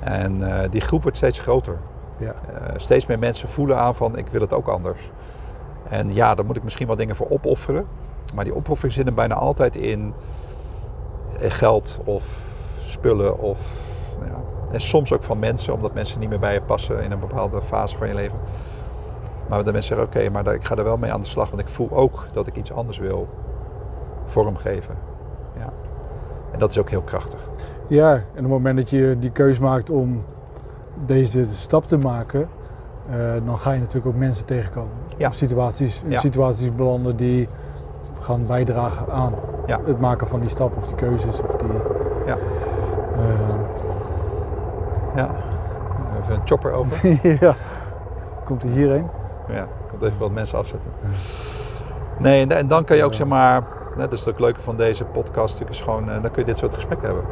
En eh, die groep wordt steeds groter. Ja. Eh, steeds meer mensen voelen aan van ik wil het ook anders. En ja, daar moet ik misschien wat dingen voor opofferen. Maar die opoffering zit er bijna altijd in eh, geld of spullen of nou ja, en soms ook van mensen, omdat mensen niet meer bij je passen in een bepaalde fase van je leven. Maar de mensen zeggen, oké, maar ik ga er wel mee aan de slag, want ik voel ook dat ik iets anders wil vormgeven. Ja. En dat is ook heel krachtig. Ja, en op het moment dat je die keus maakt om deze stap te maken, eh, dan ga je natuurlijk ook mensen tegenkomen. Ja. Of situaties, Ja. situaties belanden die gaan bijdragen aan Ja. het maken van die stap of die keuzes. Of die, Ja. eh, Ja. Even een chopper over. ja. Komt hij hierheen? Ja, ik kan even wat mensen afzetten. Nee, en, dan kan je ook zeg maar Net dus het leuke van deze podcast natuurlijk is gewoon, eh, dan kun je dit soort gesprekken hebben.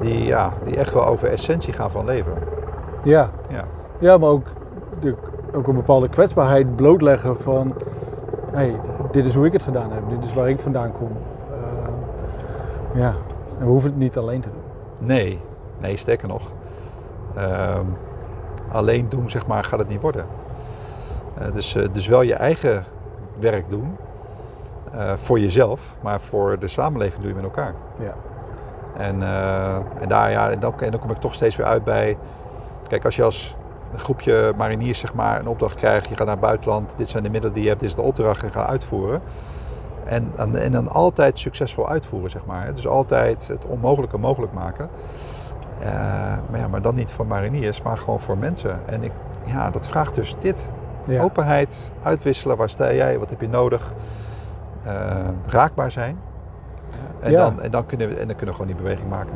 Die, ja, die echt wel over essentie gaan van leven. Ja, Ja, ja maar ook, de, ook een bepaalde kwetsbaarheid blootleggen van... hey, dit is hoe ik het gedaan heb. Dit is waar ik vandaan kom. Eh, ja, en we hoeven het niet alleen te doen. nee, nee, sterker nog. Ehm, alleen doen, zeg maar, gaat het niet worden. Eh, dus, eh, dus wel je eigen werk doen. voor jezelf, maar voor de samenleving doe je met elkaar. Ja. En, en, daar, ja, en, dan, en dan kom ik toch steeds weer uit bij. Kijk, als je als groepje mariniers zeg maar, een opdracht krijgt, je gaat naar het buitenland, dit zijn de middelen die je hebt, dit is de opdracht en ga uitvoeren. En, en, en dan altijd succesvol uitvoeren, zeg maar. Dus altijd het onmogelijke mogelijk maken. Eh, maar, ja, maar dan niet voor mariniers, maar gewoon voor mensen. En ik, ja, dat vraagt dus dit. Ja. Openheid, uitwisselen, waar sta jij, wat heb je nodig. Eh, raakbaar zijn. En, Ja. dan, en, dan kunnen we, en dan kunnen we gewoon die beweging maken.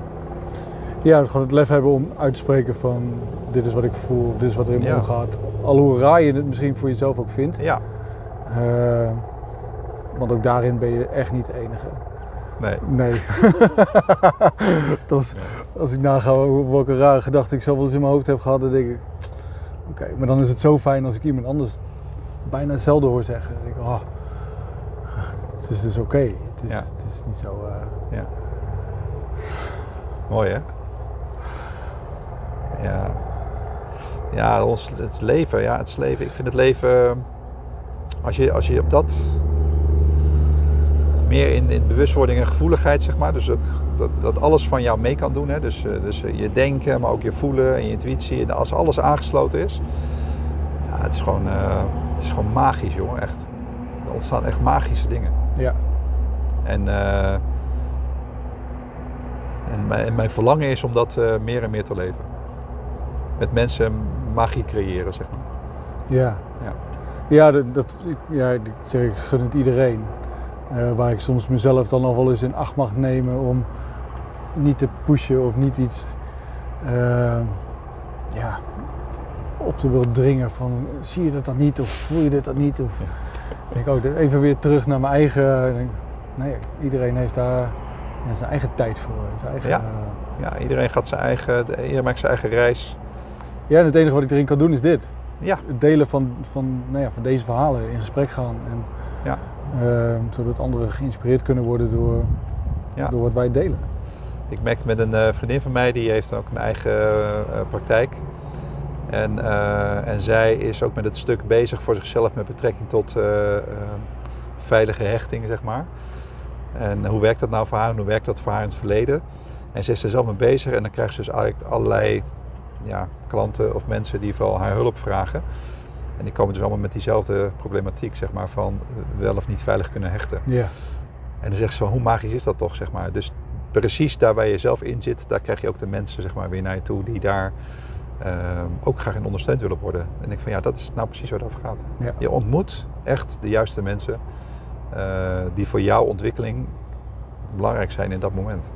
Ja, gewoon het lef hebben om uit te spreken van dit is wat ik voel, dit is wat er in me Ja. omgaat. Al hoe raar je het misschien voor jezelf ook vindt. Ja, Eh, want ook daarin ben je echt niet de enige. nee. Nee. is, als ik naga welke rare gedachten ik zelf wel eens in mijn hoofd heb gehad, dan denk ik, oké, maar dan is het zo fijn als ik iemand anders bijna hetzelfde hoor zeggen. Dan denk ik, oh, het is dus oké. Het, is, Ja. het is niet zo... eh, Ja. Mooi hè? Ja. Ja, ons, het leven, ja, het leven. Ik vind het leven, als je, als je op dat meer in, in bewustwording en gevoeligheid, zeg maar, dus ook dat, dat alles van jou mee kan doen, hè? Dus, eh, dus eh, je denken, maar ook je voelen en je intuïtie, en als alles aangesloten is, ja, het is gewoon, eh, het is gewoon magisch, jongen, echt. Er ontstaan echt magische dingen. ja. En, en, mijn, en mijn verlangen is om dat meer en meer te leven. Met mensen magie creëren, zeg maar. Ja. Ja. Ja, dat, dat, ik- ja, ik zeg, ik gun het iedereen. Eh, waar ik soms mezelf dan nog wel eens in acht mag nemen om niet te pushen of niet iets eh, ja, op te willen dringen van zie je dat dan niet of voel je dit dan niet? Of Ja. ik ook even weer terug naar mijn eigen. Nee, iedereen heeft daar ja, zijn eigen tijd voor. Zijn eigen, Ja. Ja, iedereen gaat zijn eigen, iedereen maakt zijn eigen reis. Ja, en het enige wat ik erin kan doen is dit. Ja, het delen van, van, nou ja, van deze verhalen in gesprek gaan. En, Ja. eh, zodat anderen geïnspireerd kunnen worden door, Ja. door wat wij delen. ik merkte met een eh, vriendin van mij, die heeft ook een eigen eh, praktijk. En, eh, en zij is ook met het stuk bezig voor zichzelf met betrekking tot eh, eh, veilige hechting, zeg maar. En hoe werkt dat nou voor haar en hoe werkt dat voor haar in het verleden? En ze is er zelf mee bezig en dan krijgt ze dus eigenlijk allerlei ja, klanten of mensen die vooral haar hulp vragen. En die komen dus allemaal met diezelfde problematiek, zeg maar, van wel of niet veilig kunnen hechten. Ja, En dan zegt ze van, hoe magisch is dat toch, zeg maar. Dus precies daar waar je zelf in zit, daar krijg je ook de mensen, zeg maar, weer naar je toe die daar ehm, ook graag in ondersteund willen worden. En ik van, ja, dat is nou precies waar het over gaat. ja. Je ontmoet echt de juiste mensen eh, die voor jouw ontwikkeling belangrijk zijn in dat moment.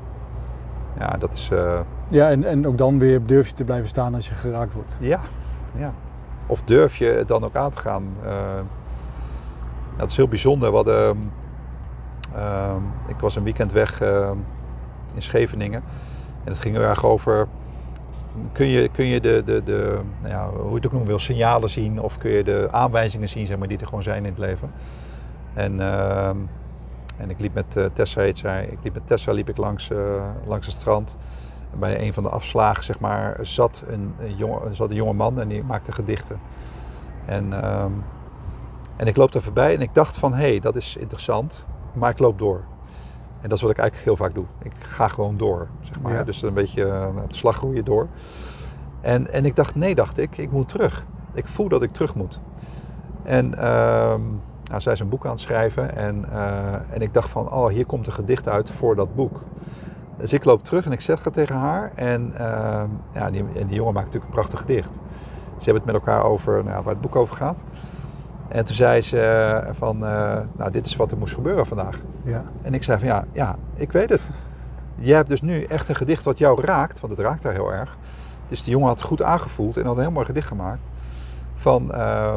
Ja, dat is, eh, ja en, en ook dan weer durf je te blijven staan als je geraakt wordt. ja, ja. Of durf je het dan ook aan te gaan? Eh, dat is heel bijzonder. We hadden, ehm, ik was een weekend weg ehm, in Scheveningen. En het ging heel erg over... Kun je, kun je de, de, de nou ja, hoe het ook noemen wil, signalen zien... of kun je de aanwijzingen zien zeg maar, die er gewoon zijn in het leven. En, ehm, en ik liep met eh, Tessa, heet zij. Ik liep met Tessa liep ik langs, eh, langs het strand. Bij een van de afslagen zeg maar, zat, een, een jonge, zat een jonge man en die maakte gedichten. En, ehm, en ik loop daar voorbij en ik dacht van, hé, hey, dat is interessant, maar ik loop door. En dat is wat ik eigenlijk heel vaak doe. Ik ga gewoon door, zeg maar. Ja. Dus een beetje eh, op de slag groeien door. En, en ik dacht, nee, dacht ik, ik moet terug. Ik voel dat ik terug moet. En ehm, nou, zij is een boek aan het schrijven en, eh, en ik dacht van, oh, hier komt een gedicht uit voor dat boek. Dus ik loop terug en ik zeg het tegen haar. En, ehm, ja, die, en die jongen maakt natuurlijk een prachtig gedicht. Ze hebben het met elkaar over nou, waar het boek over gaat. En toen zei ze eh, van, eh, nou, dit is wat er moest gebeuren vandaag. Ja, En ik zei van, ja, ja, ik weet het. Jij hebt dus nu echt een gedicht wat jou raakt, want het raakt haar heel erg. Dus die jongen had het goed aangevoeld en had een heel mooi gedicht gemaakt. Van, eh,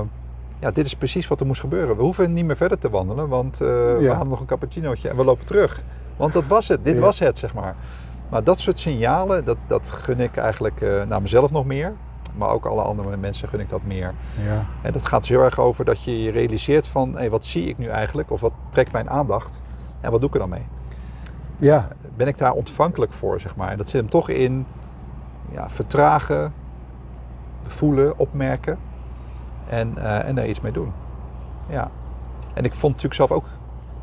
ja, dit is precies wat er moest gebeuren. We hoeven niet meer verder te wandelen, want eh, we hadden nog een cappuccinootje en we lopen terug. Want dat was het, dit Ja. was het, zeg maar. Maar dat soort signalen, dat, dat gun ik eigenlijk eh naar mezelf nog meer. Maar ook alle andere mensen gun ik dat meer. Ja. En dat gaat dus heel erg over dat je je realiseert van... Hé, wat zie ik nu eigenlijk? Of wat trekt mijn aandacht? En wat doe ik er dan mee? Ja. Ben ik daar ontvankelijk voor, zeg maar? En dat zit hem toch in ja, vertragen, voelen, opmerken en, eh, en daar iets mee doen. Ja. En ik vond natuurlijk zelf ook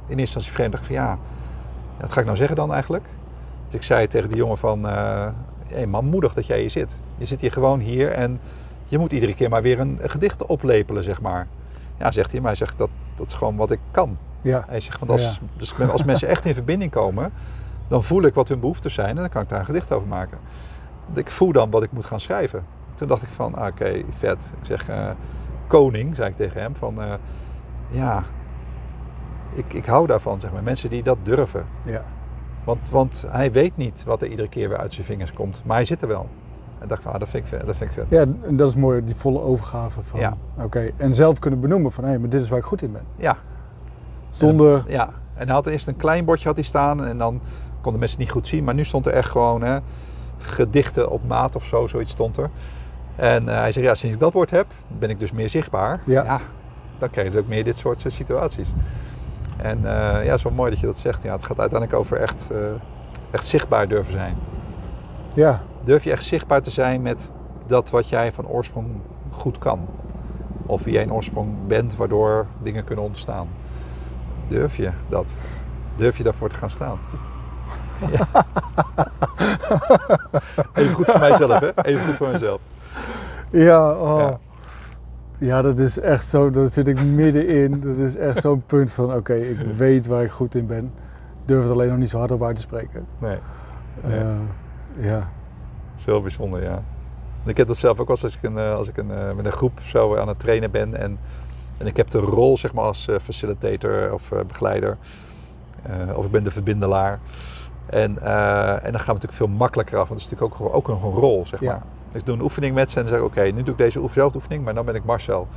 in eerste instantie vreemd. dacht van ja, wat ga ik nou zeggen dan eigenlijk? Dus ik zei tegen die jongen van... eh hey man, moedig dat jij hier zit. Je zit hier gewoon hier en je moet iedere keer maar weer een, een gedicht oplepelen, zeg maar. Ja, zegt hij, maar hij zegt dat, dat is gewoon wat ik kan. Ja. Hij zegt, want als, dus als mensen echt in verbinding komen, dan voel ik wat hun behoeften zijn en dan kan ik daar een gedicht over maken. Ik voel dan wat ik moet gaan schrijven. Toen dacht ik van, ah, oké, vet. Ik zeg, eh, koning, zei ik tegen hem, van eh, ja, ik, ik hou daarvan, zeg maar. Mensen die dat durven. Ja. Want, want hij weet niet wat er iedere keer weer uit zijn vingers komt, maar hij zit er wel. En dacht van, ah, dat vind ik vet. Dat vind ik vet. Ja, en dat is mooi, die volle overgave van, Ja. oké, en zelf kunnen benoemen van, hé, maar dit is waar ik goed in ben. Ja, Zonder, Ja, en hij had eerst een klein bordje had hij staan en dan konden mensen het niet goed zien. Maar nu stond er echt gewoon hè, gedichten op maat of zo, zoiets stond er. En eh, hij zei, ja, sinds ik dat woord heb, ben ik dus meer zichtbaar. Ja. dan krijg je dus ook meer dit soort eh, situaties. En eh, ja, het is wel mooi dat je dat zegt. Ja, het gaat uiteindelijk over echt, eh, echt zichtbaar durven zijn. ja, Durf je echt zichtbaar te zijn met dat wat jij van oorsprong goed kan? Of wie jij in oorsprong bent, waardoor dingen kunnen ontstaan. Durf je dat? Durf je daarvoor te gaan staan? Ja. Even goed voor mijzelf, hè? Even goed voor mezelf. ja, oh. Ja. Ja. dat is echt zo, daar zit ik middenin. Dat is echt zo'n punt van, oké, ik weet waar ik goed in ben. Durf het alleen nog niet zo hard op uit te spreken. Nee, Nee. Eh, ja, dat is heel bijzonder, ja. Ik heb dat zelf ook wel eens als ik, een, eh, als ik een, eh, met een groep zo aan het trainen ben. En, en ik heb de rol zeg maar, als facilitator of begeleider. Of ik ben de verbindelaar. En, en dan gaan we natuurlijk veel makkelijker af. Want dat is natuurlijk ook, ook nog een rol, zeg maar. Ik doe een oefening met ze en dan zeg ik... Oké, nu doe ik deze zelfde oefening, maar dan ben ik Marcel.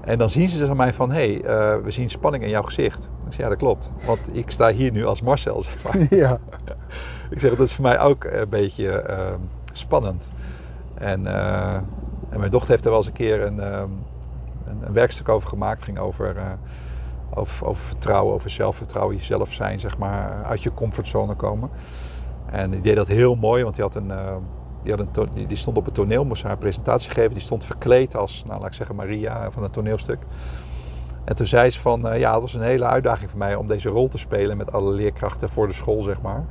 En dan zien ze dus aan mij van... Hé, hey, eh, we zien spanning in jouw gezicht. Ik zeg, ja, dat klopt. Want ik sta hier nu als Marcel, zeg maar. ja, Ik zeg, dat is voor mij ook een beetje eh, spannend. En, eh, en mijn dochter heeft er wel eens een keer een, eh, een, een werkstuk over gemaakt. Het ging over, eh, over, over vertrouwen, over zelfvertrouwen, jezelf zijn, zeg maar, uit je comfortzone komen. En die deed dat heel mooi, want die, had een, eh, die, had een to- die, die stond op het toneel, moest haar presentatie geven. Die stond verkleed als, nou, laat ik zeggen, Maria van het toneelstuk. En toen zei ze van, eh, ja, het was een hele uitdaging voor mij om deze rol te spelen met alle leerkrachten voor de school, zeg maar.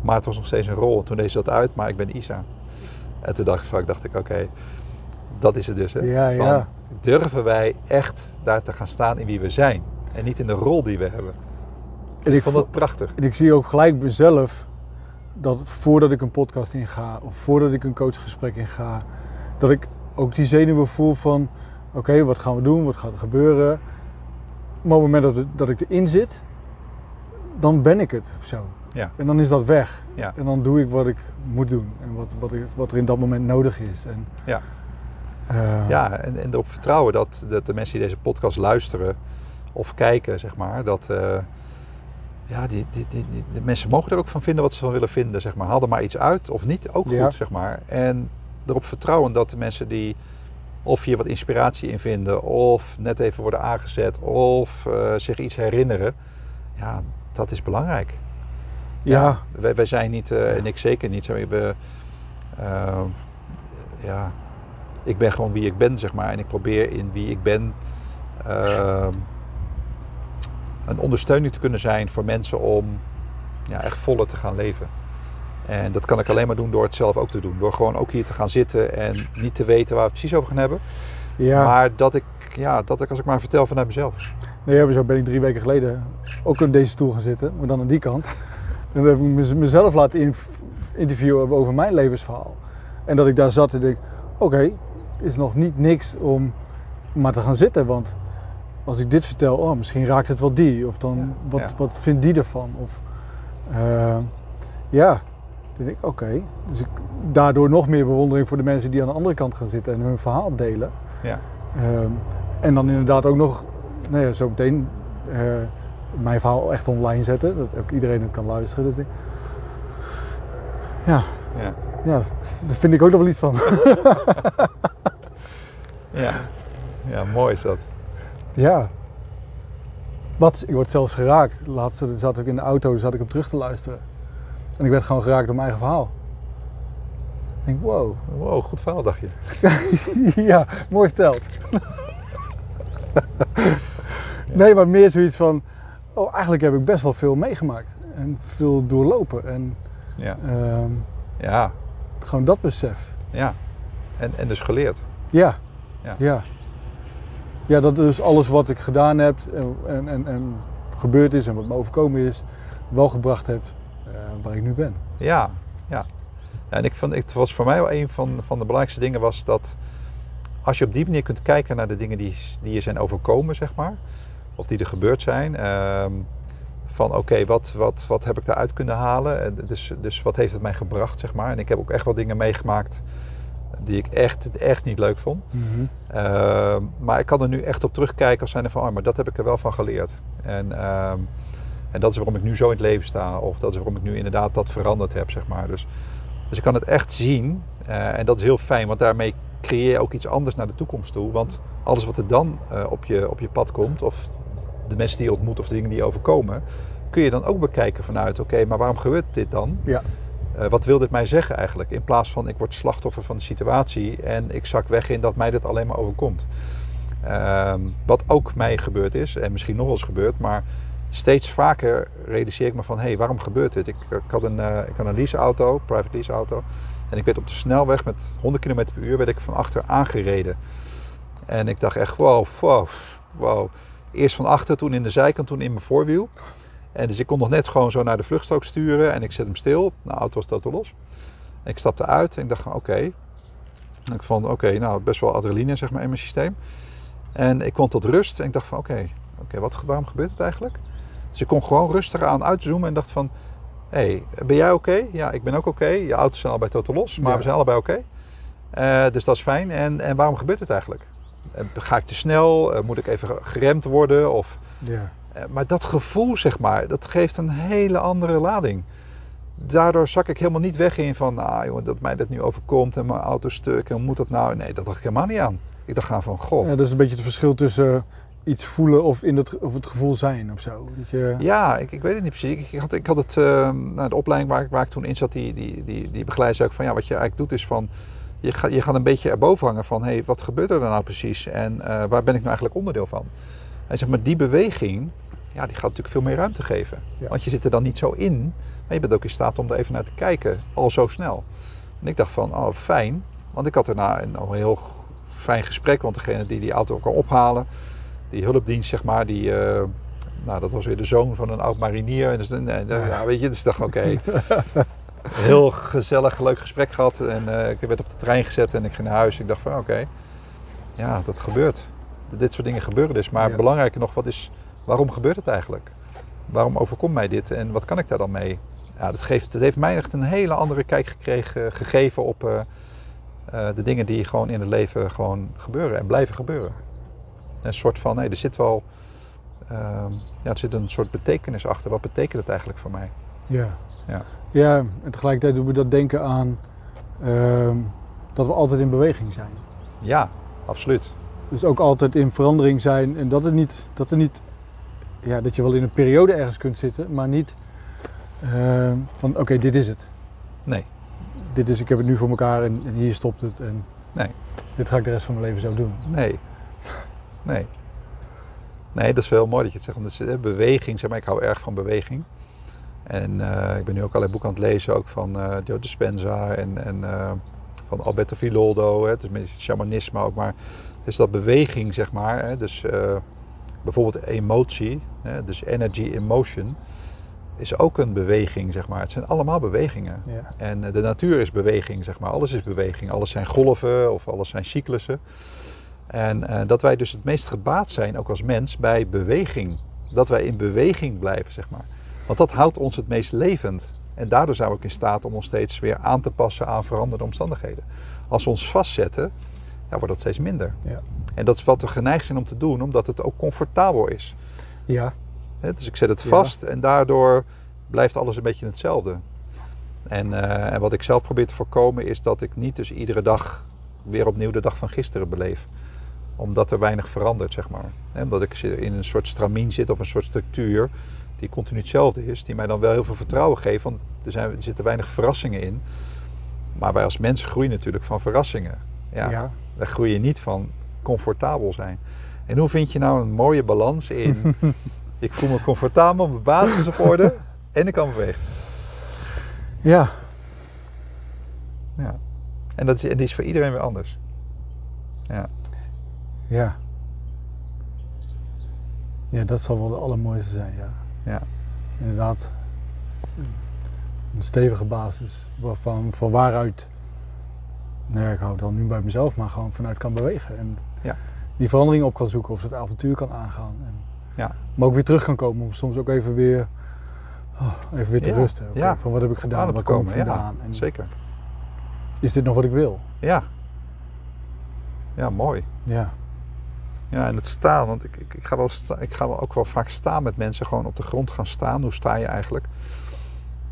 Maar het was nog steeds een rol. Toen deed ze dat uit, maar ik ben Isa. En toen dacht, ik- dacht ik, oké, dat is het dus. Hè? Ja, Van, ja. Durven wij echt daar te gaan staan in wie we zijn? En niet in de rol die we hebben. en Ik vond vo- dat prachtig. en ik zie ook gelijk mezelf dat voordat ik een podcast inga of voordat ik een coachgesprek inga, dat ik ook die zenuwen voel van oké, wat gaan we doen, wat gaat er gebeuren. Maar op het moment dat, het- dat ik erin zit, dan ben ik het of zo. Ja. En dan is dat weg. Ja. En dan doe ik wat ik moet doen en wat, wat, ik, wat er in dat moment nodig is. En, Ja. eh, Ja, en, en erop vertrouwen dat, dat de mensen die deze podcast luisteren of kijken, zeg maar, dat eh, ja, die, die, die, de mensen mogen er ook van vinden wat ze van willen vinden, zeg maar. Haal er maar iets uit of niet, ook Ja. goed, zeg maar. En erop vertrouwen dat de mensen die of hier wat inspiratie in vinden, of net even worden aangezet, of eh, zich iets herinneren, ja, dat is belangrijk. ja, wij, wij zijn niet, eh, en ik zeker niet, zo, hebben, eh, ja, ik ben gewoon wie ik ben, zeg maar. En ik probeer in wie ik ben een ondersteuning te kunnen zijn voor mensen om ja, echt voller te gaan leven. En dat kan ik alleen maar doen door het zelf ook te doen. Door gewoon ook hier te gaan zitten en niet te weten waar we het precies over gaan hebben. ja. Maar dat ik, ja, dat ik als ik maar vertel vanuit mezelf. Nee, zo ben ik drie weken geleden ook in deze stoel gaan zitten, maar dan aan die kant. En dan heb ik mez- mezelf laten in- interviewen over mijn levensverhaal. En dat ik daar zat en denk, oké, het is nog niet niks om maar te gaan zitten. Want als ik dit vertel, oh, misschien raakt het wel die. Of dan, Ja, wat, ja. wat vindt die ervan? Of, eh, ja, dan denk ik, oké. Dus ik, daardoor nog meer bewondering voor de mensen die aan de andere kant gaan zitten en hun verhaal delen. Ja. Ehm, En dan inderdaad ook nog, nou ja, zo meteen eh, mijn verhaal echt online zetten. Dat ook iedereen het kan luisteren. Dat ik- ja, Ja. ja, daar vind ik ook nog wel iets van. Ja. ja, mooi is dat. Ja. Wat, ik word zelfs geraakt. Laatst zat ik in de auto, zat ik hem terug te luisteren. En ik werd gewoon geraakt door mijn eigen verhaal. Ik denk, wow. Wow, goed verhaal dacht je. ja, mooi verteld. nee, maar meer zoiets van... Oh, eigenlijk heb ik best wel veel meegemaakt. En veel doorlopen. En Ja, ehm, ja, gewoon dat besef. ja. En, en dus geleerd. Ja. Ja. ja. Ja, dat dus alles wat ik gedaan heb en, en, en, gebeurd is en wat me overkomen is, wel gebracht heb eh, waar ik nu ben. Ja, ja. En ik vond, het was voor mij wel een van, van de belangrijkste dingen was dat als je op die manier kunt kijken naar de dingen die, die je zijn overkomen, zeg maar, of die er gebeurd zijn, ehm, van oké, wat, wat, wat heb ik daaruit kunnen halen? En Dus, dus wat heeft het mij gebracht, zeg maar. En ik heb ook echt wel dingen meegemaakt die ik echt, echt niet leuk vond. Ehm, maar ik kan er nu echt op terugkijken als zijn van, oh, maar dat heb ik er wel van geleerd. En, ehm, en dat is waarom ik nu zo in het leven sta. Of dat is waarom ik nu inderdaad dat veranderd heb, zeg maar. Dus, dus ik kan het echt zien. eh, en dat is heel fijn, want daarmee creëer je ook iets anders naar de toekomst toe. Want alles wat er dan eh, op, je, op je pad komt, of de mensen die je ontmoet of de dingen die je overkomen, kun je dan ook bekijken vanuit, oké, maar waarom gebeurt dit dan? Ja. Eh, wat wil dit mij zeggen eigenlijk? In plaats van ik word slachtoffer van de situatie en ik zak weg in dat mij dit alleen maar overkomt. Ehm, wat ook mij gebeurd is en misschien nog eens gebeurt, maar steeds vaker realiseer ik me van hé, hey, waarom gebeurt dit? Ik, ik had een, eh, ik had een leaseauto, private leaseauto. En ik werd op de snelweg met 100 km per uur werd ik van achter aangereden. En ik dacht echt wow, wow, wow. Eerst van achter, toen in de zijkant, toen in mijn voorwiel. En dus ik kon nog net gewoon zo naar de vluchtstrook sturen en ik zet hem stil. De auto was totaal los. En ik stapte uit en ik dacht van oké. Ik vond oké, nou best wel adrenaline zeg maar in mijn systeem. En ik kwam tot rust en ik dacht van oké, oké, wat waarom gebeurt het eigenlijk? Dus ik kon gewoon rustig aan uitzoomen en dacht van hé, hey, ben jij oké? Ja, ik ben ook oké. Je auto's zijn allebei totaal los, maar Ja. we zijn allebei oké. Eh, dus dat is fijn. En, en waarom gebeurt het eigenlijk? Eh, Ga ik te snel? Eh, moet ik even geremd worden? Of Ja. Eh, Maar dat gevoel, zeg maar, dat geeft een hele andere lading. Daardoor zak ik helemaal niet weg in van, ah jongen, dat mij dat nu overkomt en mijn auto stuk en moet dat nou? Nee, dat dacht ik helemaal niet aan. Ik dacht gaan van, goh, ja, dat is een beetje het verschil tussen iets voelen of, in het, of het gevoel zijn of zo. Dat je, ja, ik, ik weet het niet precies. Ik, ik had, ik had het, nou, de opleiding waar ik, waar ik toen in zat, die, die, die, die begeleider zei ook van, ja, wat je eigenlijk doet is van, je gaat, je gaat een beetje erboven hangen van, hé, hey, wat gebeurt er nou precies en eh, waar ben ik nou eigenlijk onderdeel van? En zeg maar, die beweging, ja, die gaat natuurlijk veel meer ruimte geven. Ja. Want je zit er dan niet zo in, maar je bent ook in staat om er even naar te kijken, al zo snel. En ik dacht van, oh fijn, want ik had daarna een, een heel fijn gesprek, want degene die die auto kwam ophalen, die hulpdienst zeg maar, die, eh, nou dat was weer de zoon van een oud marinier. En dus, nee, ja, weet je, dus ik dacht oké, heel gezellig, leuk gesprek gehad. En eh, ik werd op de trein gezet en ik ging naar huis. Ik dacht van oké, ja dat gebeurt. Dit soort dingen gebeuren dus. Maar Ja. belangrijker nog, wat is, waarom gebeurt het eigenlijk? Waarom overkomt mij dit en wat kan ik daar dan mee? Ja, dat, geeft, dat heeft mij echt een hele andere kijk gekregen, gegeven op eh, eh, de dingen die gewoon in het leven gewoon gebeuren en blijven gebeuren. Een soort van, nee, er zit wel, ehm, ja, er zit een soort betekenis achter. Wat betekent het eigenlijk voor mij? Ja. Ja. ja, en tegelijkertijd doen we dat denken aan ehm, dat we altijd in beweging zijn. Ja, absoluut. Dus ook altijd in verandering zijn en dat het niet, dat er niet, ja, dat je wel in een periode ergens kunt zitten, maar niet ehm, van oké, dit is het. Nee. Dit is, ik heb het nu voor elkaar en, en hier stopt het en Nee. dit ga ik de rest van mijn leven zo doen. Nee. Nee. Nee, dat is wel mooi dat je het zegt. Want het is, eh, beweging, zeg maar, ik hou erg van beweging. En eh, ik ben nu ook allerlei boeken aan het lezen, ook van eh Joe Dispenza en, en eh, van Alberto Villoldo. Hè. Het is een beetje shamanisme ook, maar dus dat beweging, zeg maar. Hè. Dus eh, bijvoorbeeld emotie, hè, dus energy in motion, is ook een beweging, zeg maar. Het zijn allemaal bewegingen. Ja. En eh, de natuur is beweging, zeg maar. Alles is beweging. Alles zijn golven of alles zijn cyclussen. En eh, dat wij dus het meest gebaat zijn, ook als mens, bij beweging. Dat wij in beweging blijven, zeg maar. Want dat houdt ons het meest levend. En daardoor zijn we ook in staat om ons steeds weer aan te passen aan veranderde omstandigheden. Als we ons vastzetten, ja, wordt dat steeds minder. Ja. En dat is wat we geneigd zijn om te doen, omdat het ook comfortabel is. Ja. Hè, Dus ik zet het Ja. vast en daardoor blijft alles een beetje hetzelfde. En, eh, en wat ik zelf probeer te voorkomen is dat ik niet dus iedere dag weer opnieuw de dag van gisteren beleef. Omdat er weinig verandert, zeg maar. Hè, Omdat ik in een soort stramien zit of een soort structuur die continu hetzelfde is. Die mij dan wel heel veel vertrouwen geeft, want er, zijn, er zitten weinig verrassingen in. Maar wij als mensen groeien natuurlijk van verrassingen. Ja, Ja. Wij groeien niet van comfortabel zijn. En hoe vind je nou een mooie balans in... ik voel me comfortabel, mijn basis is op orde en ik kan bewegen. Ja. Ja. En, dat is, en die is voor iedereen weer anders. Ja. Ja. Ja, dat zal wel de allermooiste zijn, ja. Ja. Inderdaad. Een stevige basis. Waarvan, van waaruit, nou ja, ik hou het dan nu bij mezelf, maar gewoon vanuit kan bewegen. En Ja. die verandering op kan zoeken of het avontuur kan aangaan. En, Ja. Maar ook weer terug kan komen om soms ook even weer, oh, even weer te Ja. rusten. Ja. Van wat heb ik gedaan, waar kom ik vandaan? En Zeker. is dit nog wat ik wil? Ja. Ja, mooi. Ja. Ja, en het staan, want ik, ik, ik, ga wel sta- ik ga wel ook wel vaak staan met mensen, gewoon op de grond gaan staan. Hoe sta je eigenlijk?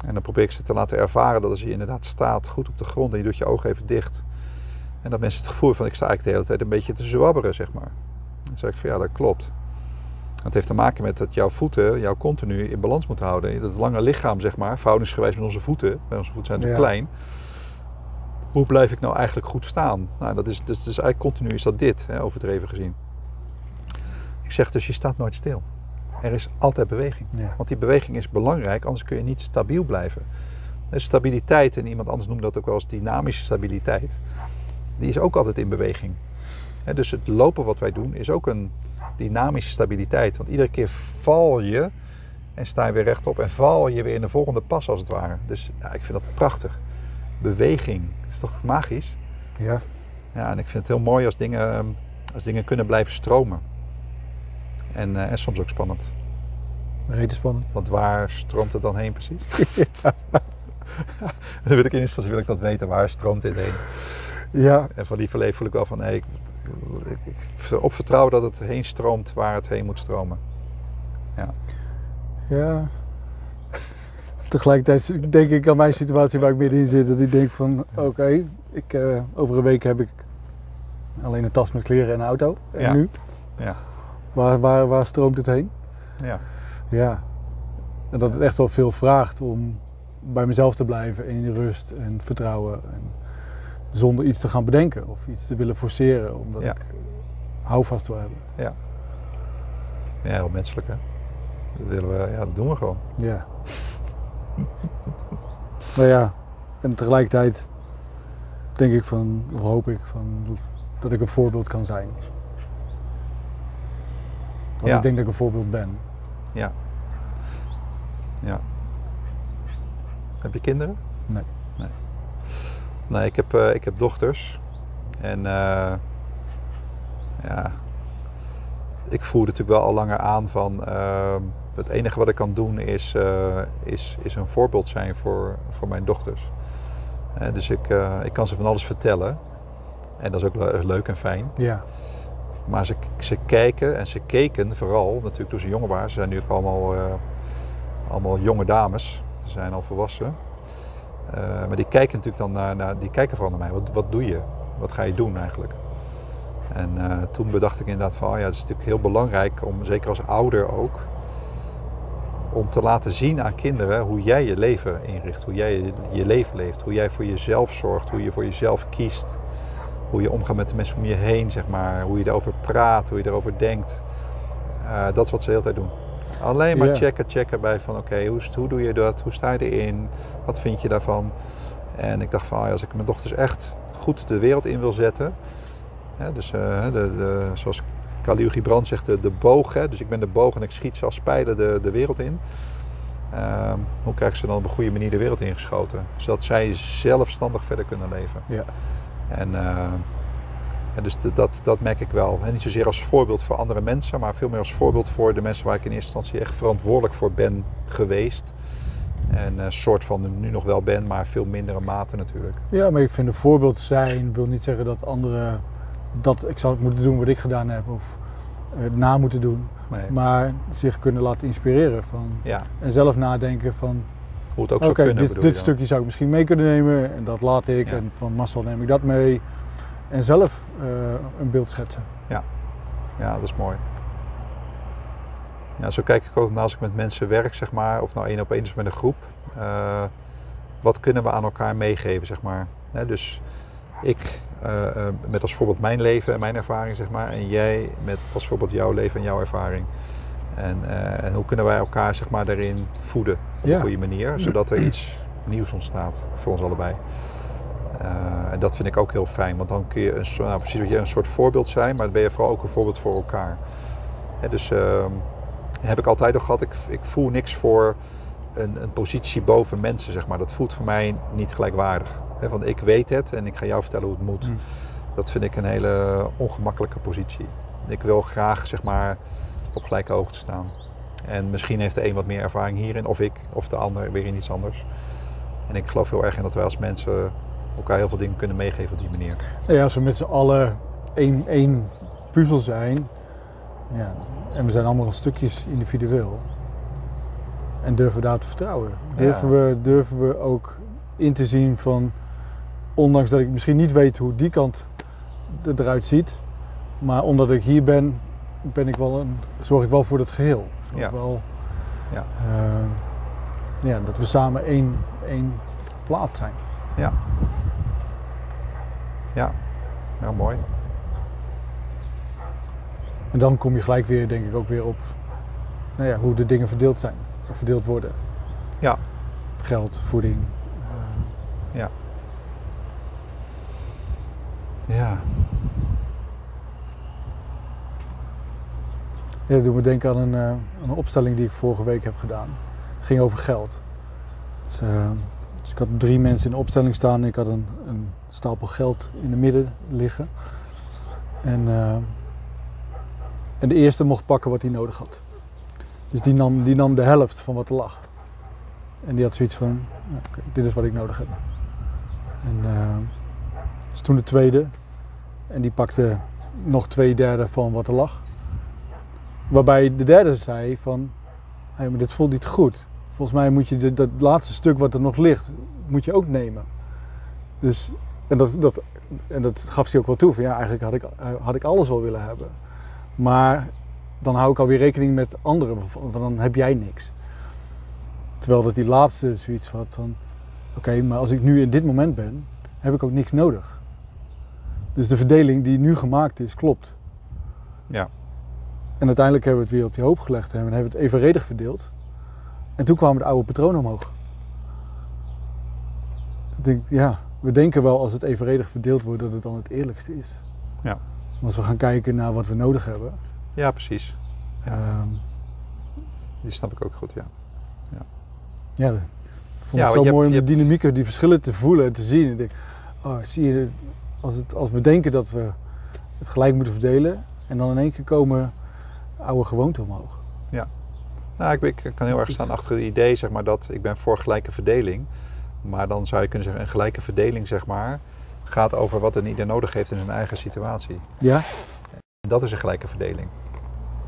En dan probeer ik ze te laten ervaren dat als je inderdaad staat, goed op de grond en je doet je ogen even dicht. En dat mensen het gevoel hebben van ik sta eigenlijk de hele tijd een beetje te zwabberen, zeg maar. Dan zeg ik van ja, dat klopt. Het heeft te maken met dat jouw voeten jou continu in balans moeten houden. Dat lange lichaam, zeg maar, verhoudingsgewijs met onze voeten, bij onze voeten zijn te Ja. klein. Hoe blijf ik nou eigenlijk goed staan? Nou, dat is, dus, dus eigenlijk continu is dat dit, hè, overdreven gezien. Ik zeg dus, je staat nooit stil. Er is altijd beweging. Ja. Want die beweging is belangrijk, anders kun je niet stabiel blijven. Dus stabiliteit, en iemand anders noemt dat ook wel als dynamische stabiliteit, die is ook altijd in beweging. Dus het lopen wat wij doen is ook een dynamische stabiliteit. Want iedere keer val je en sta je weer rechtop en val je weer in de volgende pas als het ware. Dus ja, ik vind dat prachtig. Beweging, dat is toch magisch? Ja. Ja, en ik vind het heel mooi als dingen, ehm, als dingen kunnen blijven stromen. En, eh, en soms ook spannend. Reden spannend. Want waar stroomt het dan heen precies? dan wil ik in eerste instantie wil ik dat weten. Waar stroomt dit heen? Ja. En van lieverlee voel ik wel van... Nee, ik, ik, ik op vertrouwen dat het heen stroomt waar het heen moet stromen. Ja. Tegelijkertijd denk ik aan mijn situatie waar ik middenin zit. Dat ik denk van, oké, ik, eh, over een week heb ik alleen een tas met kleren en een auto. En Ja. nu? Ja. Waar, waar, waar stroomt het heen? Ja, Ja. En dat het echt wel veel vraagt om bij mezelf te blijven in rust en vertrouwen. En zonder iets te gaan bedenken of iets te willen forceren. Omdat Ja. ik houvast wil hebben. ja heel menselijk hè. Dat, willen we, ja, dat doen we gewoon. Ja. nou ja, en tegelijkertijd denk ik van, of hoop ik van, dat ik een voorbeeld kan zijn. Want Ja. ik denk dat ik een voorbeeld ben. Ja. Ja. Heb je kinderen? Nee. Nee, nee ik, heb, eh, ik heb dochters. En eh, ja, ik voel natuurlijk wel al langer aan van eh, het enige wat ik kan doen is, eh, is, is een voorbeeld zijn voor, voor mijn dochters. Dus ik, ik kan ze van alles vertellen. En dat is ook le- leuk en fijn. Ja. Maar ze, ze kijken en ze keken vooral, natuurlijk toen ze jonger waren. Ze zijn nu ook allemaal, eh, allemaal jonge dames. Ze zijn al volwassen. Eh, maar die kijken natuurlijk dan naar, die kijken vooral naar mij. Wat, wat doe je? Wat ga je doen eigenlijk? En eh, toen bedacht ik inderdaad van, oh ja, het is natuurlijk heel belangrijk om, zeker als ouder ook, om te laten zien aan kinderen hoe jij je leven inricht, hoe jij je leven leeft, hoe jij voor jezelf zorgt, hoe je voor jezelf kiest, hoe je omgaat met de mensen om je heen, zeg maar, hoe je erover praat, hoe je erover denkt. Eh, dat is wat ze de hele tijd doen. Alleen maar checken, checken bij van oké, hoe, hoe doe je dat? Hoe sta je erin? Wat vind je daarvan? En ik dacht van, ah als ik mijn dochters echt goed de wereld in wil zetten. Hè, dus eh, de, de, zoals Khalil Gibran zegt, de, de boog. Hè, dus ik ben de boog en ik schiet ze als pijlen de, de wereld in. Ehm, hoe krijg ik ze dan op een goede manier de wereld ingeschoten? Zodat zij zelfstandig verder kunnen leven. Ja. En, eh, en dus de- dat, dat merk ik wel. En niet zozeer als voorbeeld voor andere mensen, maar veel meer als voorbeeld voor de mensen waar ik in eerste instantie echt verantwoordelijk voor ben geweest. En een soort van nu nog wel ben, maar veel mindere mate natuurlijk. ja, maar ik vind een voorbeeld zijn wil niet zeggen dat anderen dat ik zou moeten doen wat ik gedaan heb of uh, na moeten doen. Nee. Maar zich kunnen laten inspireren van, Ja, en zelf nadenken van hoe het ook zou kunnen. dit, stukje zou ik misschien mee kunnen nemen en dat laat ik Ja. en van Marcel neem ik dat mee. En zelf eh, een beeld schetsen. Ja, dat is mooi. Ja, zo kijk ik ook naar als ik met mensen werk, zeg maar, of nou één op één is met een groep. eh, wat kunnen we aan elkaar meegeven, zeg maar. Dus ik eh, met als voorbeeld mijn leven en mijn ervaring, zeg maar. En jij met als voorbeeld jouw leven en jouw ervaring. En, eh, en hoe kunnen wij elkaar, zeg maar, daarin voeden op Ja. een goede manier, zodat er iets nieuws ontstaat voor ons allebei. Eh, en dat vind ik ook heel fijn, want dan kun je een, nou, precies wat je een soort voorbeeld zijn, maar dan ben je vooral ook een voorbeeld voor elkaar. Hè, dus ehm, heb ik altijd al gehad, ik, ik voel niks voor een, een positie boven mensen, zeg maar. Dat voelt voor mij niet gelijkwaardig. Hè, want ik weet het en ik ga jou vertellen hoe het moet. Mm. Dat vind ik een hele ongemakkelijke positie. Ik wil graag, zeg maar, op gelijke hoogte staan. En misschien heeft de een wat meer ervaring hierin, of ik, of de ander weer in iets anders. En ik geloof heel erg in dat wij als mensen elkaar heel veel dingen kunnen meegeven op die manier. Ja, als we met z'n allen één, één puzzel zijn, ja, en we zijn allemaal stukjes individueel. En durven we daar te vertrouwen? Durven, we, durven we ook in te zien van, ondanks dat ik misschien niet weet hoe die kant er- eruit ziet, maar omdat ik hier ben, ben ik wel een, zorg ik wel voor het geheel. Zorg Ja. Wel, Ja. eh, ja, dat we samen één, één plaat zijn. Ja. Ja, heel mooi. En dan kom je gelijk weer, denk ik, ook weer op nou ja, hoe de dingen verdeeld zijn. Of verdeeld worden. Ja. Geld, voeding. eh, Ja, Ja, dat doet me denken aan een, eh, een opstelling die ik vorige week heb gedaan. Het ging over geld. Dus, eh, dus ik had drie mensen in de opstelling staan en ik had een, een stapel geld in de midden liggen. En, eh, en de eerste mocht pakken wat hij nodig had. Dus die nam, die nam de helft van wat er lag. En die had zoiets van, nou, oké, dit is wat ik nodig heb. En dus toen de tweede. En die pakte nog twee derde van wat er lag. Waarbij de derde zei van, maar dit voelt niet goed. Volgens mij moet je dat laatste stuk wat er nog ligt, moet je ook nemen. Dus, en dat, dat, en dat gaf hij ook wel toe, van ja, eigenlijk had ik, had ik alles wel willen hebben. Maar dan hou ik alweer rekening met anderen, want dan heb jij niks. Terwijl dat die laatste zoiets had van, oké, maar als ik nu in dit moment ben, heb ik ook niks nodig. Dus de verdeling die nu gemaakt is, klopt. ja, En uiteindelijk hebben we het weer op die hoop gelegd en hebben we het evenredig verdeeld. En toen kwamen de oude patronen omhoog. Ik denk, ja, we denken wel als het evenredig verdeeld wordt dat het dan het eerlijkste is. Ja. Maar als we gaan kijken naar wat we nodig hebben, ja precies. Ja. ehm, Die snap ik ook goed, ja. ja, ik vond Ja, het zo mooi om de dynamieken, die verschillen te voelen en te zien. En ik denk, oh, zie je, als, het, als we denken dat we het gelijk moeten verdelen en dan in één keer komen oude gewoonten omhoog. Nou, ik, ik kan heel erg staan achter het idee, zeg maar, dat ik ben voor gelijke verdeling. Maar dan zou je kunnen zeggen, een gelijke verdeling, zeg maar, gaat over wat een ieder nodig heeft in zijn eigen situatie. Ja? En dat is een gelijke verdeling.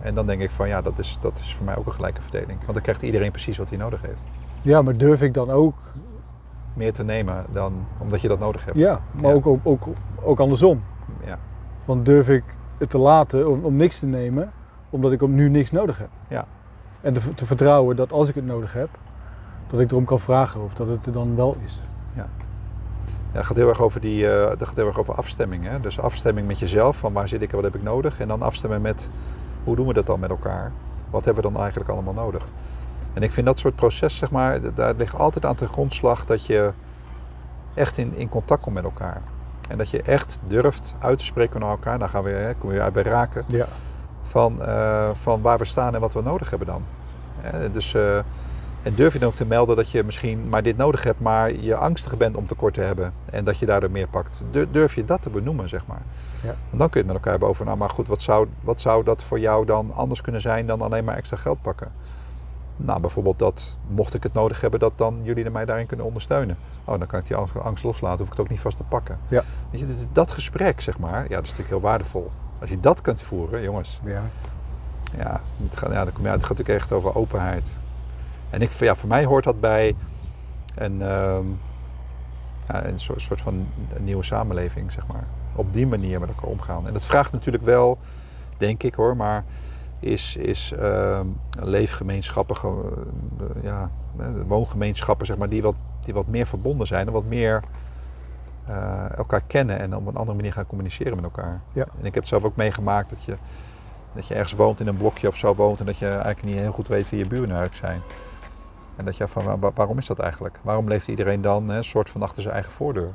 En dan denk ik van, ja, dat is, dat is voor mij ook een gelijke verdeling. Want dan krijgt iedereen precies wat hij nodig heeft. Ja, maar durf ik dan ook Meer te nemen dan omdat je dat nodig hebt. Ja, maar Ja. Ook, ook, ook, ook andersom. Ja. Van durf ik het te laten om, om niks te nemen, omdat ik om nu niks nodig heb. Ja. En te, te vertrouwen dat als ik het nodig heb, dat ik erom kan vragen of dat het er dan wel is. Ja, het gaat heel erg over, die, eh, dat gaat heel erg over afstemming. Hè? Dus afstemming met jezelf, van waar zit ik en wat heb ik nodig. En dan afstemmen met, hoe doen we dat dan met elkaar? Wat hebben we dan eigenlijk allemaal nodig? En ik vind dat soort proces, zeg maar, daar ligt altijd aan ten grondslag dat je echt in, in contact komt met elkaar. En dat je echt durft uit te spreken naar elkaar. Dan gaan we, hè, komen we weer uit bij raken. Ja. Van, eh, van waar we staan en wat we nodig hebben dan. Dus, eh, en durf je dan ook te melden dat je misschien maar dit nodig hebt, maar je angstig bent om tekort te hebben. En dat je daardoor meer pakt. Dur- Durf je dat te benoemen, zeg maar. Ja. En dan kun je het met elkaar hebben over, nou maar goed, wat zou, wat zou dat voor jou dan anders kunnen zijn dan alleen maar extra geld pakken? Nou, bijvoorbeeld dat, mocht ik het nodig hebben, dat dan jullie mij daarin kunnen ondersteunen. Oh, dan kan ik die angst, loslaten, hoef ik het ook niet vast te pakken. Ja. Weet je, dat gesprek, zeg maar, ja, dat is natuurlijk heel waardevol. Als je dat kunt voeren, jongens, Ja. ja, het gaat, ja, dan kom je, het gaat natuurlijk echt over openheid. En ik, ja, voor mij hoort dat bij een, ehm, ja, een soort, soort van een nieuwe samenleving, zeg maar. Op die manier met elkaar omgaan. En dat vraagt natuurlijk wel, denk ik hoor, maar is, is ehm, leefgemeenschappen, ge- ja, woongemeenschappen, zeg maar, die wat, die wat meer verbonden zijn en wat meer eh, elkaar kennen en op een andere manier gaan communiceren met elkaar. Ja. En ik heb het zelf ook meegemaakt dat je, dat je ergens woont in een blokje of zo woont en dat je eigenlijk niet heel goed weet wie je buren eigenlijk zijn. En dat je van waar- waar- waarom is dat eigenlijk? Waarom leeft iedereen dan een soort van achter zijn eigen voordeur?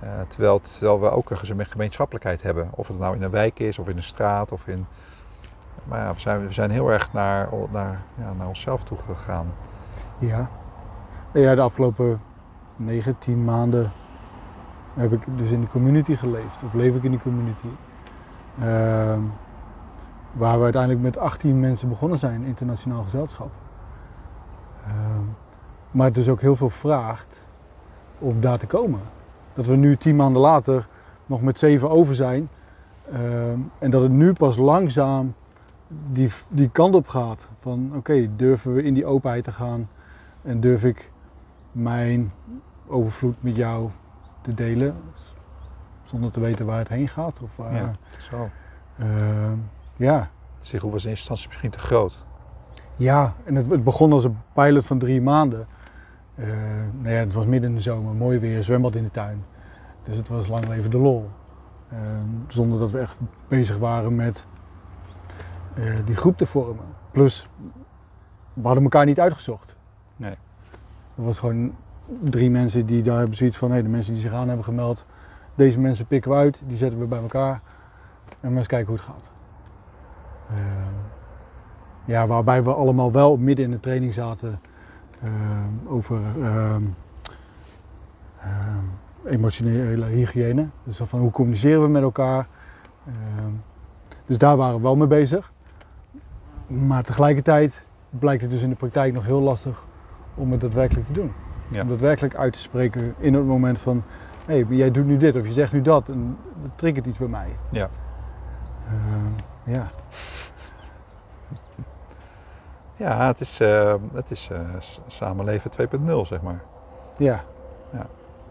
Eh, terwijl, terwijl we ook een geme- gemeenschappelijkheid hebben. Of het nou in een wijk is of in een straat of in. Maar ja, we zijn, we zijn heel erg naar, naar, ja, naar onszelf toe gegaan. Ja. ja, de afgelopen 9, 10 maanden heb ik dus in de community geleefd. Of leef ik in die community. Ehm, waar we uiteindelijk met 18 mensen begonnen zijn, internationaal gezelschap. Ehm, maar het dus ook heel veel vraagt om daar te komen. Dat we nu 10 maanden later nog met 7 over zijn. Ehm, en dat het nu pas langzaam die, die kant op gaat. Van oké, durven we in die openheid te gaan en durf ik mijn overvloed met jou te delen zonder te weten waar het heen gaat? Of waar, Ja. Zo. Ehm, ja. Zich was in instantie misschien te groot. ja, en het, het begon als een pilot van drie maanden. Eh, nou ja, het was midden in de zomer, mooi weer, zwembad in de tuin. Dus het was lang leven de lol. Ehm, zonder dat we echt bezig waren met eh, die groep te vormen. Plus, we hadden elkaar niet uitgezocht. Nee. Er was gewoon drie mensen die daar hebben zoiets van, hé, de mensen die zich aan hebben gemeld, deze mensen pikken we uit, die zetten we bij elkaar en we eens kijken hoe het gaat. Ehm, ja, waarbij we allemaal wel midden in de training zaten ehm, over ehm, emotionele hygiëne. Dus van hoe communiceren we met elkaar. Dus daar waren we wel mee bezig. Maar tegelijkertijd blijkt het dus in de praktijk nog heel lastig om het daadwerkelijk te doen. Ja. Om daadwerkelijk uit te spreken in het moment van... hé, hey, jij doet nu dit of je zegt nu dat en dat triggert iets bij mij. Ja. Ehm, ja. Ja, het is, eh, het is eh, s- samenleven 2.0, zeg maar. Ja.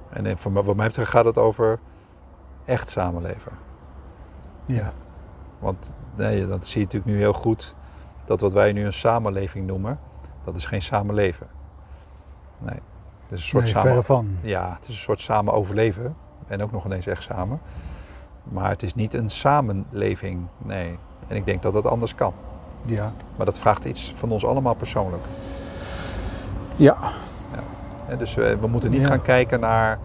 En eh, voor, mij- wat mij betreft gaat het over echt samenleven. Ja. Want nee, dat zie je natuurlijk nu heel goed. Dat wat wij nu een samenleving noemen, dat is geen samenleven. Nee. Het is een soort Nee, samen... verre van. Ja, het is een soort samen overleven. En ook nog ineens echt samen. Maar het is niet een samenleving, nee. En ik denk dat dat anders kan. Ja. Maar dat vraagt iets van ons allemaal persoonlijk. Ja. Hè, Dus we, we moeten niet Ja. gaan kijken naar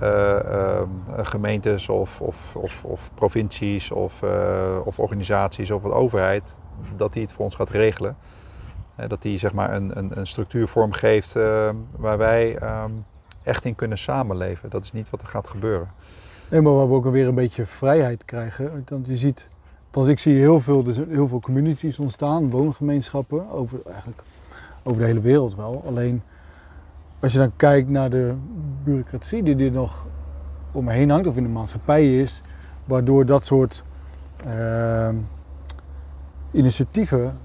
eh, ehm, gemeentes of, of, of, of provincies of, eh, of organisaties of wat overheid, dat die het voor ons gaat regelen. Dat die zeg maar een, een, een structuur vormgeeft eh, waar wij ehm, echt in kunnen samenleven. Dat is niet wat er gaat gebeuren. Nee, maar waar we ook weer een beetje vrijheid krijgen. Want je ziet, althans ik zie heel veel, dus heel veel communities ontstaan, woongemeenschappen, over, eigenlijk over de hele wereld wel. Alleen als je dan kijkt naar de bureaucratie die er nog om me heen hangt, of in de maatschappij is, waardoor dat soort ehm, initiatieven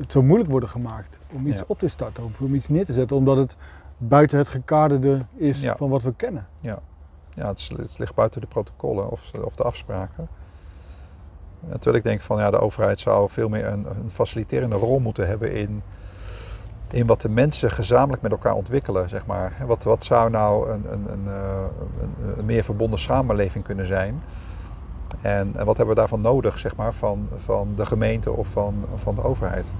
het zo moeilijk worden gemaakt om iets Ja. op te starten of om iets neer te zetten, omdat het buiten het gekaderde is Ja. van wat we kennen. Ja, het, is- het ligt buiten de protocollen of, of de afspraken. Ja, Terwijl ik denk van ja, de overheid zou veel meer een, een faciliterende rol moeten hebben in, in wat de mensen gezamenlijk met elkaar ontwikkelen. Zeg maar. Wat, wat zou nou een, een, een, eh, een, een meer verbonden samenleving kunnen zijn? En, en wat hebben we daarvan nodig zeg maar, van, van de gemeente of van, van de overheid?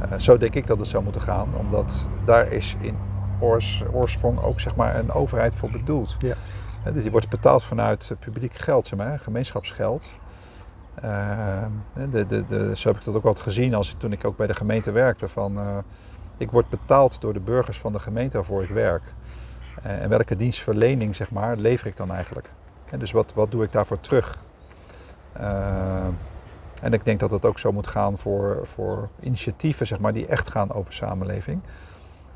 Eh, zo denk ik dat het zou moeten gaan, omdat daar is in oors, oorsprong ook zeg maar, een overheid voor bedoeld. Ja. Dus die wordt betaald vanuit publiek geld, zeg maar, gemeenschapsgeld. Ehm, de, de, de, zo heb ik dat ook altijd gezien als, toen ik ook bij de gemeente werkte. Van, eh, ik word betaald door de burgers van de gemeente waarvoor ik werk. Eh, en welke dienstverlening zeg maar, lever ik dan eigenlijk? En dus wat, wat doe ik daarvoor terug? Ehm, En ik denk dat dat ook zo moet gaan voor, voor initiatieven zeg maar, die echt gaan over samenleving.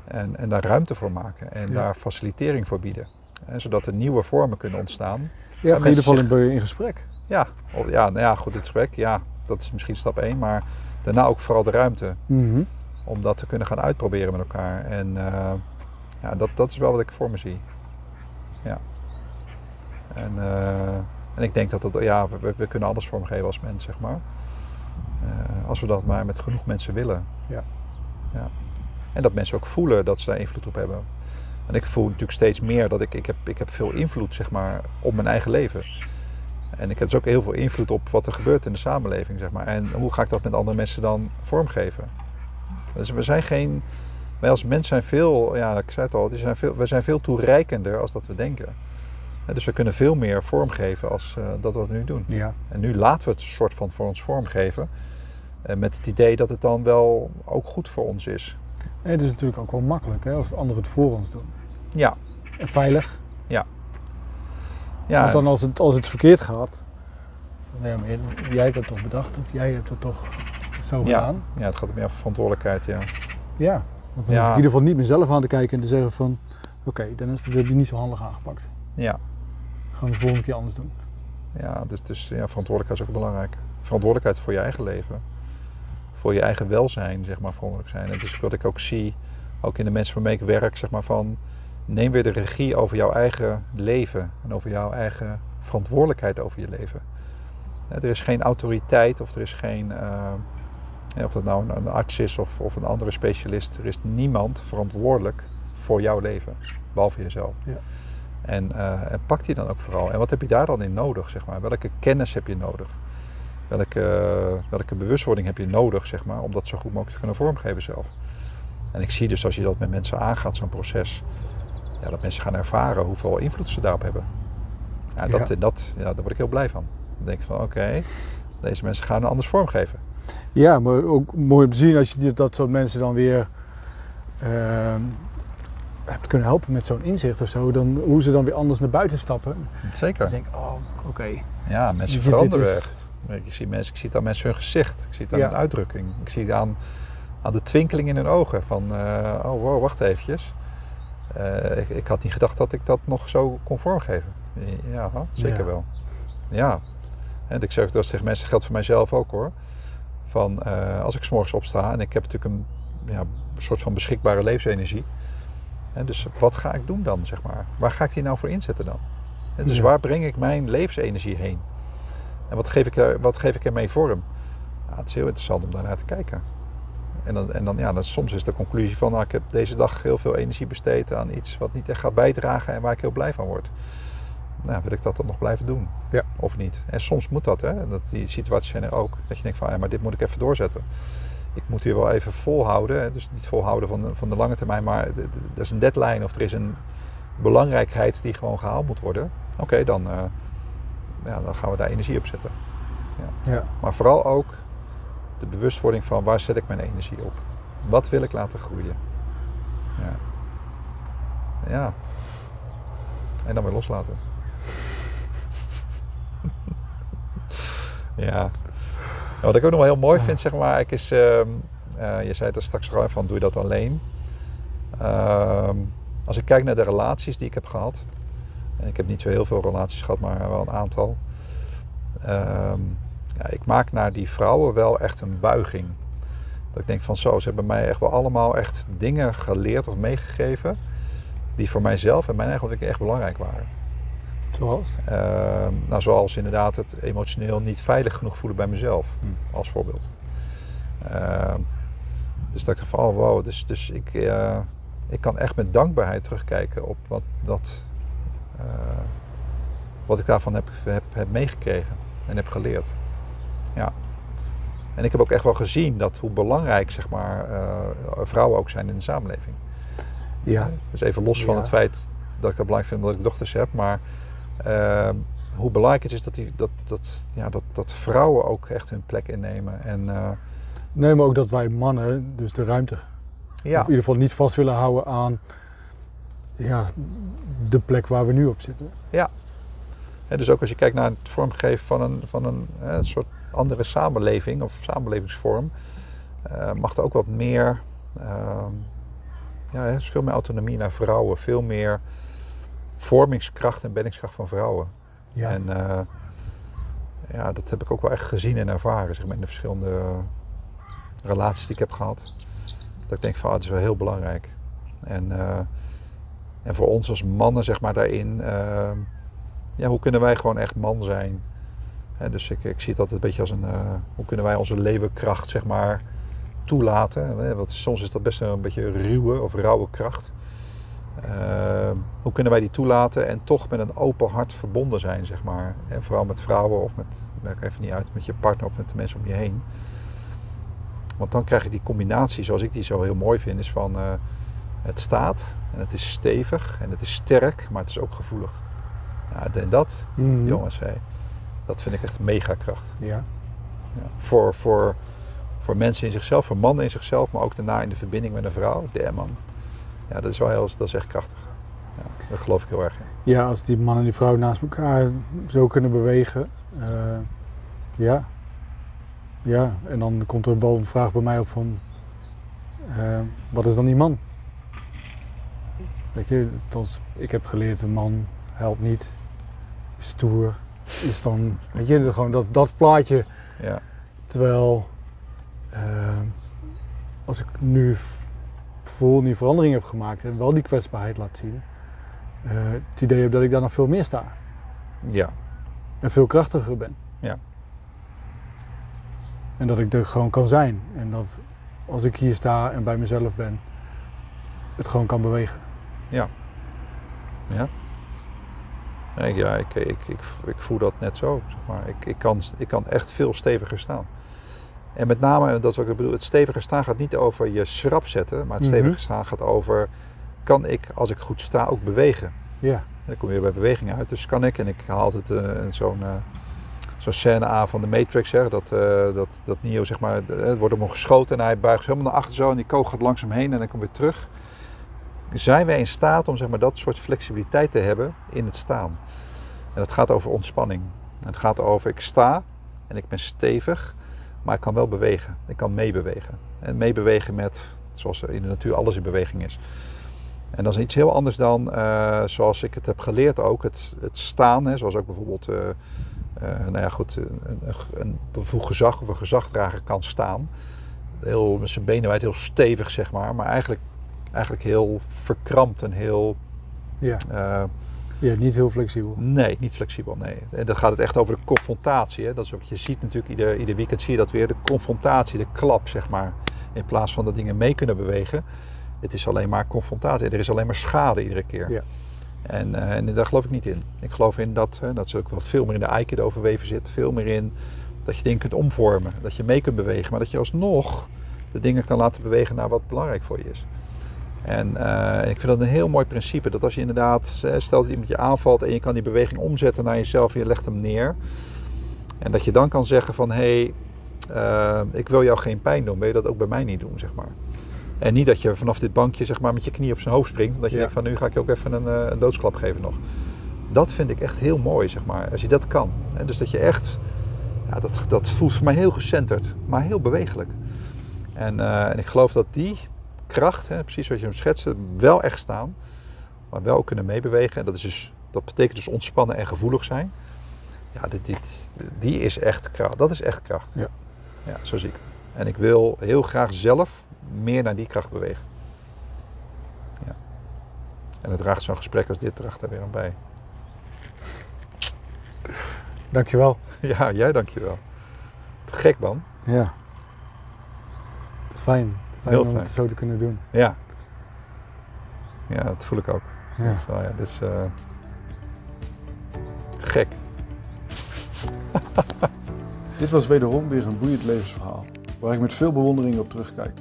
En, en daar ruimte voor maken en Ja. daar facilitering voor bieden. En zodat er nieuwe vormen kunnen ontstaan. Ja, in ieder geval in, in gesprek. Ja, of- ja, nou ja, goed, het gesprek, ja, dat is misschien stap 1. Maar daarna ook vooral de ruimte Mhm. om dat te kunnen gaan uitproberen met elkaar. En eh, ja, dat, dat is wel wat ik voor me zie. Ja. En, eh, en ik denk dat dat, ja, we, we kunnen alles vormgeven als mens, zeg maar. Eh, als we dat maar met genoeg mensen willen. Ja. ja. En dat mensen ook voelen dat ze daar invloed op hebben. En ik voel natuurlijk steeds meer dat ik, ik, heb, ik heb veel invloed, zeg maar, op mijn eigen leven. En ik heb dus ook heel veel invloed op wat er gebeurt in de samenleving, zeg maar. En hoe ga ik dat met andere mensen dan vormgeven? Dus we zijn geen... Wij als mens zijn veel, ja, ik zei het al, zijn veel, we zijn veel toereikender als dat we denken. Dus we kunnen veel meer vormgeven als eh, dat we nu doen. Ja. En nu laten we het soort van voor ons vormgeven. eh, met het idee dat het dan wel ook goed voor ons is. En het is natuurlijk ook wel makkelijk hè, als anderen het voor ons doen. Ja, En veilig. ja, Want dan als het, als het verkeerd gaat, ja, maar jij hebt dat toch bedacht of jij hebt het toch zo ja, gedaan. ja, het gaat meer over verantwoordelijkheid, ja. Ja. Want dan Ja. hoef ik in ieder geval niet mezelf aan te kijken en te zeggen van oké, dan is dat heb je niet zo handig aangepakt. Ja, Gaan we de volgende keer anders doen. ja dus, dus ja, verantwoordelijkheid is ook belangrijk. Verantwoordelijkheid voor je eigen leven. Voor je eigen welzijn, zeg maar, verantwoordelijk zijn. En dat is wat ik ook zie, ook in de mensen waarmee ik werk, zeg maar, van... Neem weer de regie over jouw eigen leven en over jouw eigen verantwoordelijkheid over je leven. Er is geen autoriteit of er is geen, eh, of dat nou een, een arts is of, of een andere specialist, er is niemand verantwoordelijk voor jouw leven, behalve jezelf. Ja. En, eh, en pak die dan ook vooral. En wat heb je daar dan in nodig, zeg maar? Welke kennis heb je nodig? Welke, welke bewustwording heb je nodig, zeg maar, om dat zo goed mogelijk te kunnen vormgeven zelf? En ik zie dus als je dat met mensen aangaat, zo'n proces, ja, dat mensen gaan ervaren hoeveel invloed ze daarop hebben. Ja, dat, Ja. Dat, ja, daar word ik heel blij van. Dan denk ik van, oké, deze mensen gaan het anders vormgeven. Ja, maar ook mooi om te zien als je dat soort mensen dan weer ehm, hebt kunnen helpen met zo'n inzicht of zo. Dan, hoe ze dan weer anders naar buiten stappen. Zeker. Dan denk ik, oh, oké. Ja, mensen Dit- dit veranderen is- echt. Ik zie, mensen, ik zie het aan mensen hun gezicht. Ik zie het aan Ja. hun uitdrukking. Ik zie het aan, aan de twinkeling in hun ogen. Van, eh, oh wow, wacht eventjes. Eh, ik, ik had niet gedacht dat ik dat nog zo kon vormgeven. Ja, zeker Ja. wel. Ja. En ik zeg dat tegen mensen, dat geldt voor mijzelf ook hoor. Van, eh, als ik 's morgens opsta en ik heb natuurlijk een ja, een soort van beschikbare levensenergie. En dus wat ga ik doen dan, zeg maar? Waar ga ik die nou voor inzetten dan? En dus Ja. waar breng ik mijn levensenergie heen? En wat geef ik, er, wat geef ik ermee vorm? Ja, het is heel interessant om daarnaar te kijken. En dan, en dan, ja, dan soms is de conclusie van, nou, ik heb deze dag heel veel energie besteed aan iets wat niet echt gaat bijdragen en waar ik heel blij van word. Nou, wil ik dat dan nog blijven doen? Ja. Of niet? En soms moet dat, hè? Dat, die situaties zijn er ook. Dat je denkt van, ja, maar dit moet ik even doorzetten. Ik moet hier wel even volhouden. Dus niet volhouden van de, van de lange termijn, maar er is een deadline of er is een belangrijkheid die gewoon gehaald moet worden. Oké, dan, eh, ja, dan gaan we daar energie op zetten. Ja. Maar vooral ook de bewustwording van waar zet ik mijn energie op? Wat wil ik laten groeien? Ja. ja. En dan weer loslaten. ja. Nou, wat ik ook nog wel heel mooi vind, zeg maar, ik is, ehm, eh, je zei het er straks al van, doe je dat alleen? Ehm, als ik kijk naar de relaties die ik heb gehad, en ik heb niet zo heel veel relaties gehad, maar wel een aantal. Ehm, ja, ik maak naar die vrouwen wel echt een buiging. Dat ik denk van zo, ze hebben mij echt wel allemaal echt dingen geleerd of meegegeven die voor mijzelf en mijn eigen ontwikkeling echt belangrijk waren. Zoals? Ehm, nou, zoals inderdaad het emotioneel niet veilig genoeg voelen bij mezelf, Hm. als voorbeeld. Ehm, dus dat ik dacht van, oh wow, dus, dus ik, eh, ik kan echt met dankbaarheid terugkijken op wat, dat, eh, wat ik daarvan heb, heb, heb meegekregen en heb geleerd. Ja. En ik heb ook echt wel gezien dat hoe belangrijk zeg maar, eh, vrouwen ook zijn in de samenleving. Ja. Dus even los van Ja. het feit dat ik dat belangrijk vind omdat ik dochters heb, maar eh, hoe belangrijk het is dat, die, dat, dat, ja, dat, dat vrouwen ook echt hun plek innemen. En eh, Nee, maar ook dat wij mannen dus de ruimte, ja, of in ieder geval niet vast willen houden aan ja, de plek waar we nu op zitten. Hè, dus ook als je kijkt naar het vormgeven van een, van een, een soort andere samenleving of samenlevingsvorm uh, mag er ook wat meer, uh, ja, er is veel meer autonomie naar vrouwen, veel meer vormingskracht en benningskracht van vrouwen. Ja. En uh, ja, dat heb ik ook wel echt gezien en ervaren zeg maar, in de verschillende relaties die ik heb gehad. Dat ik denk van, ah, het is wel heel belangrijk. En, en voor ons als mannen, zeg maar, daarin, ja, hoe kunnen wij gewoon echt man zijn? dus ik, ik zie het altijd een beetje als een, hoe kunnen wij onze levenkracht, zeg maar, toelaten. Want soms is dat best een beetje ruwe of rauwe kracht. Uh, hoe kunnen wij die toelaten en toch met een open hart verbonden zijn, zeg maar. En vooral met vrouwen of met, merk even niet uit, met je partner of met de mensen om je heen. Want dan krijg je die combinatie, zoals ik die zo heel mooi vind, is van uh, het staat en het is stevig en het is sterk, maar het is ook gevoelig. Ja, en dat, mm. jongens, hey, dat vind ik echt mega kracht. Ja. ja. Voor, voor voor mensen in zichzelf, voor mannen in zichzelf, maar ook daarna in de verbinding met een vrouw. Damn man. Ja, dat is wel heel, dat is echt krachtig. Ja, dat geloof ik heel erg in. Ja, als die man en die vrouw naast elkaar zo kunnen bewegen. Uh, ja. Ja, en dan komt er wel een vraag bij mij op van... Uh, wat is dan die man? Weet je, dat, ik heb geleerd, een man helpt niet, stoer, is dan, weet je, gewoon dat, dat plaatje. Ja. Terwijl uh, als ik nu voel die verandering heb gemaakt en wel die kwetsbaarheid laat zien, uh, het idee heb dat ik daar nog veel meer sta. Ja. En veel krachtiger ben. Ja. En dat ik er gewoon kan zijn. En dat als ik hier sta en bij mezelf ben, het gewoon kan bewegen. Ja. Ja. Nee, ja, ik, ik, ik, ik voel dat net zo. Zeg maar. ik, ik, kan, ik kan echt veel steviger staan. En met name, dat is wat ik bedoel, het stevige staan gaat niet over je schrap zetten, maar het stevige mhm. staan gaat over, kan ik als ik goed sta ook bewegen? Ja. Dan kom je weer bij beweging uit. Dus kan ik, en ik haal altijd uh, zo'n uh, zo'n scène aan van de Matrix, hè, dat, uh, dat, dat Neo zeg maar, het wordt op hem geschoten en hij buigt helemaal naar achter zo en die koog gaat langzaam heen en dan komt weer terug. Zijn wij in staat om zeg maar, dat soort flexibiliteit te hebben in het staan? En dat gaat over ontspanning. Het gaat over ik sta en ik ben stevig maar ik kan wel bewegen. Ik kan meebewegen. En meebewegen met, zoals in de natuur alles in beweging is. En dat is iets heel anders dan, uh, zoals ik het heb geleerd ook, het, het staan. Hè, zoals ook bijvoorbeeld, uh, uh, nou ja goed, een, een, een gezag of een gezagdrager kan staan. Heel, met zijn benen wijd, heel stevig zeg maar. Maar eigenlijk, eigenlijk heel verkrampt en heel... Ja ja, niet heel flexibel. Nee, niet flexibel, nee. En dan gaat het echt over de confrontatie. Hè. Dat is wat je ziet natuurlijk, ieder, ieder weekend zie je dat weer. De confrontatie, de klap, zeg maar. In plaats van dat dingen mee kunnen bewegen. Het is alleen maar confrontatie. Er is alleen maar schade iedere keer. Ja. En, uh, en daar geloof ik niet in. Ik geloof in dat, uh, dat is ook wat veel meer in de aikido overweven zit. Veel meer in dat je dingen kunt omvormen. Dat je mee kunt bewegen. Maar dat je alsnog de dingen kan laten bewegen naar wat belangrijk voor je is. En uh, ik vind dat een heel mooi principe. Dat als je inderdaad, eh, stel dat iemand je aanvalt en je kan die beweging omzetten naar jezelf en je legt hem neer. En dat je dan kan zeggen van hé, hey, uh, ik wil jou geen pijn doen. Wil je dat ook bij mij niet doen, zeg maar. En niet dat je vanaf dit bankje zeg maar, met je knie op zijn hoofd springt. Dat je denkt van nu ga ik je ook even een, een, doodsklap geven nog. Dat vind ik echt heel mooi, zeg maar. Als je dat kan. En dus dat je echt, ja, dat, dat voelt voor mij heel gecenterd, maar heel bewegelijk. En, en ik geloof dat die kracht, hè, precies zoals je hem schetste, wel echt staan, maar wel kunnen meebewegen. En dat, is dus, dat betekent dus ontspannen en gevoelig zijn. Ja, dit, dit, die is echt kracht. Dat is echt kracht. Ja. ja, zo zie ik En ik wil heel graag zelf meer naar die kracht bewegen. Ja. En het draagt zo'n gesprek als dit draagt er weer aan bij. Dankjewel. Ja, jij dankjewel. Gek man. Ja. Fijn. Fijn om het zo te kunnen doen. Ja. Ja, dat voel ik ook. Ja. Dus, ja dit is uh, gek. dit was wederom weer een boeiend levensverhaal, waar ik met veel bewondering op terugkijk.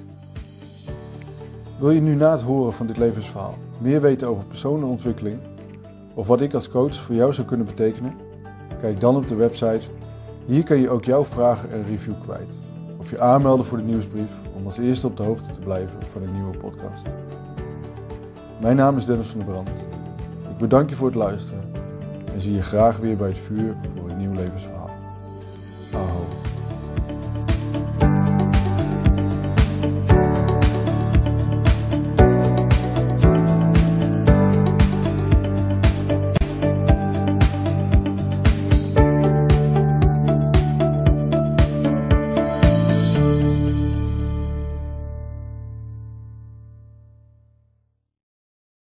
Wil je nu na het horen van dit levensverhaal meer weten over persoonlijke ontwikkeling of wat ik als coach voor jou zou kunnen betekenen? Kijk dan op de website. Hier kan je ook jouw vragen en review kwijt. Of je aanmelden voor de nieuwsbrief om als eerste op de hoogte te blijven van een nieuwe podcast. Mijn naam is Dennis van der Brand. Ik bedank je voor het luisteren en zie je graag weer bij het vuur voor een nieuw levensverhaal.